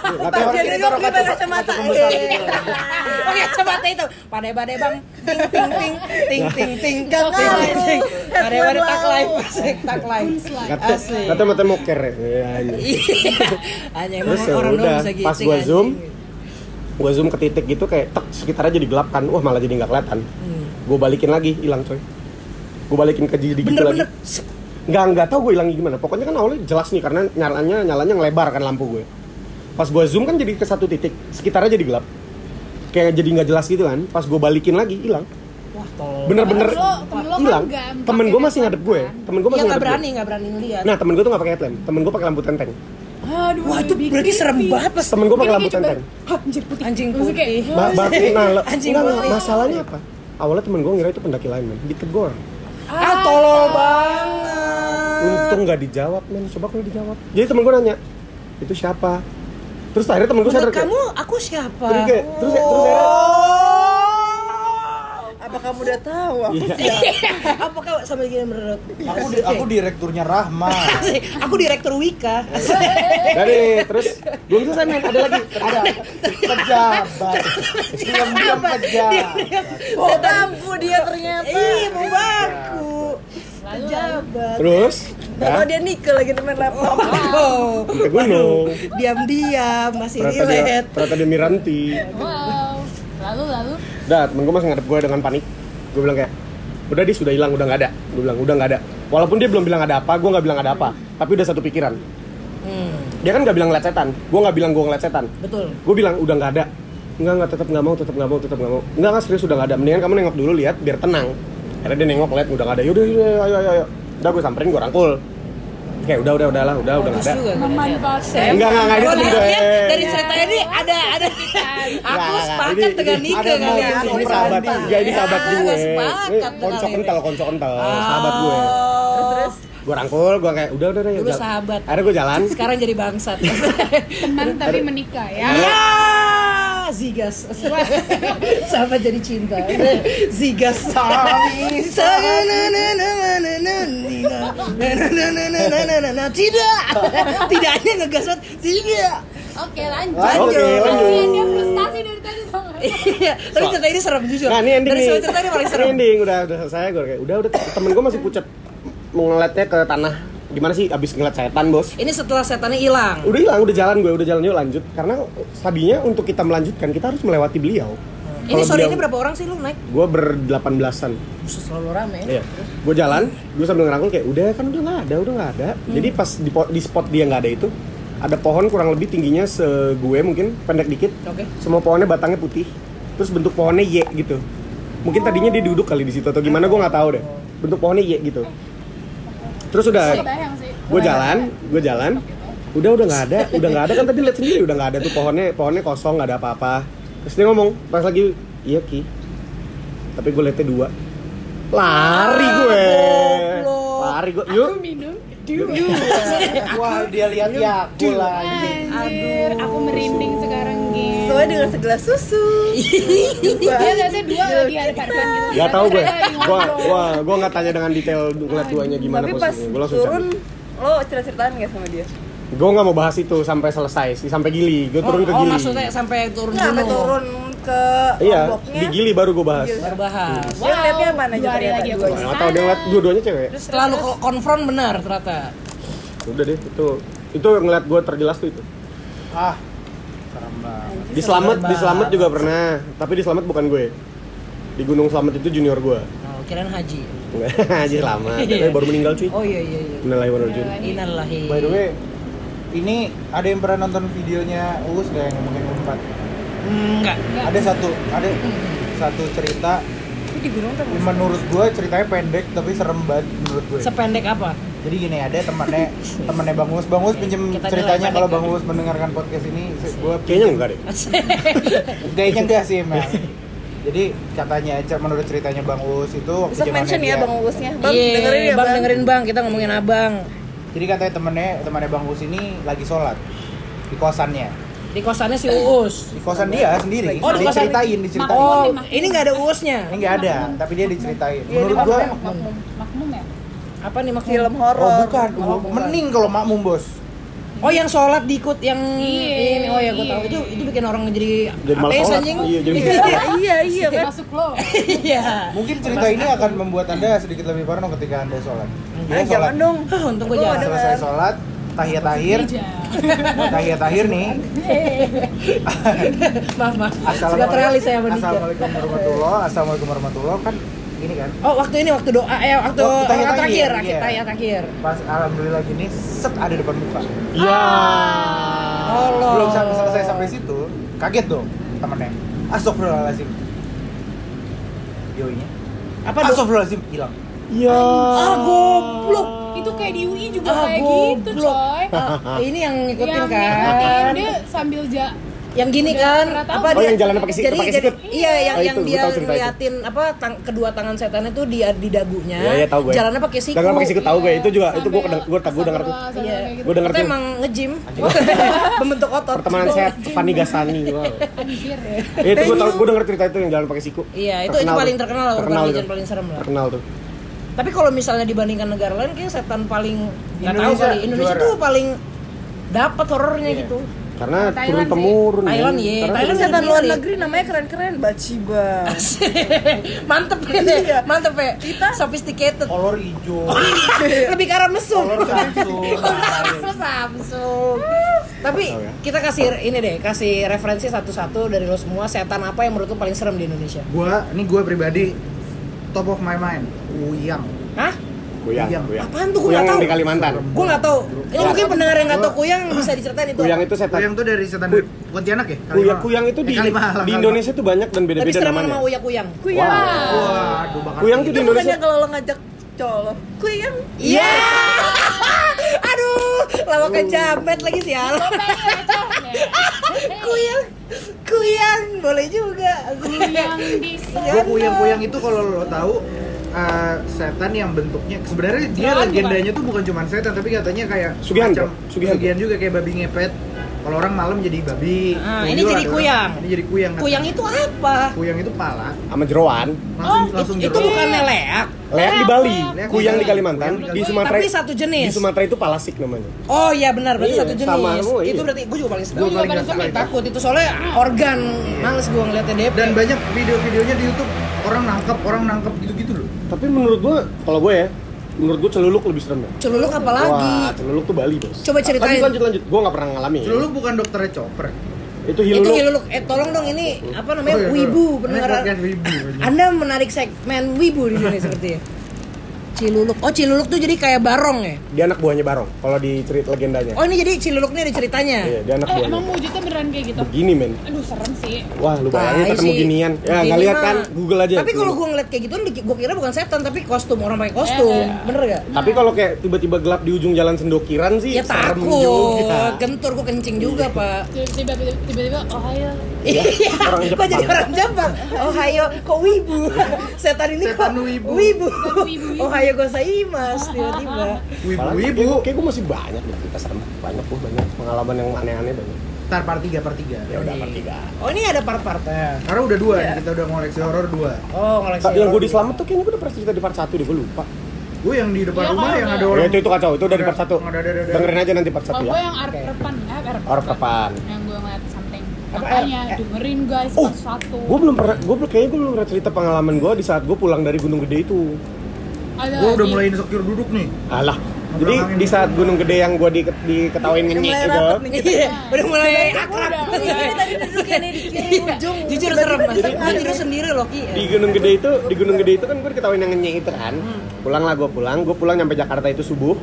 Jadi kita gue pakai kaca- kacamata. Eh. gitu. Oke, kacamata itu. Pade-pade bang. Ting ting ting ting ting ting Gak ngaruh. ting. Pade-pade tak Headphone live, tak live. Kata kata moker ya. Iya, iya. Iya. Hanya emang ya orang udah, gitu. pas gua zoom, gue zoom ke titik gitu kayak tek sekitarnya jadi gelap kan. Wah malah jadi nggak kelihatan. Hmm. gue balikin lagi hilang coy. Gue balikin ke jadi gitu lagi. nggak nggak tahu gue hilangnya gimana. Pokoknya kan awalnya jelas nih karena nyalanya nyalanya ngelebar kan lampu gue pas gue zoom kan jadi ke satu titik sekitarnya jadi gelap. Kayak jadi nggak jelas gitu kan. Pas gue balikin lagi hilang. Wah, tolol. bener-bener kan hilang. nggak temen gue masih ngadep gue kan? temen gue Ya masih nggak ngadep berani, gue nggak berani ngeliat. nah temen gue tuh nggak pakai headlamp. Temen gue pakai lampu tenteng Aduh, Wah, itu berarti serem banget pas temen gue pakai lampu tenteng Hah, anjir putih. anjing putih. kayak, Ba- ba- nah, Anjing enggak, putih. masalahnya apa? Awalnya temen gue ngira itu pendaki lain, men. Ditegor. Ah, tolol banget. Untung nggak dijawab, men. Coba kalau dijawab. Jadi temen gue nanya, itu siapa? Terus akhirnya temen gue sadar kamu aku siapa? Terus kayak- terus ya- terus akhirnya- Apa kamu udah tahu aku Iya. siapa? Apakah sampai gini menurut? Aku di, aku direkturnya Rahma. Aku direktur Wika. Dari terus belum selesai men, ada lagi. Ada pejabat. Diam-diam pejabat. Oh, bangku dia ternyata. Ih, mau baku. Lalu, Pejabat. Terus, Kalau dia Nike lagi main laptop. Oh, ke gunung. diam-diam masih relate. ternyata dia Miranti. wow. Lalu, lalu. Dah, temen gue masih ngadep gue dengan panik. Gue bilang kayak, udah dia sudah hilang, udah nggak ada. Gue bilang udah nggak ada. Walaupun dia belum bilang ada apa, gue nggak bilang ada apa. Tapi udah satu pikiran. Hmm, Dia kan nggak bilang ngeliat setan. Gue nggak bilang gue ngeliat setan. betul. gue bilang udah nggak ada nggak nggak tetap nggak mau tetap nggak mau tetap nggak mau nggak nggak serius udah nggak ada mendingan kamu nengok dulu lihat biar tenang akhirnya dia nengok lihat udah nggak ada yaudah yaudah ayo ayo ayo udah gue samperin gue rangkul kayak udah udah udah lah udah udah nggak ada Memanfaatkan. Enggak, enggak, enggak, itu dari ceritanya ini ada ada aku sepakat ini- dengan ini Nike ada kali mau ya. ini sahabat ini sahabat Ah, gue konco kental konco kental sahabat gue Oh. Terus gue rangkul gue kayak udah udah udah Dulu sahabat. akhirnya gue jalan Sekarang jadi bangsat. Teman tapi menikah ya. Ya, Zigas. Sahabat jadi cinta. Zigas. Tidak. Tidak hanya ngegas banget. Tidak. Oke, lanjut. Oke, lanjut. Kasihan dia frustasi dari tadi? Iya, tapi cerita ini serem jujur. Nah ini ending Dari semua cerita ini paling serem. Ending udah udah selesai gue kayak udah udah temen gue masih pucat ngeliatnya ke tanah. Gimana sih abis ngeliat setan bos? Ini setelah setannya hilang. Udah hilang, udah jalan gue, udah jalan yuk lanjut. Karena tadinya untuk kita melanjutkan kita harus melewati beliau. Ini sore ini berapa orang sih lu naik? Gue berdelapan belasan. Buset selalu rame. Iya. Gue jalan, gue sambil ngerangkul kayak udah kan udah nggak ada, udah nggak ada. Hmm. Jadi pas di, di spot dia nggak ada itu, ada pohon kurang lebih tingginya se gue mungkin pendek dikit. Oke. Semua pohonnya batangnya putih. Terus bentuk pohonnya Y gitu. Mungkin tadinya dia duduk kali di situ atau gimana gue nggak tahu deh. Bentuk pohonnya Y gitu. Terus udah gue jalan, gue jalan, udah udah nggak ada, udah nggak ada kan tadi lihat sendiri udah nggak ada tuh pohonnya, pohonnya kosong nggak ada apa-apa. Terus dia ngomong pas lagi, iya ki, tapi gue liatnya dua, lari gue, goblok. lari gue, yuk, Minum. Wah, dia lihat ya aku lagi. Anjir, aku merinding sekarang gitu. sesuai dengan segelas susu. Dia lihatnya dua lagi ada depan gitu. Gak tau gue, ngobrol. gue, gue nggak tanya dengan detail ngeliat duanya gimana Tapi pas gue langsung turun lo cerita-ceritaan nggak sama dia? Gue nggak mau bahas itu sampai selesai sih, sampai Gili. Gue turun oh, ke oh, Gili. maksudnya sampai turun Nggak sampai gunung. turun ke Iya, lomboknya. di Gili baru gue bahas. Gili. Baru bahas. Dia ngeliatnya mana aja dua hari ternyata, lagi ke sana. Nggak tahu dia ngeliat dua-duanya cewek. Terus, Setelah lu terus, konfront benar ternyata. Udah deh, itu itu ngeliat gue terjelas tuh itu. Ah, serem banget. Di Slamet, di. Slamet juga pernah. Tapi di Slamet bukan gue. Di Gunung Slamet itu junior gue. Oh, kirain haji. Haji Slamet. Tapi baru meninggal cuy. Oh iya iya iya. Innalillahi wa inna ilaihi raji'un. Innalillahi. Innalillahi. By the way, ini ada yang pernah nonton videonya Uus gak yang ngomongin Unpad? Enggak. Enggak. Ada satu, ada satu cerita di gunung kan menurut gue ceritanya pendek tapi serem banget menurut gue. Sependek apa? Jadi gini ada temannya temannya Bang Uus, Bang Uus pinjem ceritanya kalau Bang Uus mendengarkan podcast ini, gue Kayaknya enggak deh. kayaknya enggak sih emang. Jadi katanya aja menurut ceritanya Bang Uus itu waktu zamannya mention ya dia- Bang Uusnya. Bang, Iya, dengerin ya bang, Bang. dengerin bang, kita ngomongin abang Jadi katanya temennya temannya Bang Uus ini lagi sholat di kosannya. Di kosannya si Uus Di kosan dia sendiri. Oh, di kosan- diceritain, diceritain. Oh, Makmum. ini nggak ada Uusnya Ini nggak ada, tapi dia diceritain. Iya, Menurut gua makmum, makmum, makmum ya? Apa nih makmum? Film Oh horor. bukan, Oh, bukan. mending kalau makmum bos. Oh yang sholat diikut yang Iya, ini oh ya gue iya. tahu itu itu bikin orang jadi Jadi malas sholat. anjing. Iya, jadi Iya, iya, iya kan. Masuk lo. Iya. Mungkin cerita ini akan membuat anda sedikit lebih parno ketika anda sholat. Dia Ah, jangan dong. Ah, untung gue Gua jangan. Selesai sholat, tahiyat akhir, tahiyat akhir nih. maaf maaf. Assalamualaikum- Sudah teralih saya Dija. Assalamualaikum warahmatullahi, assalamualaikum warahmatullahi kan gini kan. Oh waktu ini waktu doa eh waktu Waktu tahiyat rakaat terakhir, akhir, iya. tahiyat akhir. Pas alhamdulillah gini, set ada depan muka. Iya. Allah. Belum sampai selesai sampai situ, kaget dong temennya. Astagfirullahaladzim. Yoinya. Apa dong? Astagfirullahaladzim hilang. Iya. Ah goblok. Itu kayak di UI juga Ah kayak gitu, goblok. coy. Ah, ini yang ngikutin Yang kan. ngikutin, dia sambil ja yang gini Udah kan tahu. apa Oh, dia yang jalannya pakai sikut- jadi, pakai jadi- sikut. iya yang Oh, yang itu, dia tahu ngeliatin apa tang, kedua tangan setan itu di di dagunya Iya, iya tahu gue. jalannya pakai siku Jangan pakai siku tahu gue. Itu juga itu gue Sambil- gue gue denger tuh. sambil iya gitu. Gua denger itu tuh. emang nge-gym membentuk otot Pertemanan sehat Fanny Gasani. Wow. Ya. Ya, itu gue tau gue denger cerita itu yang jalan pakai siku. iya itu itu paling terkenal urban Terkenal legend tuh. paling serem lah Terkenal tuh. Tapi kalau misalnya dibandingkan negara lain kayak setan paling nggak tahu Indonesia kali Indonesia juara. tuh paling dapat horornya Iya. gitu Karena Thailand turun sih. temurun. Thailand, men. iya. Karena Thailand Setan luar negeri namanya keren-keren, Baciba. mantep ya Iya. mantep ya kita sophisticated Kolor hijau. lebih ke arah mesum Kolor Samsung. Samsung tapi ya. kita kasih ini deh kasih referensi satu-satu dari lo semua setan apa yang menurut lo paling serem di Indonesia Gua, ini gua pribadi top of my mind. Uyang. Hah? Kuyang, Kuyang. kuyang. Apaan tuh? Gua Kuyang tahu. di Kalimantan. gue nggak tahu ini mungkin pendengar yang nggak tahu kuyang bisa diceritain itu Kuyang itu setan. Uyang tuh dari setan Kuy- Pontianak ya? Kuyang, kuyang itu Eh, di Kalimalang, di Kalimalang. Indonesia tuh banyak dan tapi beda-beda serem namanya. nama uya kuyang Kuyang. Waduh, bakal Kuyang tuh Itu di Indonesia. bukannya kalau lo ngajak cowok lo. Kuyang. iya aduh lawakan jamet lagi sial kuyang kuyang. Boleh juga. Yang di Gua kuyang-kuyang itu kalau lo tahu eh, setan yang bentuknya sebenarnya dia Jangan, legendanya tuh bukan cuma setan tapi katanya kayak Sugihanto, macam- Sugihanto. Sugihan juga kayak babi ngepet. Kalau orang malam jadi babi. Ah, Tuyul ini jadi kuyang. orang- Ini jadi kuyang. katanya. kuyang itu apa Kuyang itu pala. Sama jeroan. Langsung oh langsung itu, itu jeruk. bukannya leak Leak di Bali, Leak kuyang di. Kalimantan, Kuyang di. Sumatera. Tapi satu jenis. Di Sumatera itu palasik namanya. Oh iya benar, berarti Iya, satu jenis. sama semua, iya. Itu berarti gue juga paling Gua gue juga paling paling takut, itu. soalnya organ. Males gue ngeliatnya DP. Dan banyak video-videonya di YouTube orang nangkep, orang nangkep gitu-gitu loh. Tapi menurut gua, kalau gue ya, menurut gua celuluk lebih serem ya. celuluk apa lagi? Wah, celuluk tuh Bali bos. Coba ceritain. Lanjut lanjut lanjut. Gua nggak pernah ngalamin. Celuluk bukan dokternya Chopper. Itu Itu hiluluk. hiluluk. Eh tolong dong ini apa namanya? Oh, iya, wibu pendengar. podcast wibu. Anda menarik segmen wibu di sini sepertinya. Ciluluk. Oh, Ciluluk tuh jadi kayak barong ya? Dia anak buahnya Barong. Kalau di cerita legendanya. Oh, ini jadi Ciluluk nih ada ceritanya. Iya, dia anak Eh, buahnya. emang wujudnya beneran kayak gitu? Begini men. Aduh, serem sih. Wah, lu bayangin ketemu ginian. Ya, Begini nggak lihat kan? Google aja. Tapi kalau gue ngeliat kayak gitu, gue kira bukan setan, tapi kostum orang pakai kostum. Eh, eh. Bener gak? Tapi kalau kayak tiba-tiba gelap di ujung jalan sendokiran sih Ya serem takut, juga. gentur gue kencing juga pak. Tiba-tiba, tiba-tiba, oh ayo. Iya, Orang kok Jepang. jadi orang Jepang? Oh hayo, kok wibu? Setan ini Setan kok wibu. wibu. wibu-wibu. Oh hayo gozaimasu tiba-tiba. Wibu-wibu. Kayak gue masih banyak deh kita serem. Banyak gue banyak pengalaman yang aneh-aneh banyak. Ntar part 3, part 3. Ya udah part tiga. Oh ini ada part-partnya. Karena udah dua Iya. nih, kita udah ngoleksi horor dua. Oh ngoleksi. Yang gue di selamat tuh kayaknya gue udah pernah cerita di part 1 deh, gue lupa. Gue yang di depan Iya, rumah yang ada Ya, orang itu itu kacau, itu dari part satu. ada- ada- ada- Dengerin aja nanti part satu Kalau ya. gue yang arep repan, eh arep Arep repan. Yang gue ngeliat something. Apa, Makanya eh, eh. dengerin guys Oh, part satu. Gue belum pernah, gue kayaknya gue belum pernah cerita pengalaman gue di saat gue pulang dari Gunung Gede itu. Gue udah mulai insecure duduk nih. Alah. Jadi di saat Gunung Gede yang gue di, diketawain Udah ngenyek mulai itu, rapet nih kita. Iya, udah mulai akrab. Ini tadi duduknya nih di kiri ujung. Jujur serem mas. di tengah Lu tidur nih. sendiri loh Ki. di Gunung Gede itu, di Gunung Gede itu kan gue diketawain yang ngenyek itu kan. Pulang lah gue pulang, gue pulang nyampe Jakarta itu subuh.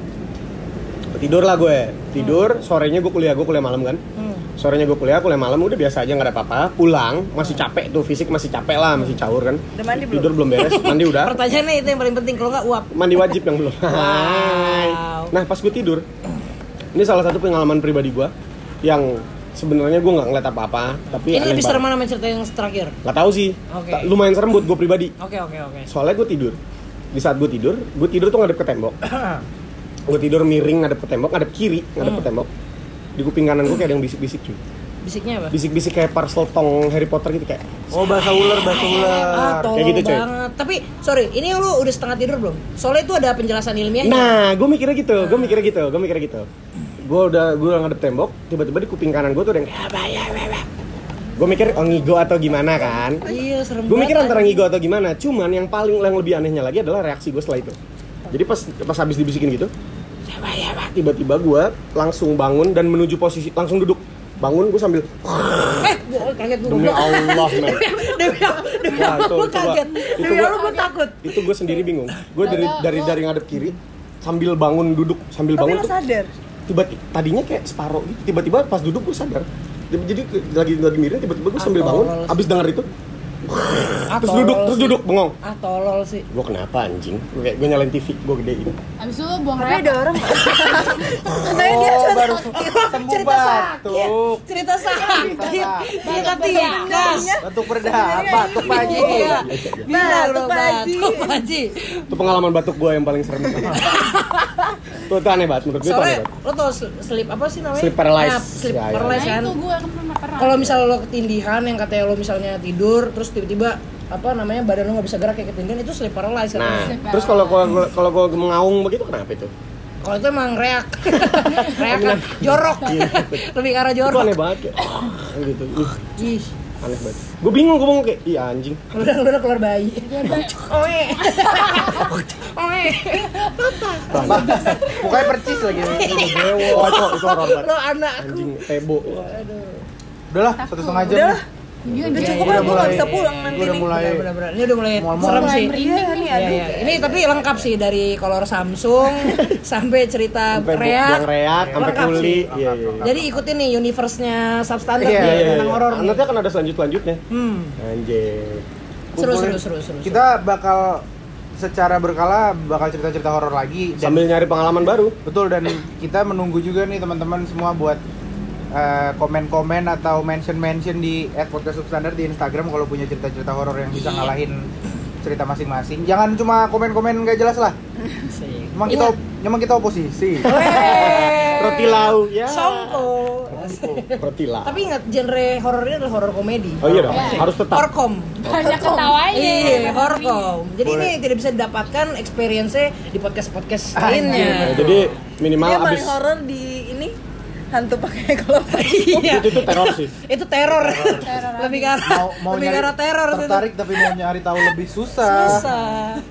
Tidur lah gue, tidur. Sorenya gue kuliah, gue kuliah malam kan. Hmm. Sorenya gue kuliah, kuliah malam udah biasa aja nggak ada apa-apa. Pulang masih capek tuh, fisik masih capek lah, masih caur kan. Udah mandi belum? Tidur belum beres, mandi udah. Pertanyaannya itu yang paling penting kalau nggak uap. mandi wajib yang belum. Hai. Nah pas gue tidur, ini salah satu pengalaman pribadi gue yang sebenarnya gue nggak ngeliat apa-apa, tapi Ini lebih serem mana cerita yang terakhir? Gak tahu sih. Ta- lumayan serem buat gue pribadi. Oke oke oke. Soalnya gue tidur, di saat gue tidur, gue tidur tuh ngadep ke tembok. gue tidur miring ngadep ke tembok, ngadep kiri ngadep Hmm. ke tembok. Di kuping kanan gue kayak ada yang bisik-bisik cuy. Bisiknya apa? Bisik-bisik kayak parcel tong Harry Potter gitu kayak. Oh bahasa ular, bahasa Ah, ular. tolol gitu, coy. banget. Tapi sorry, ini lu udah setengah tidur belum? Soalnya itu ada penjelasan ilmiahnya. Nah, gue mikirnya gitu, gue mikirnya gitu, gue mikirnya gitu. Gue udah gue udah ngadep tembok, tiba-tiba di kuping kanan gue tuh ada yang kayak apa ya, Gue mikir oh ngigo atau gimana kan? Iya serem Gue mikir antara ngigo atau gimana. Cuman yang paling yang lebih anehnya lagi adalah reaksi gue setelah itu. Jadi pas pas habis dibisikin gitu, "Siapa ya, Pak?" tiba-tiba gue langsung bangun dan menuju posisi langsung duduk. Bangun gue sambil Eh, gua kaget demi Allah, men. Demi Allah, demi Allah, gua- kaget. itu Demi gua- Allah, gua takut. Itu gue sendiri bingung. Gue dari dari dari ngadep kiri sambil bangun duduk sambil Tapi bangun lo tuh sadar. tiba tadinya kayak separuh gitu tiba-tiba pas duduk gue sadar jadi lagi lagi miring tiba-tiba gue sambil bangun abis denger itu Ah, terus duduk terus duduk bengong Ah, tolol sih. gue kenapa anjing gue kayak gue nyalain TV gue gedein Abis itu buang Tapi raya. ada orang Katanya dia Oh, baru sakit. sembuh Cerita sakit. Cerita sakit. Cerita tikas. Batuk berdarah, batuk pagi. Iya. Batuk, Haji. batuk Haji. itu pengalaman batuk gue yang paling serem tuh itu aneh banget menurut gue Soalnya banget lo tau sl- sleep apa sih namanya? Sleep paralysis. Nah, sleep Ya, ya. paralysis Nah kan. itu gue kan pernah pernah. Kalau misalnya lo ketindihan yang katanya lo misalnya tidur terus tiba-tiba apa namanya badan lo nggak bisa gerak kayak ketindihan itu sleep paralysis nah. Sleep terus kalau kalau kalau gue mengaung begitu kenapa itu Kalau itu emang reak. reak kan jorok. Lebih ke arah itu jorok. aneh banget kayak "Ah," gitu Ih, Ih, aneh banget gue bingung gue ngomong kayak iya anjing udah udah keluar bayi. Oe. Oe. Mukanya percis lagi. oh itu itu horor banget Lo anak. anjing tebo Udahlah, satu setengah jam. Nih. Iya, Udah iya, cukup lah, Udah gue nggak mulai- bisa pulang nanti Udah nih. mulai. Ini udah mulai Mal-mal. serem Mulai sih. Iya Iya, aduh. iya. Ini tapi lengkap sih dari kolor Samsung sampai cerita sampai reak. reak sampai kuli iya iya iya. Jadi ikutin nih universe-nya substandard Iya, Iya, iya, tentang horor nih. Nanti akan ada selanjut selanjutnya. Hmm. Anjir. Seru, seru, seru, seru. Kita bakal secara berkala bakal cerita-cerita horor lagi dan Sambil nyari pengalaman baru. betul dan kita menunggu juga nih teman-teman semua buat eh, komen-komen atau mention-mention di @podcast_substandard di Instagram kalau punya cerita-cerita horor yang bisa Iya. ngalahin cerita masing-masing. Jangan cuma komen-komen nggak jelas lah. Emang kita Ingat. emang kita oposisi. Weh. Roti lau ya. Songko. Roti lau. Tapi ingat genre horor ini adalah horor komedi. Oh iya dong, Iya. harus tetap. Horkom. Banyak ketawanya. Iya, horkom. Jadi Boleh. ini tidak bisa didapatkan experience di podcast-podcast Ah, Nah, lainnya. jadi minimal Dia abis horor di hantu pakai kelopak. Iya. itu, itu teror sih. Itu teror. Teror Lebih arah mau mau lebih nyari arah teror itu. tertarik tapi mau nyari tahu lebih susah. Susah.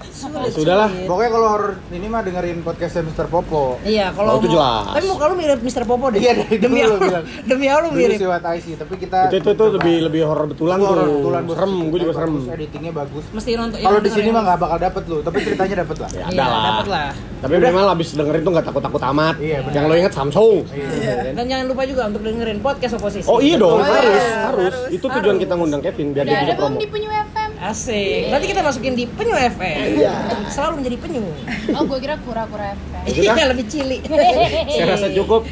Sulit, Sudahlah. sulit. Pokoknya kalau horor ini mah dengerin podcastnya Mr. Popo. Iya, kalau Oh, itu mau- jelas. Tapi muka lu mirip Mr. Popo deh. Iya, dari demi dulu Allah, bilang. demi Allah mirip. sih What I See, tapi kita Itu itu tuh lebih lebih horor betulan Itu tuh. horor betulan, bos. serem, gue juga serem. Editingnya bagus. Mesti nonton. Kalau di sini nonton mah nggak bakal dapet lu, tapi ceritanya dapet lah. Ya Iya, ada lah. dapet lah. Tapi minimal abis dengerin tuh nggak takut-takut amat. Iya. Yang lo inget Samsung. Iya. Dan jangan lupa juga untuk dengerin podcast oposisi. Oh iya dong, Oh, harus, iya, harus. harus. Itu tujuan kita ngundang Kevin biar Udah dia bisa promo. di Penyu FM? Asik. Nanti kita masukin di Penyu FM. Untuk selalu menjadi penyu. Oh, gue kira kura-kura FM. Iya, lebih cili. Saya rasa cukup.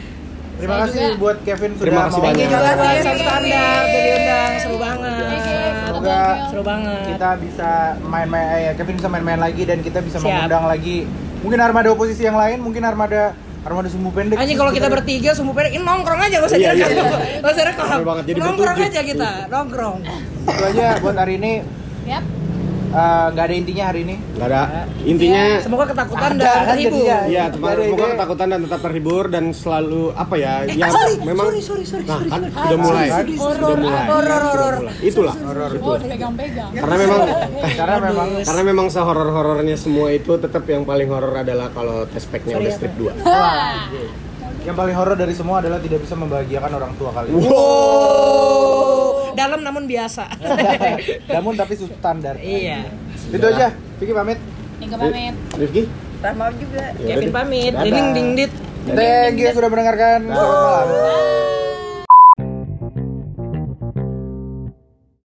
Terima Saya kasih juga. buat Kevin sudah Terima kasih mau banyak. Thank you juga Terima buat kasih. udah diundang. Seru banget. Semoga Seru banget. kita bisa main-main eh, Kevin bisa main-main lagi dan kita bisa Siap. mengundang lagi mungkin armada oposisi yang lain, mungkin armada armada sumbu pendek. Anjing kalau kita bertiga sumbu pendek, ini nongkrong aja gak usah Iya, direkam. iya, Gak usah rekam. Rame banget, jadi Nongkrong aja kita, nongkrong. itu aja buat hari ini. Yap. Eh, nggak ada intinya hari ini. Nggak ada. Intinya Semoga ketakutan Ada, dan terhibur. Iya, ada semoga ide. ketakutan dan tetap terhibur dan selalu apa ya? ya sorry, memang sorry, sorry, sorry, Nah, kan sorry. sudah mulai. Sorry, Sudah sorry. mulai. Horor, horor, Sudah horor. mulai. Itulah. Oh, pegang-pegang. Karena memang Karena memang karena memang sehoror-horornya semua itu tetap yang paling horor adalah kalau tes packnya Sorry, udah strip 2. yang paling horor dari semua adalah tidak bisa membahagiakan orang tua kalian. Oh, dalam namun biasa. Namun tapi substandar. iya. Itu aja. Vicky pamit. Nika pamit. Rifki? Rahma juga Ya Kevin pamit. Dadah. Ding ding dit. Thank you sudah mendengarkan. Selamat malam. Bye.